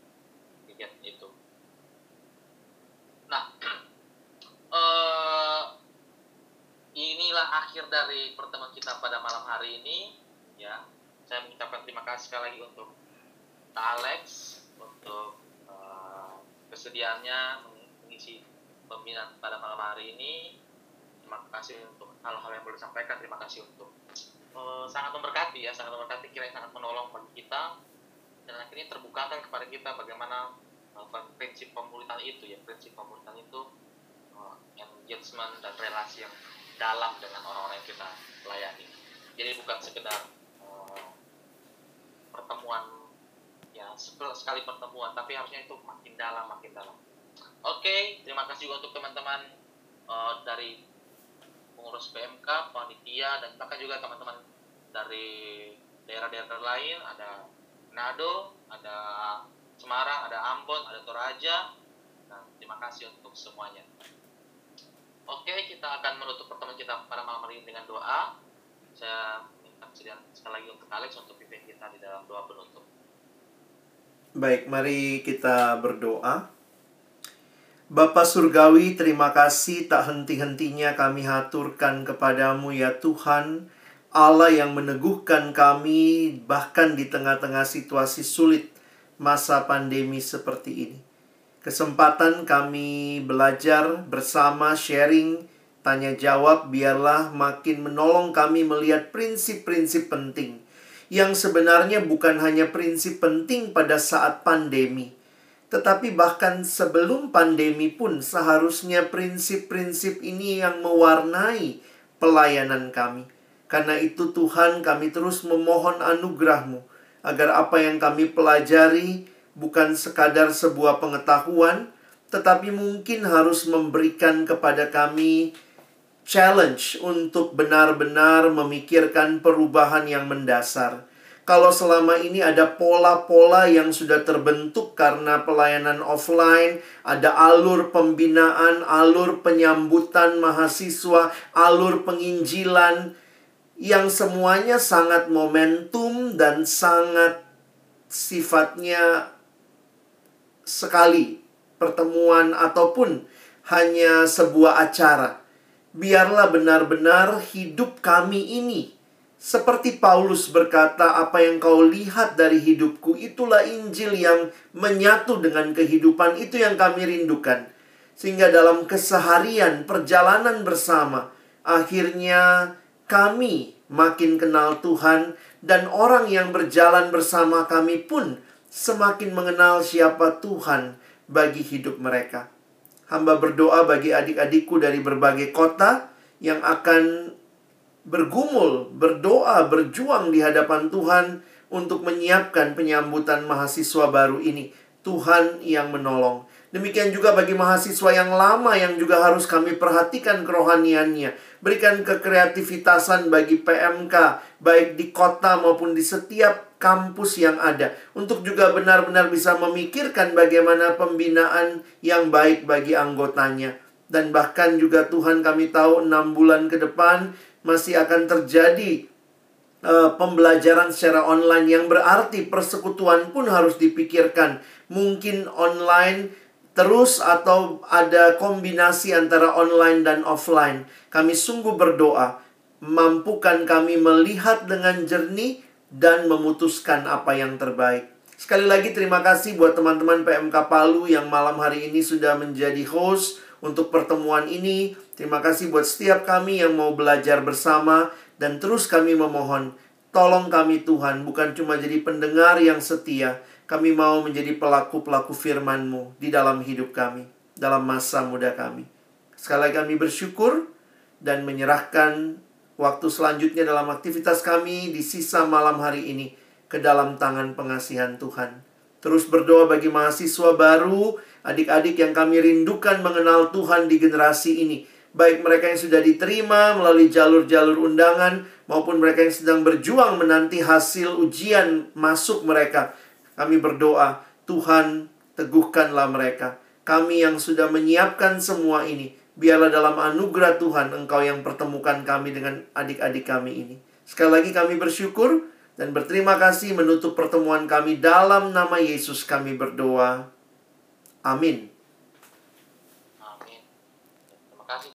kegiatan itu. Nah, uh, *clears throat* inilah akhir dari pertemuan kita pada malam hari ini. Ya, saya mengucapkan terima kasih sekali lagi untuk Alex untuk uh, kesediaannya mengisi pembinaan pada malam hari ini. Terima kasih untuk hal-hal yang boleh disampaikan. Terima kasih untuk uh, sangat memberkati ya, sangat memberkati kira sangat menolong bagi kita dan akhirnya terbukakan kepada kita bagaimana prinsip pemulihan itu ya, prinsip pemulihan itu uh, engagement dan relasi yang dalam dengan orang-orang yang kita layani. Jadi bukan sekedar uh, pertemuan ya sekali pertemuan, tapi harusnya itu makin dalam, makin dalam. Oke, okay, terima kasih juga untuk teman-teman uh, dari pengurus PMK, panitia, dan bahkan juga teman-teman dari daerah-daerah lain, ada Nado, ada Semarang, ada Ambon, ada Toraja. Nah, terima kasih untuk semuanya. Oke, kita akan menutup pertemuan kita pada malam hari ini dengan doa. Saya minta kesediaan sekali lagi untuk Alex untuk pimpin kita di dalam doa penutup. Baik, mari kita berdoa. Bapa Surgawi, terima kasih tak henti-hentinya kami haturkan kepadamu ya Tuhan, Allah yang meneguhkan kami bahkan di tengah-tengah situasi sulit masa pandemi seperti ini. Kesempatan kami belajar bersama sharing, tanya jawab biarlah makin menolong kami melihat prinsip-prinsip penting yang sebenarnya bukan hanya prinsip penting pada saat pandemi, tetapi bahkan sebelum pandemi pun seharusnya prinsip-prinsip ini yang mewarnai pelayanan kami. Karena itu Tuhan kami terus memohon anugerahmu agar apa yang kami pelajari bukan sekadar sebuah pengetahuan, tetapi mungkin harus memberikan kepada kami challenge untuk benar-benar memikirkan perubahan yang mendasar. Kalau selama ini ada pola-pola yang sudah terbentuk karena pelayanan offline, ada alur pembinaan, alur penyambutan mahasiswa, alur penginjilan yang semuanya sangat momentum dan sangat sifatnya sekali. Pertemuan ataupun hanya sebuah acara. Biarlah benar-benar hidup kami ini. Seperti Paulus berkata, "Apa yang kau lihat dari hidupku, itulah Injil yang menyatu dengan kehidupan, itu yang kami rindukan." Sehingga dalam keseharian perjalanan bersama, akhirnya kami makin kenal Tuhan, dan orang yang berjalan bersama kami pun semakin mengenal siapa Tuhan bagi hidup mereka. Hamba berdoa bagi adik-adikku dari berbagai kota yang akan bergumul, berdoa, berjuang di hadapan Tuhan untuk menyiapkan penyambutan mahasiswa baru ini. Tuhan yang menolong. Demikian juga bagi mahasiswa yang lama yang juga harus kami perhatikan kerohaniannya. Berikan kekreativitasan bagi PMK, baik di kota maupun di setiap kampus yang ada. Untuk juga benar-benar bisa memikirkan bagaimana pembinaan yang baik bagi anggotanya. Dan bahkan juga Tuhan kami tahu enam bulan ke depan masih akan terjadi uh, pembelajaran secara online yang berarti persekutuan pun harus dipikirkan. Mungkin online terus atau ada kombinasi antara online dan offline. Kami sungguh berdoa, mampukan kami melihat dengan jernih dan memutuskan apa yang terbaik. Sekali lagi terima kasih buat teman-teman PMK Palu yang malam hari ini sudah menjadi host untuk pertemuan ini. Terima kasih buat setiap kami yang mau belajar bersama dan terus kami memohon, tolong kami Tuhan, bukan cuma jadi pendengar yang setia, kami mau menjadi pelaku-pelaku firman-Mu di dalam hidup kami, dalam masa muda kami. Sekali lagi kami bersyukur dan menyerahkan waktu selanjutnya dalam aktivitas kami di sisa malam hari ini ke dalam tangan pengasihan Tuhan. Terus berdoa bagi mahasiswa baru, adik-adik yang kami rindukan mengenal Tuhan di generasi ini. Baik mereka yang sudah diterima melalui jalur-jalur undangan maupun mereka yang sedang berjuang menanti hasil ujian masuk mereka. Kami berdoa, Tuhan teguhkanlah mereka. Kami yang sudah menyiapkan semua ini, Biarlah dalam anugerah Tuhan Engkau yang pertemukan kami dengan adik-adik kami ini. Sekali lagi kami bersyukur dan berterima kasih menutup pertemuan kami dalam nama Yesus kami berdoa. Amin.